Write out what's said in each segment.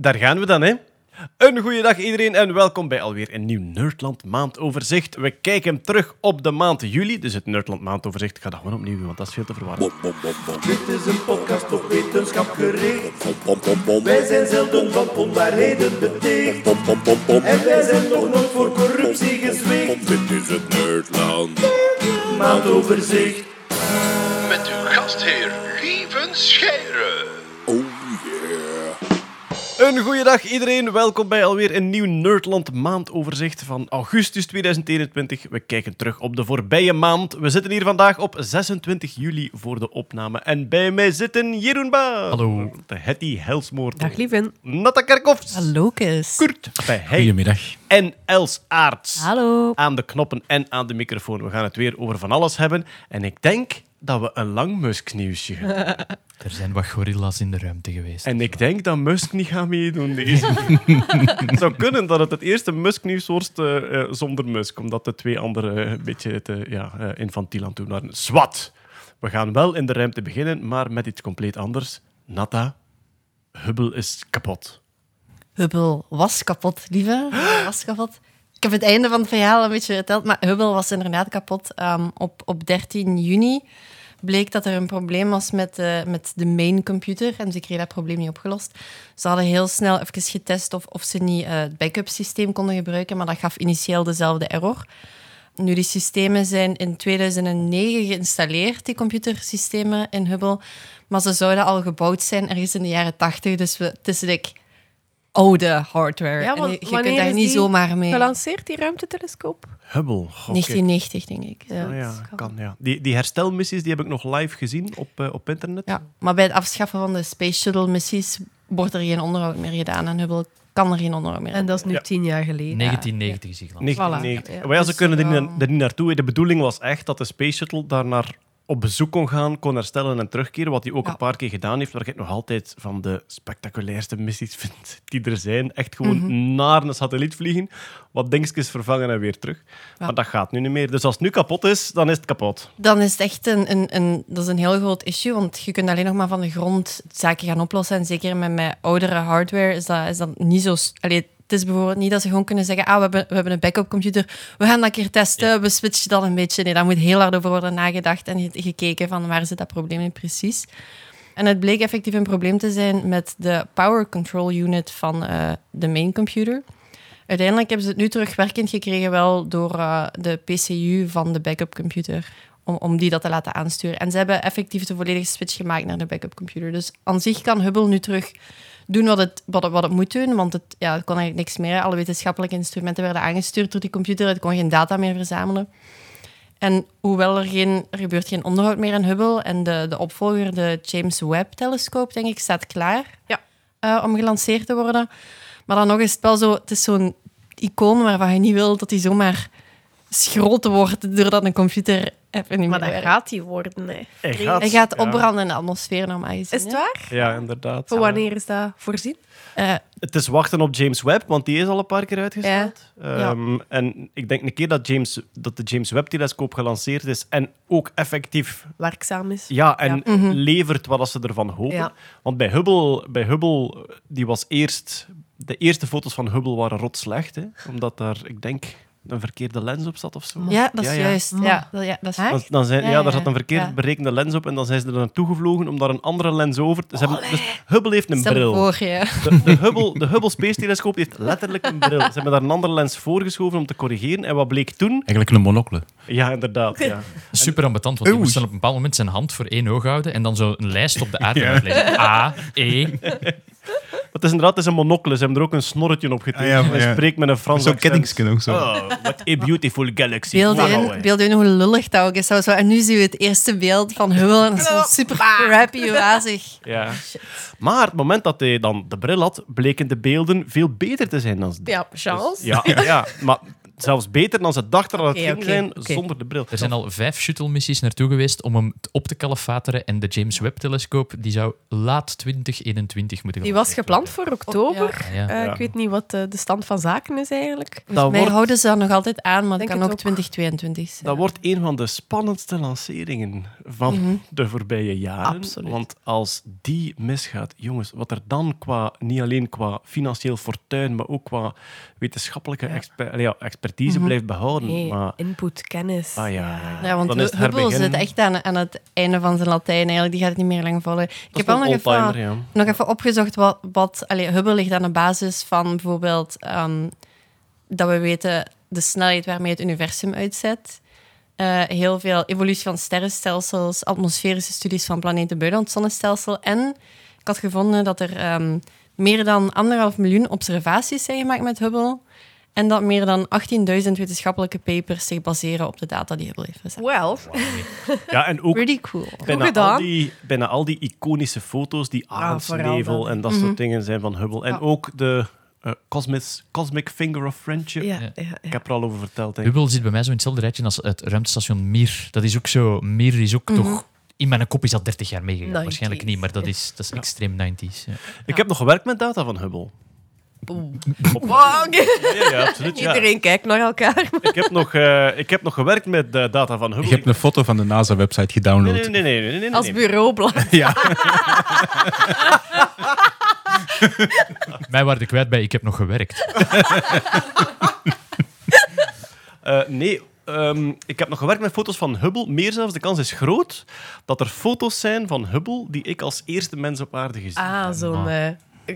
Daar gaan we dan, hè. Een goede dag iedereen en welkom bij alweer een nieuw Nerdland maandoverzicht. We kijken terug op de maand juli, dus het Nerdland maandoverzicht. Ik ga dat gewoon opnieuw doen, want dat is veel te verwarrend. Dit is een podcast op wetenschap gericht. Wij zijn zelden van onwaarheden beticht. En wij zijn nog nooit voor corruptie gezwicht. Dit is het Nerdland. Maandoverzicht. Met uw gastheer Lieven Scheire. Een goede dag iedereen, welkom bij alweer een nieuw Nerdland maandoverzicht van augustus 2021. We kijken terug op de voorbije maand. We zitten hier vandaag op 26 juli voor de opname. En bij mij zitten Jeroen Ba. Hallo. De Hetty Helsmoort. Dag lieven. Natta Kerkhoffs. Hallo, Kus. Kurt bij Hey. Goedemiddag. En Els Aarts. Hallo. Aan de knoppen en aan de microfoon. We gaan het weer over van alles hebben. En ik denk dat we een lang Musk-nieuwsje hebben. Er zijn wat gorilla's in de ruimte geweest. En ik denk dat Musk niet gaat meedoen deze. het zou kunnen dat het het eerste Musk-nieuws wordt eh, eh, zonder Musk, omdat de twee andere eh, een beetje te ja, eh, infantiel aan het doen waren. Zwat! We gaan wel in de ruimte beginnen, maar met iets compleet anders. Nata, Hubble is kapot. Hubble was kapot, lieve. Hubble was kapot. Ik heb het einde van het verhaal een beetje verteld, maar Hubble was inderdaad kapot. Ehm, op, op 13 juni bleek dat er een probleem was met, eh, met de main computer en ze kregen dat probleem niet opgelost. Ze hadden heel snel even getest of, of ze niet eh, het backup systeem konden gebruiken, maar dat gaf initieel dezelfde error. Nu, die systemen zijn in 2009 geïnstalleerd, die computersystemen in Hubble. Maar ze zouden al gebouwd zijn ergens in de jaren 80. Dus we, het is oude hardware. Ja, En want je, kunt daar niet zomaar mee. Gelanceerd, die ruimtetelescoop? Hubble. goh, 1990, denk ik. Ja. Ah ja, kan, ja. Die, die herstelmissies die heb ik nog live gezien op, eh, op internet. Ja, maar bij het afschaffen van de Space Shuttle-missies wordt er geen onderhoud meer gedaan. En Hubble kan er geen onderhoud meer En dat is nu Ja. tien jaar geleden. 1990 is gelanceerd. 1990. Voilà, ja. Maar ja, ze Dus, kunnen er niet, er niet naartoe. De bedoeling was echt dat de Space Shuttle daar naar op bezoek kon gaan, kon herstellen en terugkeren. Wat hij ook Ja. een paar keer gedaan heeft. Waar ik nog altijd van de spectaculairste missies vind die er zijn. Echt gewoon Mhm. naar een satelliet vliegen, wat dingetjes vervangen en weer terug. Maar dat gaat nu niet meer. Dus als het nu kapot is, dan is het kapot. Dan is het echt een, een, een, dat is een heel groot issue, want je kunt alleen nog maar van de grond zaken gaan oplossen. En zeker met, met oudere hardware is dat, is dat niet zo... Allee, het is bijvoorbeeld niet dat ze gewoon kunnen zeggen ah, we hebben, we hebben een backup computer, we gaan dat een keer testen, we switchen dat een beetje. Nee, daar moet heel hard over worden nagedacht en ge- gekeken van waar zit dat probleem in precies. En het bleek effectief een probleem te zijn met de power control unit van eh, de main computer. Uiteindelijk hebben ze het nu terugwerkend gekregen wel door eh, de PCU van de backup computer. Om, om die dat te laten aansturen. En ze hebben effectief de volledige switch gemaakt naar de backup computer. Dus aan zich kan Hubble nu terug doen wat het, wat het, wat het moet doen. Want het, ja, het kon eigenlijk niks meer. Alle wetenschappelijke instrumenten werden aangestuurd door die computer. Het kon geen data meer verzamelen. En hoewel er geen, er gebeurt geen onderhoud meer aan Hubble en de, de opvolger, de James Webb-telescoop, denk ik, staat klaar Ja. eh, om gelanceerd te worden. Maar dan nog is het wel zo, het is zo'n icoon waarvan je niet wil dat die zomaar schroot wordt doordat een computer even niet Maar meer dat werkt. gaat die worden, hè. Hij Hij gaat ja. opbranden in de atmosfeer, normaal gezien. Is het hè. waar? Ja, inderdaad. Voor wanneer is dat voorzien? Eh, Het is wachten op James Webb, want die is al een paar keer uitgesteld. Ja. Ehm, En ik denk een keer dat, James, dat de James Webb-telescoop gelanceerd is en ook effectief Werkzaam is. ja, en Ja. Mhm. levert wat ze ervan hopen. Ja. Want bij Hubble, bij Hubble, die was eerst... De eerste foto's van Hubble waren rot slecht, hè, omdat daar, ik denk, een verkeerde lens op zat of zo. ja, dat is Ja, ja. juist. Ja, dat, ja, dat is Dan, dan zijn, ja, Ja, daar ja, zat een verkeerd ja. berekende lens op en dan zijn ze er naartoe gevlogen om daar een andere lens over te... Ze hebben, dus Hubble heeft een Stel bril. voor, ja. De, de, Hubble, de Hubble Space Telescoop heeft letterlijk een bril. Ze hebben daar een andere lens voorgeschoven om te corrigeren. En wat bleek toen? Eigenlijk een monocle. Ja, inderdaad. Ja. Super ambetant, want hij moest dan op een bepaald moment zijn hand voor één oog houden en dan zo een lijst op de aarde uitleggen. A, E. Het is inderdaad het is een monocle. Ze hebben er ook een snorretje op getekend. Ah, ja, Hij ja. spreekt met een Frans Zo'n accent. kettingsken ook zo. Oh, what a beautiful galaxy. Beeld in, beeld je in hoe lullig dat ook is. Zo, zo. En nu zien we het eerste beeld van Hubble en dat is zo super crappy, wazig. Ja. Maar het moment dat hij dan de bril had, bleken de beelden veel beter te zijn dan ze Ja, chance. Ja, ja, maar zelfs beter dan ze dachten dat het Oké, ging zijn zonder de bril. Er zijn al vijf shuttle-missies naartoe geweest om hem op te kalefateren. En de James Webb-telescoop die zou laat 2021 moeten Die gaan was gepland voor oktober. Ja, ja. Eh, Ja. Ik weet niet wat eh, de stand van zaken is eigenlijk. Dat Volgens mij wordt- houden ze dat nog altijd aan, maar het Denk kan ook ook. 2022 zijn. Dat wordt een van de spannendste lanceringen van Mhm. de voorbije jaren. Absoluut. Want als die misgaat, jongens, wat er dan qua, niet alleen qua financieel fortuin, maar ook qua wetenschappelijke exper- ja, expertise blijft behouden. Nee, Maar, input, kennis. ah ja, ja. Ja, want Dan is het Hubble herbeginnen. zit echt aan, aan het einde van zijn Latijn. Eigenlijk. Die gaat het niet meer lang volgen. Ik heb wel nog even, ja. nog even opgezocht wat... wat allee, Hubble ligt aan de basis van bijvoorbeeld... ehm, dat we weten de snelheid waarmee het universum uitzet. Eh, heel veel evolutie van sterrenstelsels, atmosferische studies van planeten buiten het zonnestelsel. En ik had gevonden dat er ehm, meer dan anderhalf miljoen observaties zijn gemaakt met Hubble. En dat meer dan 18.000 wetenschappelijke papers zich baseren op de data die Hubble heeft. Well, Ja, en ook Pretty cool. bijna al, gedaan. die, bijna al die iconische foto's, die vooral arendsnevel dat. en dat soort dingen zijn van Hubble. En Ja. ook de eh, Cosmis- Cosmic Finger of Friendship. ja, Ja. ja, ja. Ik heb er al over verteld. Denk. Hubble zit bij mij zo in hetzelfde rijtje als het ruimtestation Mir. Dat is ook zo... Mir is ook toch... In mijn kop is dat 30 jaar meegegaan. 90s. Waarschijnlijk niet, maar dat is, dat is extreem 90s. Ja. Ik heb nog gewerkt met data van Hubble. Wow, oké. Ja, ja absoluut. Ja. Iedereen kijkt naar elkaar. Ik, heb nog, eh, ik heb nog gewerkt met de data van Hubble. Je hebt een foto van de NASA-website gedownload. nee, nee. nee, nee, nee, nee, Als bureaublad. Ja. Mij waren er kwijt bij, ik heb nog gewerkt. Eh, nee, ehm, ik heb nog gewerkt met foto's van Hubble. Meer zelfs, de kans is groot dat er foto's zijn van Hubble die ik als eerste mens op aarde gezien heb. Ah, zo'n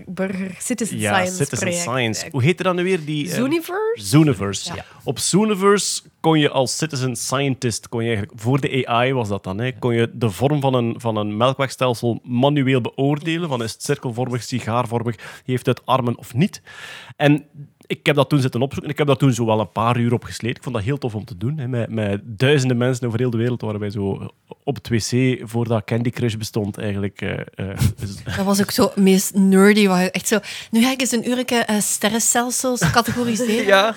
burger citizen Ja, science Citizen project. Science. Hoe heette dat nu weer? Die, eh, Zooniverse? Zooniverse. Ja. Op Zooniverse kon je als citizen scientist, kon je eigenlijk, voor de AI was dat dan, hè, kon je de vorm van een, van een melkwegstelsel manueel beoordelen. Van is het cirkelvormig, sigaarvormig, heeft het armen of niet. En ik heb dat toen zitten opzoeken. Ik heb dat toen zo wel een paar uur op gesleten. Ik vond dat heel tof om te doen. Hè. Met, met duizenden mensen over heel de wereld waren wij zo op het wc, voordat Candy Crush bestond, eigenlijk. eh, eh, Dat was ook zo het meest nerdy. Waar echt zo... Nu ga ik eens een uurtje eh, sterrenstelsels categoriseren. Ja.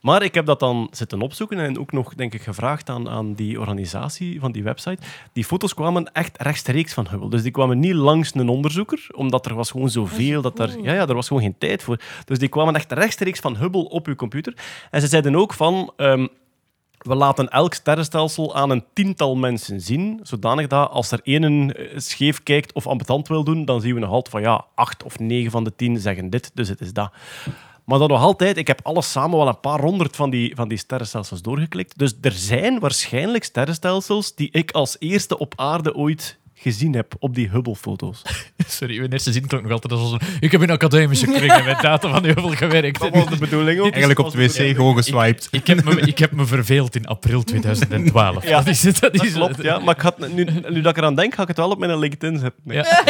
Maar ik heb dat dan zitten opzoeken en ook nog, denk ik, gevraagd aan, aan die organisatie van die website. Die foto's kwamen echt rechtstreeks van Hubble. Dus die kwamen niet langs een onderzoeker, omdat er was gewoon zoveel dat er... Ja, ja, er was gewoon geen tijd voor. Dus die kwamen echt rechtstreeks van Hubble op uw computer. En ze zeiden ook van... ehm, we laten elk sterrenstelsel aan een tiental mensen zien, zodanig dat als er één eh, scheef kijkt of ambetant wil doen, dan zien we nog altijd van ja, acht of negen van de tien zeggen dit, dus het is dat. Maar dan nog altijd, ik heb alles samen wel een paar honderd van die, van die sterrenstelsels doorgeklikt. Dus er zijn waarschijnlijk sterrenstelsels die ik als eerste op aarde ooit gezien heb op die Hubble-foto's. Sorry, mijn eerste zin klonk nog altijd als een... Ik heb in academische kringen met data van Hubble gewerkt. Dat was de bedoeling ook. Eigenlijk op de wc gewoon geswiped. Ik heb, me, ik heb me verveeld in april 2012. Ja, dat is het. Dat, Dat is klopt, ja. Maar ik had, nu, nu dat ik eraan denk, ga ik het wel op mijn LinkedIn zetten. Nee. Ja.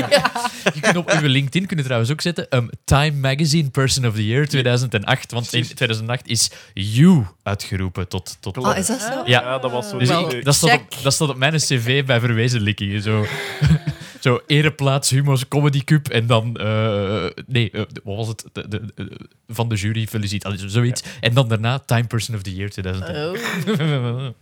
Je kunt op uw LinkedIn kunnen trouwens ook zetten um, Time Magazine Person of the Year 2008. Want in 2008 is You uitgeroepen tot... tot Oh, is dat zo? Ja. Ja, dat was zo. Dus ik, dat, staat op, dat op mijn cv bij verwezenlijkingen. Zo, zo ereplaats, Humo's Comedy Cup en dan... eh, nee, eh, wat was het? De, de, de- van de jury, felicitaties, zoiets. En dan daarna Time Person of the Year 2008.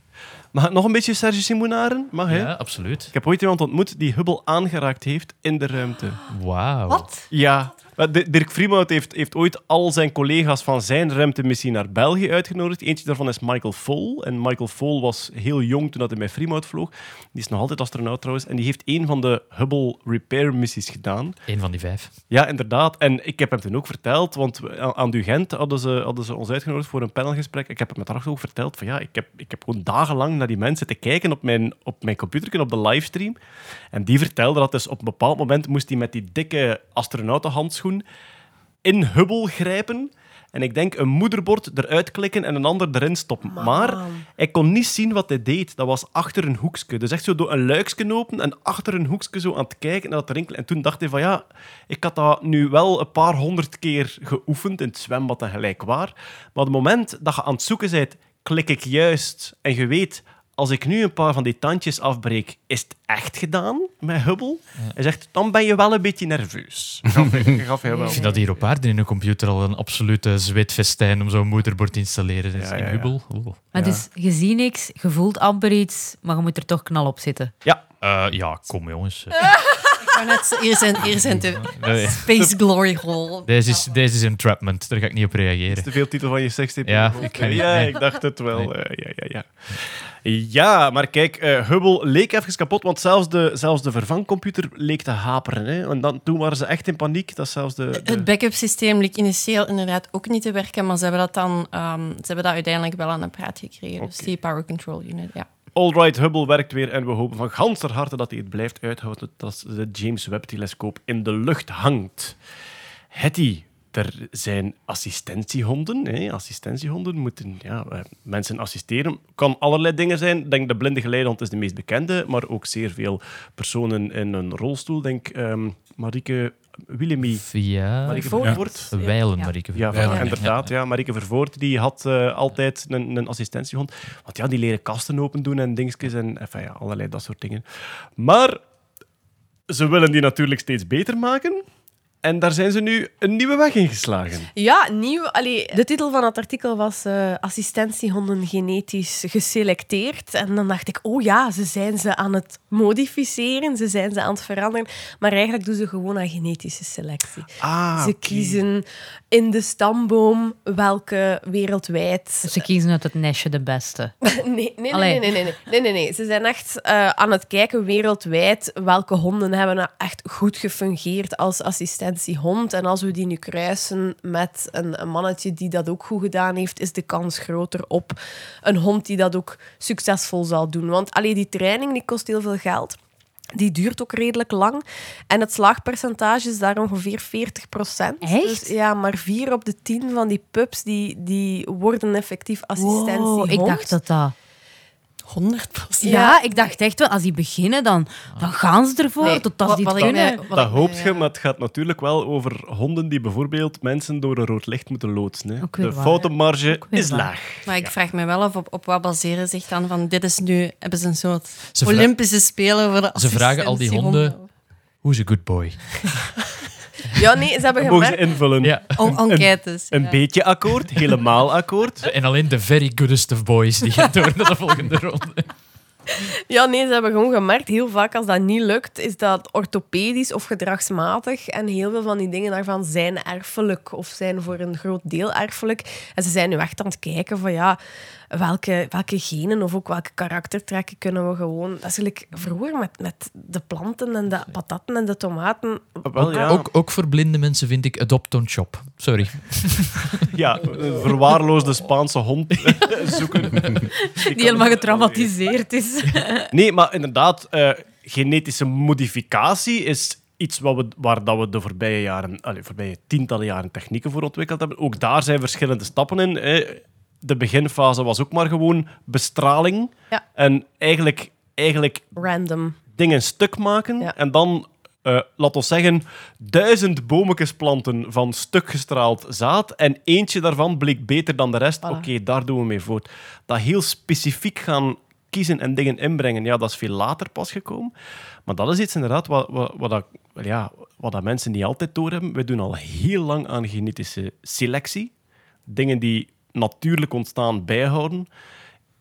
Mag ik nog een beetje Serge Simonaren? Mag, hè? ja, absoluut. Ik heb ooit iemand ontmoet die Hubble aangeraakt heeft in de ruimte. Wauw. Wat? Ja. Eh, Di- Dirk Vriemhout heeft, heeft ooit al zijn collega's van zijn ruimtemissie naar België uitgenodigd. Eentje daarvan is Michael Vol. En Michael Vol was heel jong toen dat hij met Vriemhout vloog. Die is nog altijd astronaut trouwens. En die heeft een van de Hubble Repair missies gedaan. Eén van die vijf. Ja, inderdaad. En ik heb hem toen ook verteld, want aan Dugent hadden ze, hadden ze ons uitgenodigd voor een panelgesprek. Ik heb hem daar ook verteld van ja, ik heb, ik heb gewoon dagenlang naar die mensen te kijken op mijn, op mijn computer, op de livestream. En die vertelde dat dus op een bepaald moment moest hij met die dikke astronautenhandschoen in Hubble grijpen. En ik denk een moederbord eruit klikken en een ander erin stoppen. Maar ik kon niet zien wat hij deed. Dat was achter een hoekje. Dus echt zo door een luikje open en achter een hoekje zo aan het kijken naar dat rinkelen. En toen dacht hij van ja, ik had dat nu wel een paar honderd keer geoefend in het zwembad en gelijk waar. Maar op het moment dat je aan het zoeken bent, klik ik juist en je weet als ik nu een paar van die tandjes afbreek, is het echt gedaan met Hubble? Hij zegt, dan ben je wel een beetje nerveus. Gaf gaf wel. Ik vind dat hier op aarde in een computer al een absolute zweetfestijn om zo'n moederbord te installeren. Dus Ja, in ja. Hubble. Maar dus, je ziet niks, je voelt amper iets, maar je moet er toch knal op zitten. Ja, Eh, ja, kom jongens. Wou net Hier zijn, hier zijn de nee. Space Glory Hole. Deze is, deze is entrapment, daar ga ik niet op reageren. te veel titel van je sekstape. Ja, ik, ja, nee. ik dacht het wel. Nee. eh, ja, ja, ja. ja, maar kijk, eh, Hubble leek even kapot, want zelfs de, zelfs de vervangcomputer leek te haperen. Hè. En dan, toen waren ze echt in paniek. Dat zelfs de, de- Het backup systeem leek initieel inderdaad ook niet te werken, maar ze hebben dat dan ehm, ze hebben dat uiteindelijk wel aan de praat gekregen. Dus Oké. die power control unit, ja. Alright, Hubble werkt weer en we hopen van ganser harte dat hij het blijft uithouden dat de James Webb-telescoop in de lucht hangt. Hetty, er zijn assistentiehonden. Hè. Assistentiehonden moeten ja, eh, mensen assisteren. Kan allerlei dingen zijn. Denk de blinde geleidehond is de meest bekende, maar ook zeer veel personen in een rolstoel. Denk ehm Marieke Willemie. Ja, Marieke Voort. Vervoort. Wijlen, Ja. Marieke. Ja, Wijlen. voilà, inderdaad. Ja. Marieke Vervoort die had eh, altijd een, een assistentiehond. Want ja, die leren kasten open doen en dingetjes en enfin, ja, allerlei dat soort dingen. Maar ze willen die natuurlijk steeds beter maken. En daar zijn ze nu een nieuwe weg ingeslagen. Ja, nieuw. Allee, de titel van het artikel was eh, Assistentiehonden genetisch geselecteerd. En dan dacht ik, oh ja, ze zijn ze aan het modificeren, ze zijn ze aan het veranderen. Maar eigenlijk doen ze gewoon aan genetische selectie. Ah, ze kiezen in de stamboom welke wereldwijd Dus ze kiezen uit het nestje de beste. Nee, nee, nee, nee, nee, nee, nee, nee, nee. Ze zijn echt eh, aan het kijken wereldwijd welke honden hebben nou echt goed gefungeerd als assistentiehond. En als we die nu kruisen met een, een mannetje die dat ook goed gedaan heeft, is de kans groter op een hond die dat ook succesvol zal doen. Want allee, die training die kost heel veel geld. Die duurt ook redelijk lang. En het slaagpercentage is daar ongeveer 40 procent. Echt? Dus, ja, maar vier op de tien van die pups die, die worden effectief assistentiehond. Wow, ik dacht dat dat... 100 procent. Ja, ik dacht echt wel, als die beginnen, dan, dan gaan ze ervoor. Nee, tot als wat- wat kunnen. Dat mij, je, maar het gaat natuurlijk wel over honden die bijvoorbeeld mensen door een rood licht moeten loodsen. Hè. De waar. foutenmarge is waar. laag. Maar ik vraag me wel af, op, op wat baseren zich dan van... Dit is nu... Hebben ze een soort Olympische Spelen voor de Ze vragen al die honden- Who's a good boy? Ja, nee, ze hebben mogen ze gemerkt... invullen. Ja. Oh, enquêtes. Een ja. beetje akkoord, helemaal akkoord. En alleen de very goodest of boys die gaan door naar de volgende ronde. Ja, nee, ze hebben gewoon gemerkt, heel vaak als dat niet lukt, is dat orthopedisch of gedragsmatig. En heel veel van die dingen daarvan zijn erfelijk of zijn voor een groot deel erfelijk. En ze zijn nu echt aan het kijken van ja, welke, welke genen of ook welke karaktertrekken kunnen we gewoon... Dat is eigenlijk vroeger met, met de planten en de patatten en de tomaten. Wel, ja. Ook, ook voor blinde mensen vind ik adopt on shop. Sorry. Ja, een verwaarloosde Spaanse hond zoeken. Die helemaal getraumatiseerd is. Nee, maar inderdaad, eh, genetische modificatie is iets wat we, waar dat we de voorbije jaren, allee, voorbije tientallen jaren technieken voor ontwikkeld hebben. Ook daar zijn verschillende stappen in. hè. De beginfase was ook maar gewoon bestraling. Ja. En eigenlijk, eigenlijk Random. dingen stuk maken Ja. en dan, eh laat ons zeggen, duizend bometjes planten van stuk gestraald zaad en eentje daarvan bleek beter dan de rest. Voilà. Oké, daar doen we mee voort. Dat heel specifiek gaan kiezen en dingen inbrengen, ja, dat is veel later pas gekomen. Maar dat is iets inderdaad wat, wat, wat, dat, ja, wat dat mensen niet altijd doorhebben. We doen al heel lang aan genetische selectie. Dingen die natuurlijk ontstaan bijhouden.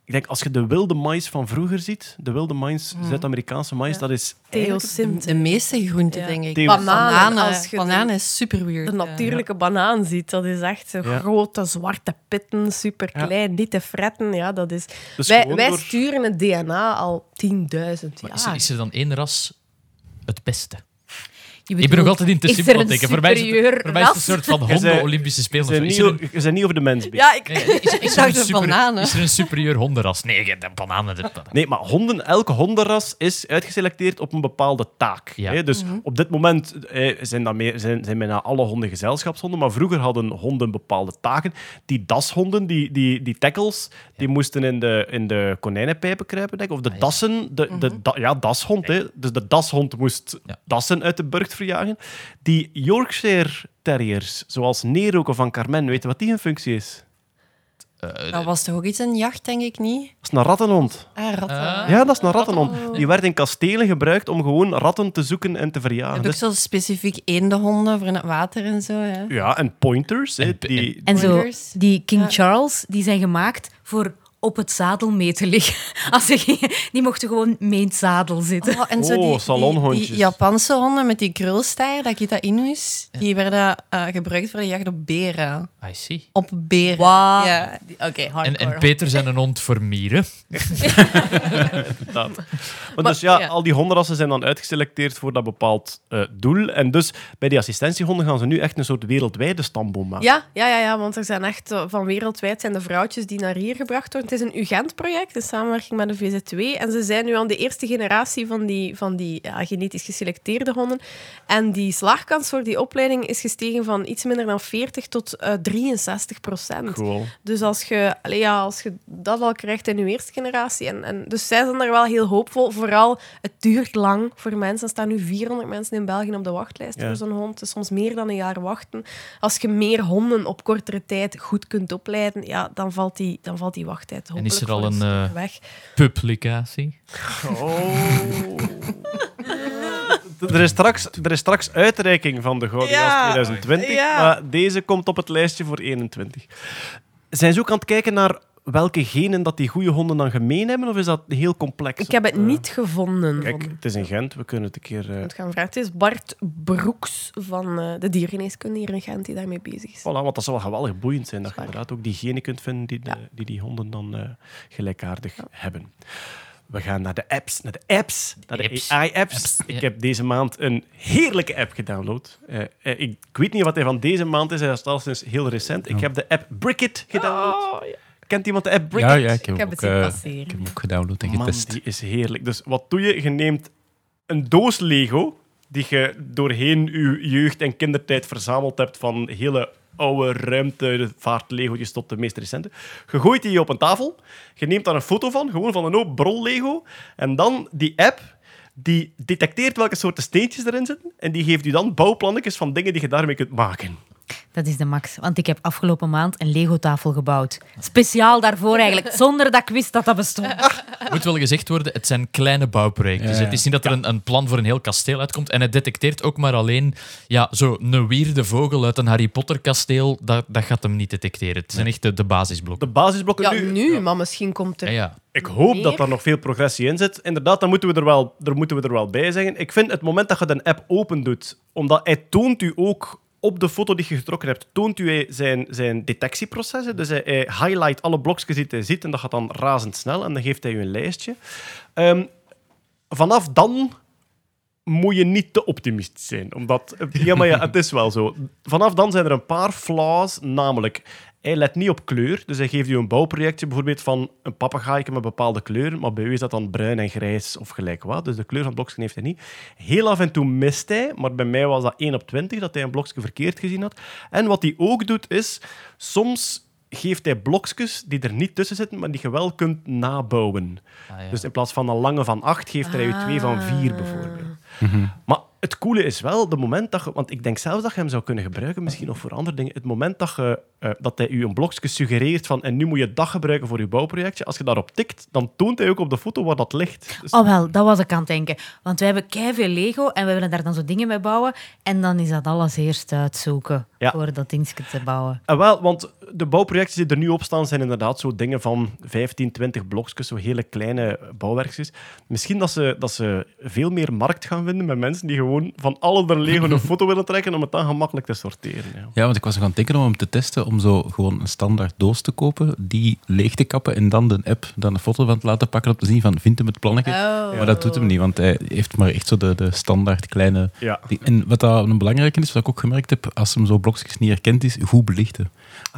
Ik denk, als je de wilde mais van vroeger ziet, de wilde mais, Zuid-Amerikaanse mais, dat is Theosint. De meeste groenten, Ja. denk ik. Theo- Bananen, Bananen, als je de- bananen is super weird. De natuurlijke banaan ziet, dat is echt grote zwarte pitten, super klein, niet te fretten. Ja, dat is... Dus wij gewoon wij door- sturen het DNA al 10.000 Maar jaar. is, er, is er dan één ras het beste? Je Ik ben nog altijd in te simpel aan een het denken. Voor mij is het, superieur voor mij is het een soort van honden-Olympische Spelen. zo. zijn niet, er zijn over de mens bezig. Ja, ik... Nee, is, is, is, er super- is er een superieur hondenras? Nee, de bananen. de- Nee, maar honden, elke hondenras is uitgeselecteerd op een bepaalde taak. Ja. Hè? Dus op dit moment eh, zijn, dat meer, zijn, zijn bijna alle honden gezelschapshonden, maar vroeger hadden honden bepaalde taken. Die dashonden, die, die, die tackles, die moesten in de, in de konijnenpijpen kruipen, denk ik. Of de dassen, de, de, da- ja, dashond. Hè? Dus de dashond moest Ja. dassen uit de burcht verjagen. Die Yorkshire Terriers, zoals Nero of van Carmen, weet je wat die hun functie is? Eh, Dat was toch ook iets een jacht, denk ik niet? Dat is een rattenhond. Ah, ratten. Ah. Ja, dat is een rattenhond. Die werd in kastelen gebruikt om gewoon ratten te zoeken en te verjagen. ook Dus- zo specifiek eendenhonden voor in het water en zo. Ja. ja, en pointers. hè, En- die, En zo, Pointers. die King Ja. Charles, die zijn gemaakt voor op het zadel mee te liggen. Als ze gingen- die mochten gewoon mee in het zadel zitten. Oh, en zo Oh, die, salonhondjes. die Japanse honden met die krulstaart, Akita Inus, die werden eh, gebruikt voor de jacht op beren. I see. Op beren. Wauw. Ja. Oké, En, hardcore. en Peter zijn een hond voor mieren. inderdaad. Maar dus ja, ja. al die hondenrassen zijn dan uitgeselecteerd voor dat bepaald eh, doel. En dus bij die assistentiehonden gaan ze nu echt een soort wereldwijde stamboom maken. Ja, ja, ja, ja, want er zijn echt eh, van wereldwijd zijn de vrouwtjes die naar hier gebracht worden. Is een UGent-project in samenwerking met de VZ2. En ze zijn nu aan de eerste generatie van die, van die ja, genetisch geselecteerde honden. En die slaagkans voor die opleiding is gestegen van iets minder dan 40 tot eh 63 procent. Cool. Dus als je, ja, als je dat al krijgt in je eerste generatie. En, en, dus zij zijn daar wel heel hoopvol. Vooral, het duurt lang voor mensen. Er staan nu 400 mensen in België op de wachtlijst Ja. voor zo'n hond. Is soms meer dan een jaar wachten. Als je meer honden op kortere tijd goed kunt opleiden, ja, dan, valt die, dan valt die wachttijd En is er al een, eh, weg. Publicatie. Oh. Er is, straks, er is straks uitreiking van de Gouden Ja. Gast 2020, Ja. maar deze komt op het lijstje voor 21. Zijn ze ook aan het kijken naar welke genen dat die goede honden dan gemeen hebben, of is dat heel complex? Ik heb het niet gevonden. Kijk, het is in Gent, we kunnen het een keer... eh, Het gaan vragen. Het is Bart Broeks van eh, de diergeneeskunde hier in Gent die daarmee bezig is. Voilà, want dat zou wel geweldig boeiend zijn, dat je inderdaad ook die genen kunt vinden die de- Ja. die, die honden dan eh, gelijkaardig hebben. We gaan naar de apps, naar de apps, naar de Apps. AI-apps. Apps, Ik heb deze maand een heerlijke app gedownload. Ik, ik weet niet wat hij van deze maand is, hij is al sinds heel recent. Ik heb de app Brickit gedownload. Oh, ja. Kent iemand de app Brickit? Ja, ja, ik heb, Ik heb hem het zien eh, passeren. ik heb hem ook gedownload en Man, getest. die is heerlijk. Dus wat doe je? Je neemt een doos Lego die je doorheen je jeugd en kindertijd verzameld hebt van hele oude ruimte, vaart Lego's tot de meest recente. Je gooit die op een tafel. Je neemt daar een foto van, gewoon van een hoop brol Lego. En dan die app, die detecteert welke soorten steentjes erin zitten. En die geeft je dan bouwplannetjes van dingen die je daarmee kunt maken. Dat is de max. Want ik heb afgelopen maand een Lego-tafel gebouwd. Speciaal daarvoor eigenlijk, zonder dat ik wist dat dat bestond. Moet wel gezegd worden, het zijn kleine bouwprojecten. Ja, ja. Het is niet dat er een, een plan voor een heel kasteel uitkomt. En het detecteert ook maar alleen ja, zo een wierde vogel uit een Harry Potter kasteel. Dat, dat gaat hem niet detecteren. Het zijn echt de, de basisblokken. De basisblokken Ja, nu... nu, maar misschien komt er Ja, ja. Ik hoop Meer? dat daar nog veel progressie in zit. Inderdaad, dan moeten we er wel, daar moeten we er wel bij zeggen. Ik vind het moment dat je de app open doet, omdat hij toont u ook op de foto die je getrokken hebt, toont u zijn, zijn detectieprocessen. Dus hij, highlight alle blokjes die hij ziet en dat gaat dan razendsnel en dan geeft hij u een lijstje. Ehm, vanaf dan moet je niet te optimistisch zijn. Omdat, ja, maar ja, het is wel zo. Vanaf dan zijn er een paar flaws, namelijk... Hij let niet op kleur, dus hij geeft u een bouwprojectje bijvoorbeeld van een papegaaike met bepaalde kleuren, maar bij u is dat dan bruin en grijs of gelijk wat. Dus de kleur van het blokje heeft hij niet. Heel af en toe mist hij, maar bij mij was dat 1 op 20 dat hij een blokje verkeerd gezien had. En wat hij ook doet is, soms geeft hij blokjes die er niet tussen zitten, maar die je wel kunt nabouwen. Ah, ja. Dus in plaats van een lange van 8 geeft hij u twee van 4 bijvoorbeeld. Maar het coole is wel, de moment dat je... Want ik denk zelfs dat je hem zou kunnen gebruiken, misschien nog voor andere dingen. Het moment dat, je, eh, dat hij u een blokje suggereert van en nu moet je dat gebruiken voor je bouwprojectje, als je daarop tikt, dan toont hij ook op de foto waar dat ligt. Dus Oh wel, dat was ik aan het denken. Want wij hebben veel Lego en we willen daar dan zo dingen mee bouwen. En dan is dat alles eerst uitzoeken Ja. voor dat dingetje te bouwen. En wel, want de bouwprojecten die er nu op staan, zijn inderdaad zo dingen van 15, 20 blokjes, zo hele kleine bouwwerkjes. Misschien dat ze, dat ze veel meer markt gaan vinden met mensen die gewoon van alle de Lego een foto willen trekken om het dan gemakkelijk te sorteren. Ja. Ja, want ik was nog aan het denken om hem te testen, om zo gewoon een standaard doos te kopen, die leeg te kappen en dan de app dan een foto van te laten pakken om te zien van, vindt hem het plannetje? Oh. Maar dat doet hem niet, want hij heeft maar echt zo de, de standaard kleine... Ja. En wat dat een belangrijke is, wat ik ook gemerkt heb, als hem zo blokjes niet herkend is, goed belichten.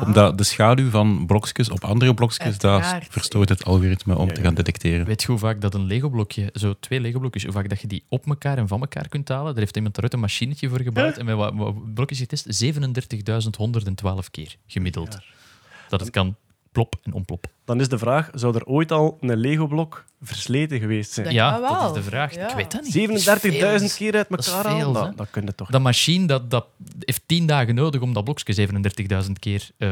Omdat de schaduw van blokjes op andere blokjes, dat Uiteraard. verstoort het algoritme om Ja, te gaan detecteren. Weet je hoe vaak dat een Lego-blokje, zo twee Lego-blokjes, hoe vaak dat je die op elkaar en van elkaar kunt halen? Daar heeft iemand eruit een machinetje voor gebouwd en met wat, wat blokjes getest. 37.112 keer gemiddeld. Dat het kan plop en onplop. Dan is de vraag, zou er ooit al een Lego-blok versleten geweest zijn? Dat Ja, dat is de vraag. Ja. Ik weet dat niet. Dat is 37.000 veel. keer uit Dat elkaar veel, halen? Dat, dat kun je toch Dat machine dat, dat heeft tien dagen nodig om dat blokje 37.000 keer eh,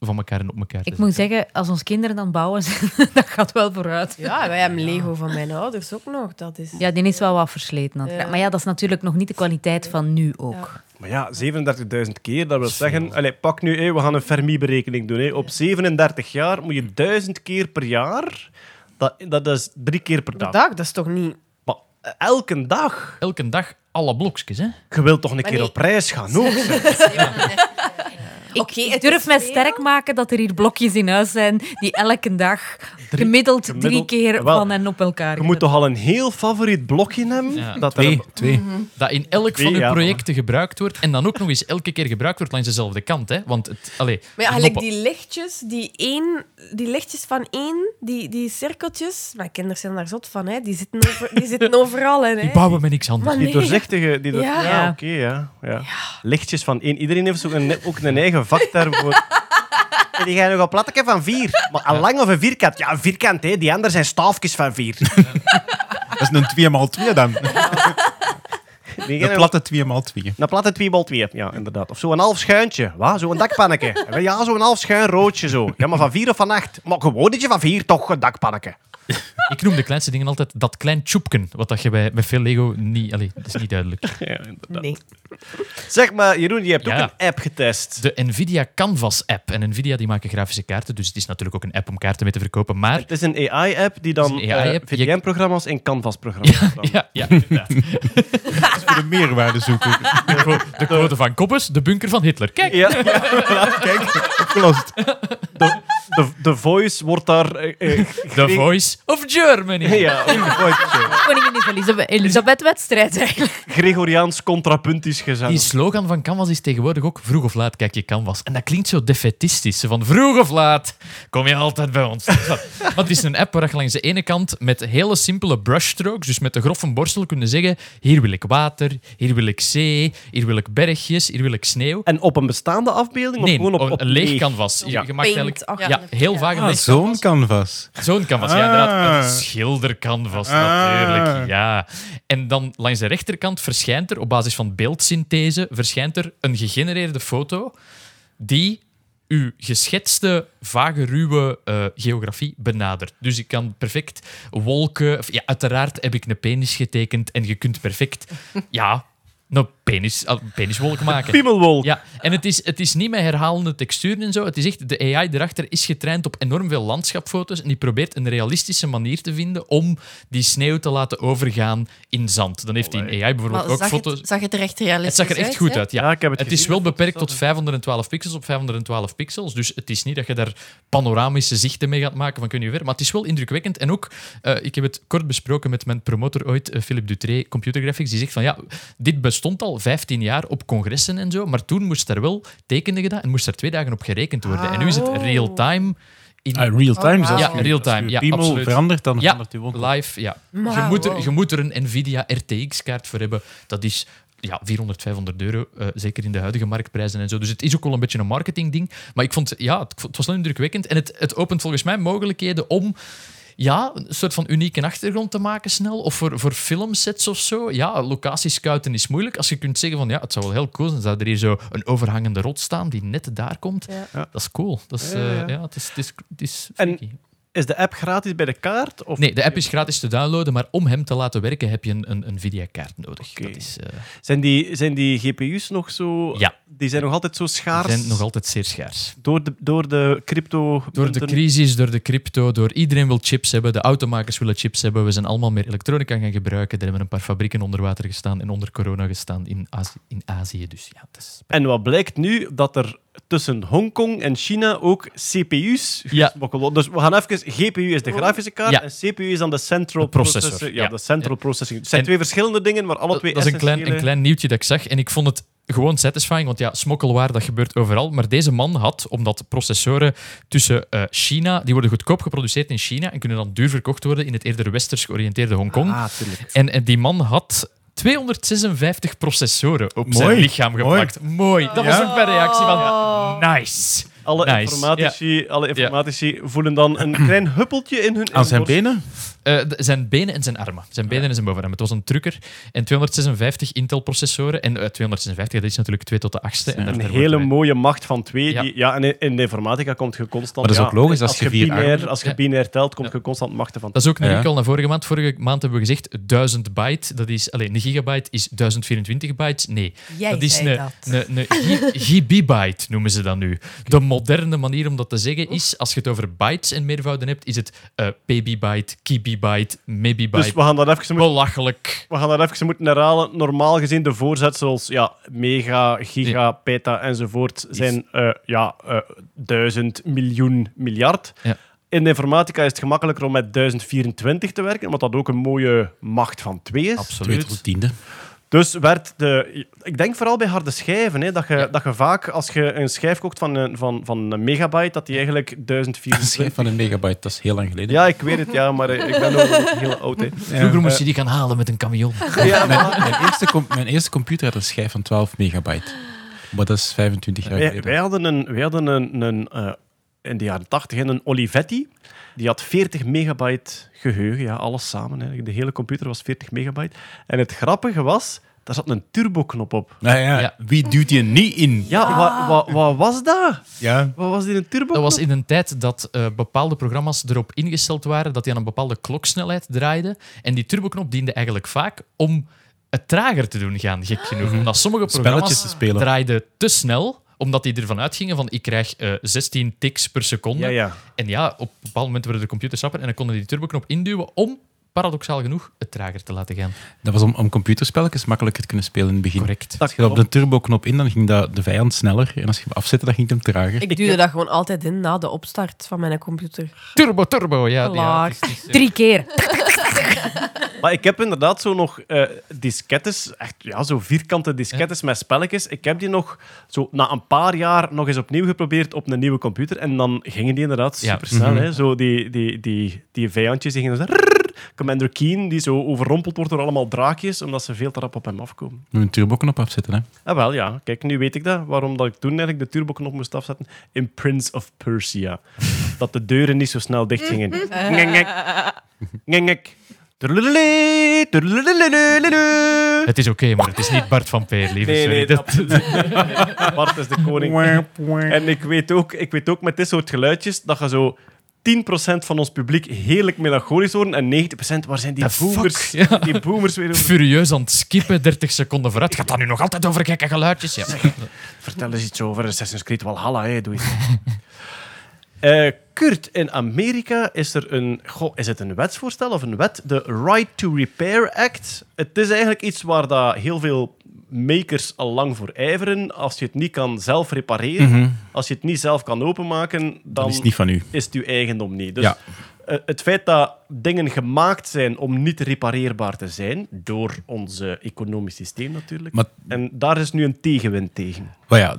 van elkaar en op elkaar Ik moet zeggen, als onze kinderen dan bouwen zijn, dat gaat wel vooruit. Ja, wij hebben Lego van mijn ouders ook nog. Dat is... Ja, die is wel wat versleten. Ja. Maar ja, dat is natuurlijk nog niet de kwaliteit van nu ook. Maar ja, 37.000 keer, dat wil zeggen... Allee, pak nu, hé, we gaan een Fermi-berekening doen. Hé. Op 37 jaar moet je 1000 keer per jaar... Dat, dat is drie keer per dag. dag, dat is toch niet... Maar eh, elke dag. Elke dag alle blokjes, hè? Je wilt toch een Maar keer nee. op reis gaan ook? Oké, Ik het durf mij sterk maken dat er hier blokjes in huis zijn die elke dag gemiddeld, drie keer Wel, van en op elkaar Je moet toch al een heel favoriet blokje hebben? Ja. Dat er Twee, een- twee. Dat in elk Twee, van uw ja, projecten gebruikt wordt en dan ook nog eens elke keer gebruikt wordt langs dezelfde kant. Hè? Want het, allee, Maar ja, gelijk knoppen. die lichtjes, die, één, die lichtjes van één, die, die cirkeltjes... Mijn kinderen zijn daar zot van, hè. Die zitten, over, die zitten overal in, hè. Die bouwen met niks anders. Die doorzichtige... Die door... Ja. Ja, Ja. oké, ja, ja. Lichtjes van één. Iedereen heeft zo een, ook een eigen vakterm voor... En die gaan nog een platteke van vier. Maar een lang of een vierkant? Ja, een vierkant, hè. Die anderen zijn staafjes van vier. Dat is een 2 x 2 dan. Een platte 2 x 2. Een platte 2 bal 2, ja, inderdaad. Of zo'n half schuintje. Wat? Zo'n dakpanneke. Ja, zo'n half schuin roodje zo. Ja, maar van vier of van acht? Maar gewoon dat je van vier toch een dakpanneke. Ik noem de kleinste dingen altijd dat klein tjoepken, wat dat je bij, bij veel Lego niet... Allee, dat is niet duidelijk. Ja, inderdaad. Nee. Zeg maar, Jeroen, je hebt Ja. ook een app getest. De Nvidia Canvas app. En Nvidia die maken grafische kaarten, dus het is natuurlijk ook een app om kaarten mee te verkopen. Maar Het is een AI-app die dan AI-app. eh, VDM-programma's en Canvas-programma's dan. ja, ja inderdaad. Dat is voor de meerwaarde zoeken. De, de quote van Koppes, de bunker van Hitler. Kijk, Ja, ja, kijk, opgelost. De, de, de voice wordt daar... eh, eh, The of Germany. Ja, een. Koningin Elisabeth, Elisabeth wedstrijd eigenlijk. Gregoriaans contrapuntisch gezang. Die slogan van Canvas is tegenwoordig ook vroeg of laat kijk je Canvas. En dat klinkt zo defetistisch. Van vroeg of laat kom je altijd bij ons. maar het is een app waar je langs de ene kant met hele simpele brushstrokes, dus met de grove borstel, kunnen zeggen hier wil ik water, hier wil ik zee, hier wil ik bergjes, hier wil ik sneeuw. En op een bestaande afbeelding? Nee, of gewoon op, een leeg leeg? canvas. Ja. je maakt Paint eigenlijk ja, heel vaak een Ah, leeg zo'n canvas. canvas. Zo'n canvas, ja, inderdaad. Een Ah. schildercanvas, Ah. natuurlijk. Ja. En dan langs de rechterkant verschijnt er, op basis van beeldsynthese, verschijnt er een gegenereerde foto die uw geschetste, vage, ruwe eh, geografie benadert. Dus ik kan perfect wolken... of Ja, uiteraard heb ik een penis getekend en je kunt perfect... Ja, een penis, peniswolk maken. Piemelwolk. Ja, en het is, het is niet met herhalende texturen en zo. Het is echt, de AI erachter is getraind op enorm veel landschapfoto's en die probeert een realistische manier te vinden om die sneeuw te laten overgaan in zand. Dan heeft hij in AI bijvoorbeeld Maar ook zag, foto's... het, zag het er echt realistisch Het zag er echt uit, goed uit, ja. Ja, ik heb het Het is wel beperkt tot 512 pixels op 512 pixels. Dus het is niet dat je daar panoramische zichten mee gaat maken van kun je ver. Maar het is wel indrukwekkend. En ook, eh, ik heb het kort besproken met mijn promotor ooit, eh, Philip Dutré, Computer Graphics. Die zegt van ja, dit bestond al 15 jaar op congressen en zo. Maar toen moest er wel, tekende je dat, en moest er twee dagen op gerekend worden. En nu is het real-time. In, Ah, real time Oh, zelfs. Ja, real time, Als je ja, absoluut. verandert, dan Ja, verandert ook. live, ja. Je moet, er, wow. je moet er een Nvidia RTX-kaart voor hebben. Dat is ja, 400, 500 euro, eh, zeker in de huidige marktprijzen en zo. Dus het is ook wel een beetje een marketingding. Maar ik vond, ja, het, het was wel indrukwekkend. En het, het opent volgens mij mogelijkheden om ja, een soort van unieke achtergrond te maken snel. Of voor, voor filmsets of zo. Ja, locatiescouten is moeilijk. Als je kunt zeggen van ja, het zou wel heel cool zijn. Zou er hier zo een overhangende rot staan die net daar komt. Ja. Ja. Dat is cool. Dat is, Ja, eh, ja. ja, het is, het is, het is En-. Is de app gratis bij de kaart? Of Nee, de app is gratis te downloaden, maar om hem te laten werken heb je een, een, een Nvidia-kaart nodig. Dat is, eh, Zijn die, zijn die GPU's nog zo... Ja. Die zijn nog altijd zo die schaars? zijn nog altijd zeer schaars. Door de, door de crypto... Door de crisis, door de crypto, door iedereen wil chips hebben, de automakers willen chips hebben, we zijn allemaal meer elektronica gaan gebruiken. Er hebben een paar fabrieken onder water gestaan en onder corona gestaan in Azië. In Azië dus ja, is... En wat blijkt nu? Dat er tussen Hongkong en China ook CPU's Ja. gesmokkeld. Dus we gaan even... GPU is de grafische kaart en CPU is dan de central De processor, processor. Ja, de central processing. Het zijn En- twee verschillende dingen, maar alle twee dat is een klein, een klein nieuwtje dat ik zag en ik vond het gewoon satisfying, want ja, smokkelwaar, dat gebeurt overal. Maar deze man had, omdat processoren tussen eh, China, die worden goedkoop geproduceerd in China en kunnen dan duur verkocht worden in het eerder westers georiënteerde Hongkong. Ah, en die man had 256 processoren op zijn Mooi, lichaam mooi. geplakt. Mooi. Dat was ook mijn reactie van nice. Alle Nice. informatici, alle informatici voelen dan een klein huppeltje in hun Aan zijn benen? Eh, zijn benen en zijn armen. Zijn benen en zijn bovenarm. Het was een trucker. En 256 Intel-processoren. En eh, 256, dat is natuurlijk 2 tot de 8ste. En daar- Een daar hele mooie macht van twee. Ja. Die, ja, en in, in de informatica komt je constant... Maar dat is ja, ook logisch, als als je binair, armen- als je Ja. binair telt, komt je constant machten van Dat is ook een al naar vorige maand. Vorige maand hebben we gezegd 1000 byte. Dat is, alleen, een gigabyte is 1024 bytes. Nee, Jij dat is zei een, dat. een, noemen ze dat nu. De moderne manier om dat te zeggen is, als je het over bytes en meervouden hebt, is het eh babybyte, kibibyte, mebibyte. Dus we gaan dat even moeten, Belachelijk. we gaan dat even moeten herhalen. Normaal gezien, de voorzetsels, ja, mega, giga, peta enzovoort, zijn eh, ja, eh, duizend, miljoen, miljard. Ja. In de informatica is het gemakkelijker om met 1024 te werken, omdat dat ook een mooie macht van 2 is. Twee Absoluut. tot tiende. Dus werd de... Ik denk vooral bij harde schijven, hè, dat, je, Ja. dat je vaak, als je een schijf koopt van een, van, van een megabyte, dat die eigenlijk Een schijf 1024... van een megabyte, dat is heel lang geleden. Ja, ik weet het, ja, maar eh, ik ben ook heel oud. Hè. Vroeger moest je die gaan halen met een camion. Ja, Mijn, mijn, eerste com- mijn eerste computer had een schijf van 12 megabyte. Maar dat is 25 jaar Wij, geleden. wij hadden een, wij hadden een, een eh, in de jaren 80 een Olivetti. Die had 40 megabyte geheugen, ja, alles samen. Hè. De hele computer was 40 megabyte. En het grappige was, daar zat een turboknop op. Nou ja, Ja. wie duwt je niet in? Ja, wat wa, wat was dat? Ja. Wat was die een turboknop? Dat was in een tijd dat eh, bepaalde programma's erop ingesteld waren dat die aan een bepaalde kloksnelheid draaiden. En die turboknop diende eigenlijk vaak om het trager te doen gaan, gek genoeg. Omdat sommige programma's te draaiden te snel, omdat die ervan uitgingen van ik krijg eh 16 tics per seconde. Ja, ja. En ja, op een bepaald moment werden de computers snapper en dan konden die die turboknop induwen om, paradoxaal genoeg, het trager te laten gaan. Dat was om, om computerspelletjes makkelijker te kunnen spelen in het begin. Correct. Dat Als je op de turboknop in, dan ging dat de vijand sneller. En als je hem afzette, dan ging het hem trager. Ik duwde dat gewoon altijd in na de opstart van mijn computer. Turbo, turbo, ja. ja is- is, Drie keer. Maar ik heb inderdaad zo nog eh, diskettes, echt ja, zo vierkante diskettes met spelletjes. Ik heb die nog zo na een paar jaar nog eens opnieuw geprobeerd op een nieuwe computer. En dan gingen die inderdaad Ja. super snel. Mhm. hè. Zo die, die, die, die vijandjes die gingen zo... Commander Keen, die zo overrompeld wordt door allemaal draakjes, omdat ze veel te rap op hem afkomen. Moet een turboknop afzetten, hè. Ah, wel, ja. Kijk, nu weet ik dat. Waarom dat ik toen eigenlijk de turboknop moest afzetten in Prince of Persia. dat de deuren niet zo snel dicht gingen. Ngengek. Het is oké, maar het is niet Bart van Peer, lieve. Nee, sorry. nee, Dat-. Bart is de koning. En ik weet, ook, ik weet ook met dit soort geluidjes dat je zo 10% van ons publiek heerlijk melancholisch worden en 90% waar zijn die The fuck? boomers, Ja. die boomers weer over. furieus aan het skippen, 30 seconden vooruit. Gaat dat nu nog altijd over gekke geluidjes? Ja. Vertel eens iets over Assassin's Creed Valhalla, hè. doe eens. Eh, Kurt, in Amerika is er een... Goh, is het een wetsvoorstel of een wet? De Right to Repair Act. Het is eigenlijk iets waar dat heel veel makers al lang voor ijveren. Als je het niet kan zelf repareren, als je het niet zelf kan openmaken, dan, is het niet van u. is het uw eigendom niet. Dus Ja. eh, het feit dat dingen gemaakt zijn om niet repareerbaar te zijn, door ons economisch systeem natuurlijk. Maar- En daar is nu een tegenwind tegen. Maar ja,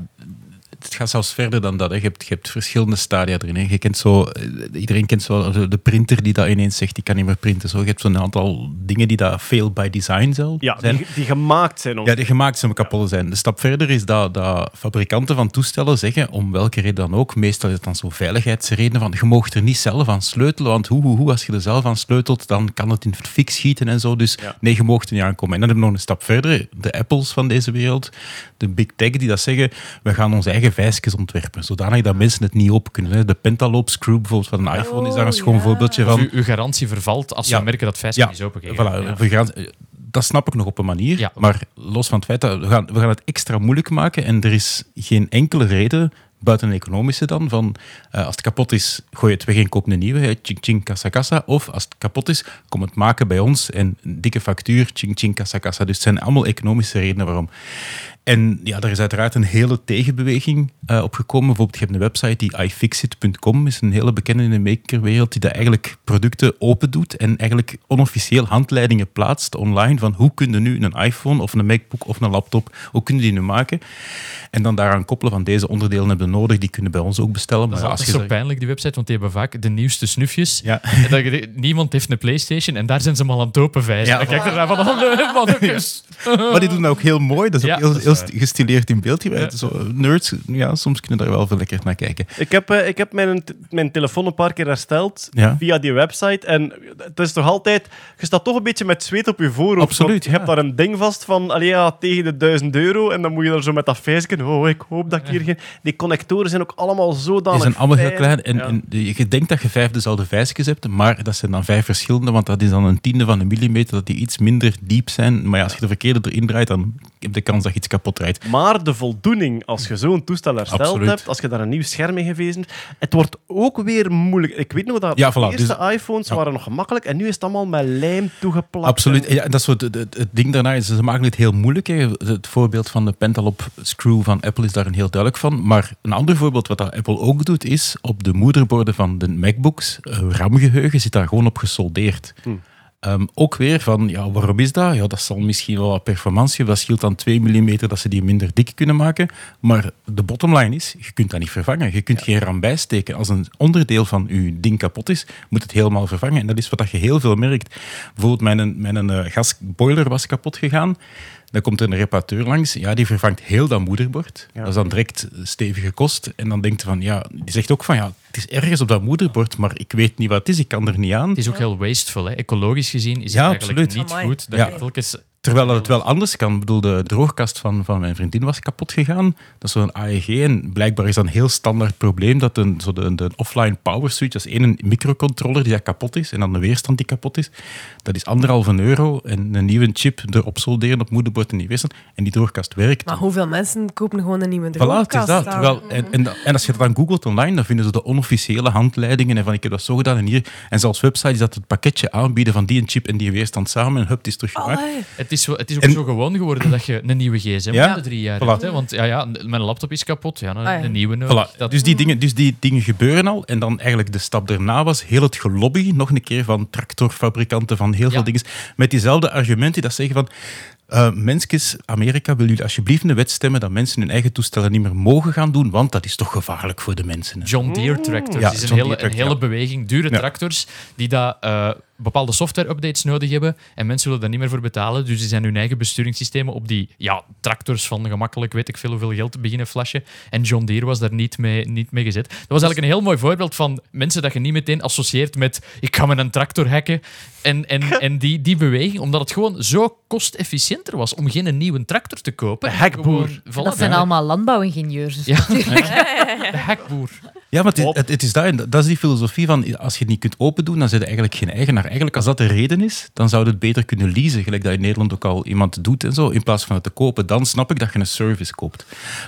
het gaat zelfs verder dan dat. Hè. Je, hebt, je hebt verschillende stadia erin. Hè. Je kent zo, eh, iedereen kent zo de- printer die dat ineens zegt, ik kan niet meer printen. Zo. Je hebt zo'n aantal dingen die dat fail by design zelf Ja, zijn. die, die gemaakt zijn om... Ja, die gemaakt zijn om kapot zijn. De stap verder is dat, dat fabrikanten van toestellen zeggen, om welke reden dan ook, meestal is het dan zo veiligheidsredenen van, je mag er niet zelf aan sleutelen, want hoe, hoe, hoe, als je er zelf aan sleutelt, dan kan het in het fik schieten en zo. Dus Ja. nee, je mag er niet aankomen. En dan hebben we nog een stap verder, de Apples van deze wereld, de Big Tech, die dat zeggen, we gaan onze eigen vijsjes ontwerpen, zodanig dat mensen het niet open kunnen. hè. De Pentalobe Screw bijvoorbeeld van een iPhone is daar een schoon voorbeeldje van. uw, uw garantie vervalt als Ja. we merken dat vijsje Ja, is opengegeven. Voilà, Ja. we gaan, dat snap ik nog op een manier. Ja. Maar los van het feit dat we gaan, we gaan het extra moeilijk maken en er is geen enkele reden, buiten een economische dan, van eh, als het kapot is, gooi je het weg en koop een nieuwe. hè, Ching ching kassa kassa. Of als het kapot is, kom het maken bij ons en een dikke factuur, ching ching kassa kassa. Dus het zijn allemaal economische redenen waarom. En ja, er is uiteraard een hele tegenbeweging eh opgekomen. Bijvoorbeeld, je hebt een website die ifixit.com is een hele bekende in de makerwereld die dat eigenlijk producten open doet en eigenlijk onofficieel handleidingen plaatst online van hoe kun je nu een iPhone of een MacBook of een laptop, hoe kun je die nu maken? En dan daaraan koppelen van deze onderdelen hebben we nodig, die kunnen bij ons ook bestellen. Dat is Maar als je zo zegt- pijnlijk, die website, want die hebben vaak de nieuwste snufjes. ja. En dat niemand heeft een Playstation en daar zijn ze maar aan het openvijzen. Ja. Dan kijk je ernaar van, oh nee. Maar die doen dat ook heel mooi. Dat is ook heel, heel. Gestileerd in beeld. gewerkt. Zo, nerds, ja, soms kunnen daar wel veel lekker naar kijken. Ik heb, eh, ik heb mijn, mijn telefoon een paar keer hersteld Ja. via die website. En het is toch altijd... Je staat toch een beetje met zweet op je voorhoofd. Absoluut, Je hebt daar een ding vast van allee, ja, tegen de 1000 euro. En dan moet je daar zo met dat feestje... Oh, ik hoop dat ik hier geen... Die connectoren zijn ook allemaal zodanig Die zijn allemaal heel klein. En, en je denkt dat je vijf dezelfde vijsjes hebt, maar dat zijn dan vijf verschillende, want dat is dan een tiende van een millimeter, dat die iets minder diep zijn. Maar ja, als je de verkeerde erin draait, dan heb je de kans dat je iets kapot rijdt. Maar de voldoening, als je zo'n toestel hersteld Absoluut. hebt, als je daar een nieuw scherm in gewezen het wordt ook weer moeilijk. Ik weet nog dat Ja, de eerste dus- iPhones ja. waren nog gemakkelijk en nu is het allemaal met lijm toegeplakt. Absoluut. En- Ja, dat is zo het, het, het ding daarna. Is, ze maken het heel moeilijk. Hè. Het voorbeeld van de Pentalop Screw van Apple is daar een heel duidelijk van. Maar een ander voorbeeld wat dat Apple ook doet, is op de moederborden van de MacBooks, eh, RAM-geheugen zit daar gewoon op gesoldeerd. Ehm, ook weer van, ja, waarom is dat? Ja, dat zal misschien wel wat performantie, dat scheelt dan 2 mm dat ze die minder dik kunnen maken. Maar de bottomline is, je kunt dat niet vervangen. Je kunt geen RAM bijsteken. Als een onderdeel van je ding kapot is, moet het helemaal vervangen. En dat is wat dat je heel veel merkt. Bijvoorbeeld, mijn, mijn eh, gasboiler was kapot gegaan. Dan komt er een reparateur langs, ja, die vervangt heel dat moederbord. Dat is dan direct stevige kost. En dan denkt hij van, ja, die zegt ook van, ja, het is ergens op dat moederbord, maar ik weet niet wat het is, ik kan er niet aan. Het is ook heel wasteful. Hè. Ecologisch gezien is Ja, het eigenlijk absoluut. niet Amai. goed dat Ja. je telkens... Terwijl dat het wel anders kan. Ik bedoel, de droogkast van, van mijn vriendin was kapot gegaan. Dat is zo'n AEG. En blijkbaar is dat een heel standaard probleem. Dat een, zo de, de offline power switch, dat is één een microcontroller die kapot is. En dan de weerstand die kapot is. Dat is anderhalve euro. En een nieuwe chip erop solderen op moederbord en die weerstand. En die droogkast werkt. Maar hoeveel mensen kopen gewoon een nieuwe Voilà, droogkast? het is dat. Terwijl, en, en, en als je dat dan googelt online, dan vinden ze de onofficiële handleidingen en van ik heb dat zo gedaan en hier. En zelfs websites dat het pakketje aanbieden van die een chip en die weerstand samen en hup, het is teruggemaakt. Het is, wel- het is ook En- zo gewoon geworden dat je een nieuwe gsm Ja. de drie jaar Voilà. hebt. Hè? Want ja, ja, mijn laptop is kapot. Ja, een, Ah, ja. een nieuwe nodig. Voilà. Dat, Dus, die dingen, dus die dingen gebeuren al. En dan eigenlijk de stap daarna was heel het gelobby, nog een keer van tractorfabrikanten, van heel veel dingen, met diezelfde argumenten dat zeggen van eh mensjes, Amerika, wil jullie alsjeblieft een wet stemmen dat mensen hun eigen toestellen niet meer mogen gaan doen, want dat is toch gevaarlijk voor de mensen. hè. John Deere tractors Ja, is een John hele, een hele ja. beweging. Dure Ja. tractors die dat, eh, bepaalde software-updates nodig hebben en mensen willen daar niet meer voor betalen. Dus die zijn hun eigen besturingssystemen op die ja, tractors van gemakkelijk weet ik veel hoeveel geld te beginnen flashen. En John Deere was daar niet mee, niet mee gezet. Dat was eigenlijk een heel mooi voorbeeld van mensen dat je niet meteen associeert met ik ga met een tractor hacken. En, en, en die, die beweging, omdat het gewoon zo kostefficiënter was om geen nieuwe tractor te kopen. Hekboer. Gewoon, voilà, Dat zijn ja. allemaal landbouwingenieurs. Dus Ja, de hekboer. Ja, maar het is, het, het is dat, dat is die filosofie van als je het niet kunt open doen, dan zit je eigenlijk geen eigenaar. Eigenlijk, als dat de reden is, dan zou je het beter kunnen leasen, gelijk dat in Nederland ook al iemand doet en zo, in plaats van het te kopen. Dan snap ik dat je een service koopt.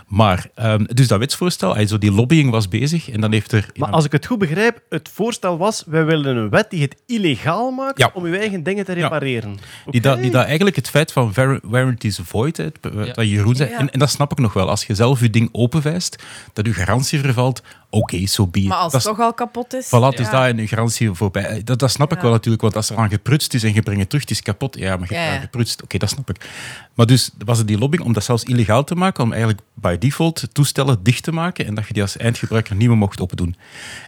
Maar, ehm, dus dat wetsvoorstel, also die lobbying was bezig en dan heeft er... Maar als ik het goed begrijp, het voorstel was, wij willen een wet die het illegaal maakt Ja. om uw eigen dingen te Ja. repareren. Die, dat, die dat eigenlijk het feit van war- warranties void, het- dat Jeroen zei, Ja. en, en dat snap ik nog wel. Als je zelf je ding openwijst, dat je garantie vervalt, oké, zo be it. Maar als Dat het toch al kapot is... Voilà, is daar een garantie voorbij. Eh, Dat, dat snap ik wel natuurlijk, want als er aan geprutst is en je brengt het terug, het is kapot. Ja, maar je hebt geprutst. Oké, dat snap ik. Maar dus was het die lobbying om dat zelfs illegaal te maken, om eigenlijk by default toestellen dicht te maken en dat je die als eindgebruiker niet meer mocht opdoen.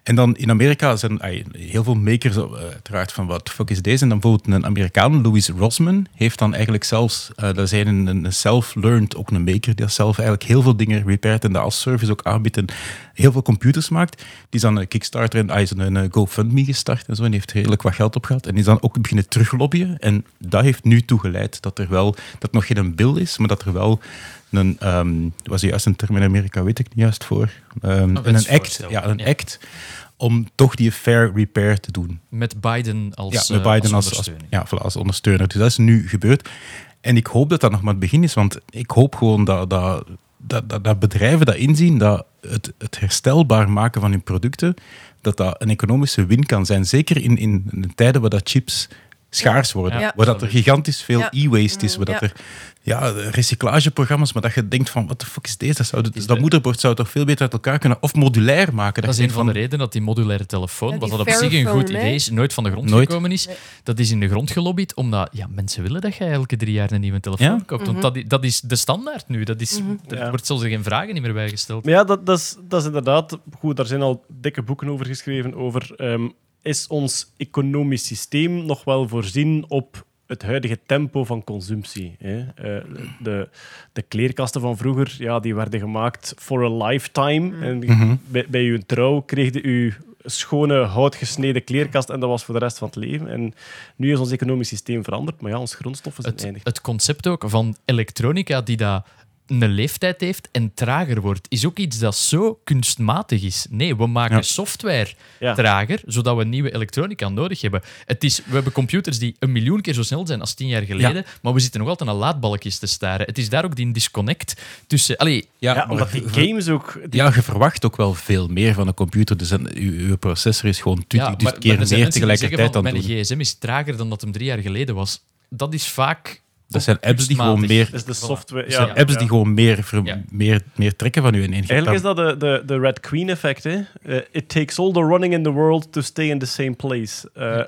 En dan in Amerika zijn heel veel makers eh, uiteraard van wat fuck is deze? En dan bijvoorbeeld een Amerikaan, Louis Rosman, heeft dan eigenlijk zelfs, eh dat zijn een, self-learned, ook een maker, die zelf eigenlijk heel veel dingen repairt en dat als service ook aanbiedt en heel veel computers maakt. Die is dan een Kickstarter en hij is een GoFundMe gestart en zo en heeft redelijk wat geld opgehaald. En die is dan ook beginnen teruglobbyen. En dat heeft nu toegeleid dat er wel, dat nog geen bill is, maar dat er wel een, ehm was juist een term in Amerika, weet ik niet juist voor, Ehm, een act, ja, een Ja. act om toch die fair repair te doen. Met Biden als, Ja, met eh, Biden als, ja, voilà, als ondersteuner. Dus dat is nu gebeurd. En ik hoop dat dat nog maar het begin is, want ik hoop gewoon dat, dat, dat, dat, dat bedrijven dat inzien, dat het, het herstelbaar maken van hun producten, dat dat een economische win kan zijn. Zeker in, in, de tijden waar dat chips schaars worden. Ja. Waar dat er gigantisch veel Ja. e-waste is. Waar dat Ja. er ja, recyclageprogramma's, maar dat je denkt van, wat de fuck is deze? Dat, zou, dat moederbord zou toch veel beter uit elkaar kunnen, of modulair maken. Dat is je een van de redenen dat die modulaire telefoon, Ja, wat dat op zich een goed idee is, nooit van de grond Nooit. gekomen is. Dat is in de grond gelobbyd, omdat ja, mensen willen dat jij elke drie jaar een nieuwe telefoon Ja. koopt. Want dat, dat is de standaard nu. Dat is, Er Ja. wordt zelfs geen vragen niet meer bijgesteld. Maar ja, dat, dat, is, dat is inderdaad goed. Daar zijn al dikke boeken over geschreven. Over ehm, is ons economisch systeem nog wel voorzien op het huidige tempo van consumptie? Hè? Eh, de, de kleerkasten van vroeger ja, die werden gemaakt for a lifetime. En bij, bij uw trouw kreeg je uw schone, houtgesneden kleerkast en dat was voor de rest van het leven. En nu is ons economisch systeem veranderd, maar ja, onze grondstoffen zijn Het, eindig. het concept ook van elektronica die dat een leeftijd heeft en trager wordt, is ook iets dat zo kunstmatig is. Nee, we maken Ja. software Ja. trager, zodat we nieuwe elektronica nodig hebben. Het is, we hebben computers die een miljoen keer zo snel zijn als tien jaar geleden, maar we zitten nog altijd aan laadbalkjes te staren. Het is daar ook die disconnect tussen... Allee, Ja, omdat die games ook... die- Ja, je verwacht ook wel veel meer van een computer. Dus een, uw, processor is gewoon 20 ja, maar- keer er meer tegelijkertijd aan het doen. Mijn gsm is trager dan dat hem drie jaar geleden was. Dat is vaak... Dat zijn apps die gewoon meer, is de software. dat Ja, zijn apps ja. die gewoon meer, ver- Ja. meer, meer trekken van u in één Eigenlijk is dat de, de, de Red Queen effect. Hè? Eh, it takes all the running in the world to stay in the same place. Eh,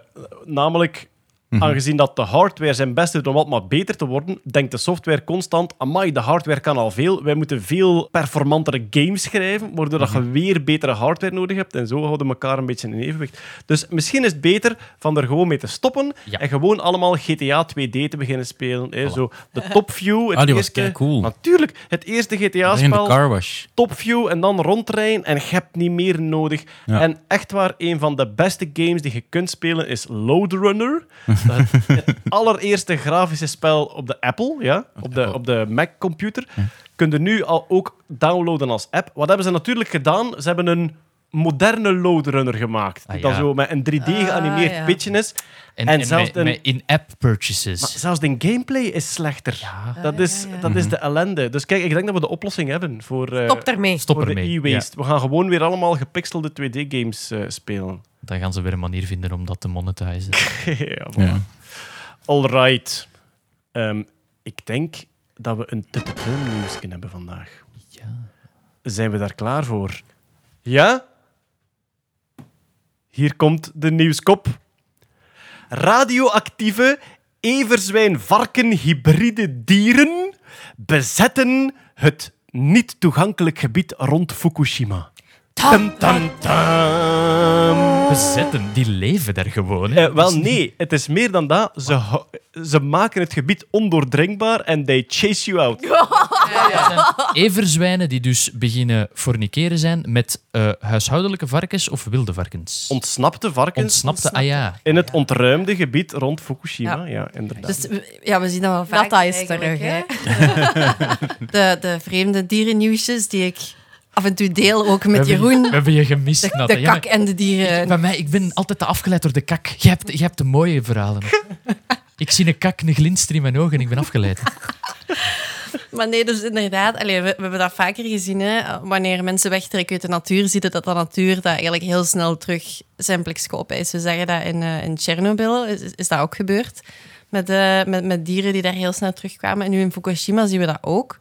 Namelijk, Mhm. aangezien dat de hardware zijn best doet om wat maar beter te worden, denkt de software constant, amai, de hardware kan al veel, wij moeten veel performantere games schrijven, waardoor dat je Mhm. weer betere hardware nodig hebt. En zo houden we elkaar een beetje in evenwicht. Dus misschien is het beter van er gewoon mee te stoppen Ja. en gewoon allemaal GTA 2D te beginnen spelen. Hè? Zo, de top view. Het Ah, die was eerste, keicool. Natuurlijk, het eerste GTA-spel car wash. topview en dan rondrijden en je hebt niet meer nodig. Ja. En echt waar, een van de beste games die je kunt spelen is Load Runner. Dat het allereerste grafische spel op de Apple, ja, op de, op de Mac-computer. Kun je nu al ook downloaden als app. Wat hebben ze natuurlijk gedaan? Ze hebben een moderne Load Runner gemaakt. Ah, Die ja. dan zo met een 3D geanimeerd ja. pitje is. En, En en, zelfs met, een- met in-app purchases. Maar zelfs de gameplay is slechter. Dat, is, dat is de ellende. Dus kijk, ik denk dat we de oplossing hebben voor... eh, Stop daarmee. Stop voor de ermee. e-waste. We gaan gewoon weer allemaal gepixelde 2D-games eh, spelen. Dan gaan ze weer een manier vinden om dat te monetizen. ja. Ja. Alright. Ehm, ik denk dat we een nieuws hebben vandaag. Ja. Zijn we daar klaar voor? Ja? Hier komt de nieuwskop. Radioactieve everzwijn-varken-hybride dieren bezetten het niet toegankelijk gebied rond Fukushima. Tam, tam, tam. Bezetten, die leven daar gewoon. Hè. Eh, wel, nee, het is meer dan dat. Ze, ze maken het gebied ondoordringbaar en they chase you out. Everzwijnen die dus beginnen forniceren zijn met eh, huishoudelijke varkens of wilde varkens. Ontsnapte varkens Ontsnapte, ah ja. in het ontruimde gebied rond Fukushima. Ja, Ja. inderdaad. Dus we- ja, we zien dat wel vaak. Data is eigenlijk, terug, hè. De, de vreemde dierennieuwsjes die ik af en toe deel, ook met hebben- Jeroen. We hebben je gemist, De, de Ja, maar kak en de dieren. Bij mij, ik ben altijd te afgeleid door de kak. Je hebt, je hebt de mooie verhalen. ik zie een kak, een glinster in mijn ogen en ik ben afgeleid. Maar nee, dus inderdaad, we, we hebben dat vaker gezien. Hè. Wanneer mensen wegtrekken uit de natuur, zie je dat de natuur dat eigenlijk heel snel terug zijn plekskop is. We zeggen dat in, eh in Tsjernobyl is, is dat ook gebeurd. Met, eh, met, met dieren die daar heel snel terugkwamen. En nu in Fukushima zien we dat ook.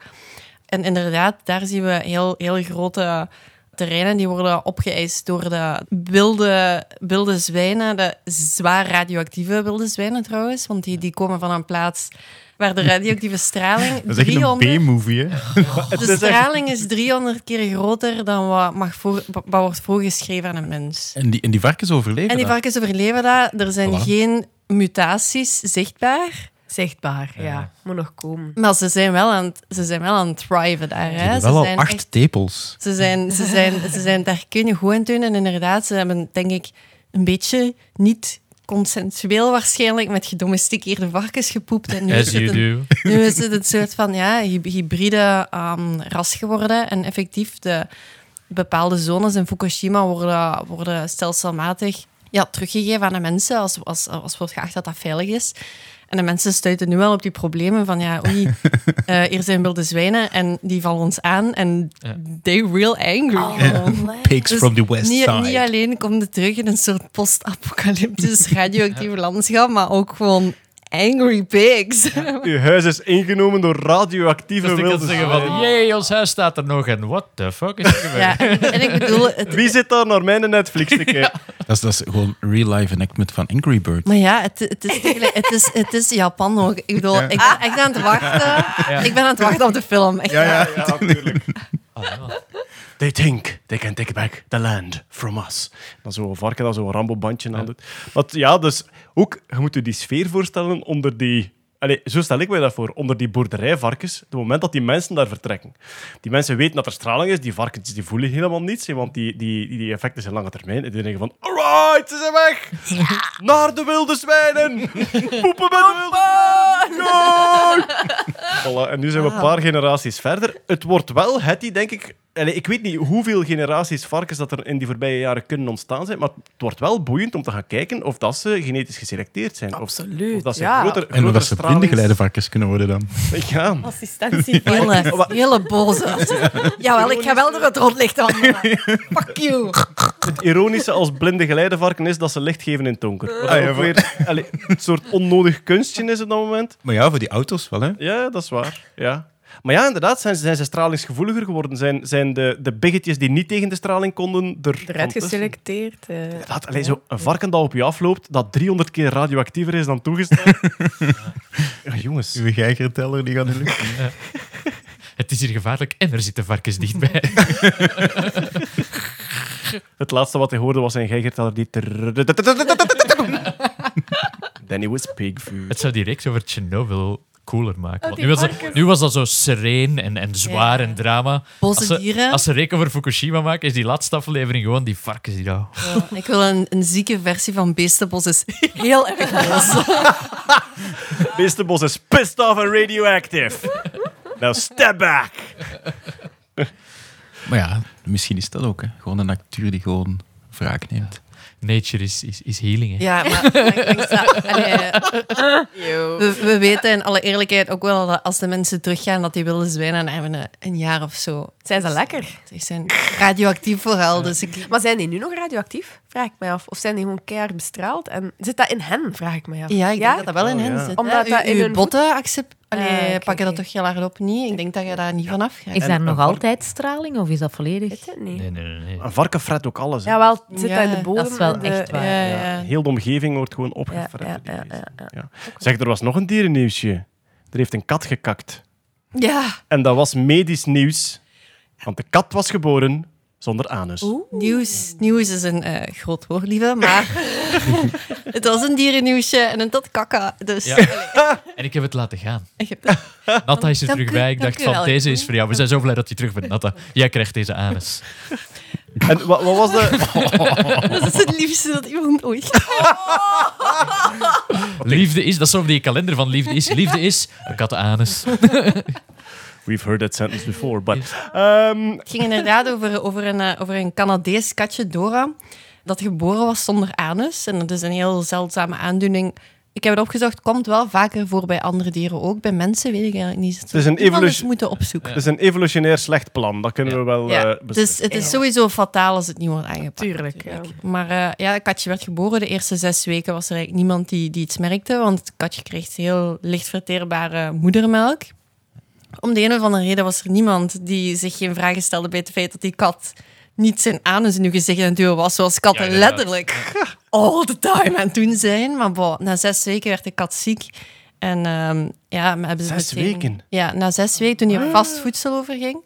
En inderdaad, daar zien we heel, heel grote terreinen die worden opgeëist door de wilde, wilde zwijnen, de zwaar radioactieve wilde zwijnen trouwens, want die, die komen van een plaats waar de radioactieve straling Dat is echt een 300 B-movie, hè? de straling is 300 keer groter dan wat, mag voor, wat wordt voorgeschreven aan een mens. En die, en die varkens overleven En die dat? varkens overleven dat. Er zijn Voilà. geen mutaties zichtbaar. Zichtbaar, ja. Moet nog komen. Maar ze zijn wel aan het, ze zijn wel aan het thriven daar. Ze wel al acht echt- tepels. ze zijn, ze, zijn, ze zijn daar kunnen goed in doen. En inderdaad, ze hebben denk ik een beetje niet consensueel waarschijnlijk met gedomesticeerde varkens gepoept. En nu is As het you een, do. nu is het een soort van ja, hy- hybride ehm, ras geworden. En effectief, de bepaalde zones in Fukushima worden, worden stelselmatig ja, teruggegeven aan de mensen als, als, als wordt geacht dat dat veilig is. En de mensen stuiten nu wel op die problemen van, ja, oei, eh, hier zijn wilde zwijnen en die vallen ons aan en Ja. they real angry. gewoon. Pigs Dus from the west niet, side. niet alleen komt het terug in een soort post-apocalyptisch radioactief landschap, maar ook gewoon angry pigs. Uw huis is ingenomen door radioactieve Dus wilde zeggen van, zwijnen. jee, ons huis staat er nog en what the fuck is er gebeurd? Ja, en, ik bedoel, het, Wie zit daar naar mijn Netflix te kijken? Dat, is, dat is gewoon real-life enactment van Angry Birds. Maar ja, het, het, is, het, is, het is Japan ook. Ik bedoel, ik ben echt aan het wachten. Ik ben aan het wachten op de film. Echt waar. ja, natuurlijk. They think they can take back the land from us. Dan zo'n varken dat zo'n Rambo-bandje aan doet. Maar ja, dus ook, je moet je die sfeer voorstellen onder die... Allee, zo stel ik mij dat voor. Onder die boerderijvarkens, het moment dat die mensen daar vertrekken. Die mensen weten dat er straling is, die varkens die voelen helemaal niets, want die, die, die effecten zijn lange termijn. En die denken van, alright, ze zijn weg! Naar de wilde zwijnen! Poepen met de wilde zwijnen! Voilà, en nu zijn we een paar generaties verder. Het wordt wel, Hetty, denk ik... Allee, ik weet niet hoeveel generaties varkens dat er in die voorbije jaren kunnen ontstaan zijn, maar het wordt wel boeiend om te gaan kijken of dat ze genetisch geselecteerd zijn. Of- Absoluut, Of, dat ze ja. groter, En of dat ze stralings- blindengeleide kunnen worden dan. Ja. Assistentie. Hele, hele boze. Jawel, ik ga wel door het rondlicht wandelen. Fuck you. Het ironische als blinde geleidevarken is dat ze licht geven in het donker. Wat Ah, ja, weer allee, een soort onnodig kunstje is op dat moment. Maar ja, voor die auto's wel, hè. Ja, dat is waar. Ja. Maar ja, inderdaad, zijn, zijn ze stralingsgevoeliger geworden. Zijn, zijn de, de biggetjes die niet tegen de straling konden er Eruit geselecteerd. allee, zo een varken dat op je afloopt, dat 300 keer radioactiever is dan toegestaan. ja, jongens. Uw geigerteller die gaat de lucht. Het is hier gevaarlijk en er zitten varkens dichtbij. Het laatste wat hij hoorde was zijn geigerteller die... Danny was pig food. Het zou die reeks over Chernobyl cooler maken. Want nu, was dat, varkens. nu was dat zo sereen en, en zwaar Ja. en drama. Boze Als ze, dieren. als ze reek over Fukushima maken, is die laatste aflevering gewoon die varkens die daar... Ja, ik wil een, een zieke versie van Beestenbos. is heel erg boos. Beestenbos is pissed off and radioactive. Now step back. Maar ja, misschien is dat ook, hè. Gewoon een acteur die gewoon wraak neemt. Nature is, is, is healing. Hè. Ja, maar ik denk dat- allee, we, we weten in alle eerlijkheid ook wel dat als de mensen teruggaan, dat die wilde zwijnen na een, een jaar of zo. Zijn ze lekker? Ze zijn radioactief vooral, dus ik... Maar zijn die nu nog radioactief? Vraag ik mij af. Of zijn die gewoon keihard bestraald? En zit dat in hen? Vraag ik mij af. Ja, ik denk dat dat wel in Oh, hen ja. zit. Omdat hè. dat in uw hun botten accept... Allee, Ah, oké, pakken dat toch heel hard op niet? Ik denk dat je daar niet van af gaat. Is daar nog vark- altijd straling of is dat volledig? Weet het niet. Nee, nee, nee. nee. Een varken fret ook alles. hè. Ja, wel, het zit Ja, in de bodem. dat is wel de- echt waar. Ja, ja. ja. Heel de omgeving wordt gewoon opgefret. ja, door die ja, beesten. ja, ja. Ja. Zeg, er was nog een dierennieuwsje. Er heeft een kat gekakt. Ja, En dat was medisch nieuws. Want de kat was geboren zonder anus. nieuws, nieuws is een eh, groot woord, lieve, maar het was een dierennieuwsje en een tot kakka. Dus Ja. En ik heb het laten gaan. ik heb- Natta is er Dank terug u, bij. Ik dacht van, wel. deze is voor jou. We zijn zo blij dat je terug bent, Natta. Jij krijgt deze anus. En wat, wat was de... dat is het liefste dat iemand ooit Liefde is, dat is zo die kalender van liefde is. Liefde is een kattenanus. We've heard that sentence before, but... ehm, Het ging inderdaad over, over, een, eh, over een Canadees katje, Dora, dat geboren was zonder anus. En dat is een heel zeldzame aandoening. Ik heb het opgezocht, komt wel vaker voor bij andere dieren ook. Bij mensen weet ik eigenlijk niet. Het is een evolu- moeten opzoeken. het is een evolutionair slecht plan. Dat kunnen we wel Ja, eh, het, is, beslissen. het is sowieso fataal als het niet wordt aangepakt. Tuurlijk, natuurlijk. Maar eh, ja, het katje werd geboren. De eerste zes weken was er eigenlijk niemand die, die iets merkte, want het katje kreeg heel licht verteerbare moedermelk. Om de een of andere reden was er niemand die zich geen vragen stelde bij het feit dat die kat niet zijn anus in uw gezicht het duwen was, zoals katten Ja, letterlijk all the time aan het doen zijn. Maar na zes weken werd de kat ziek. En ehm, ja, hebben ze Zes meteen- weken? Ja, na zes weken, toen hij op vast voedsel overging,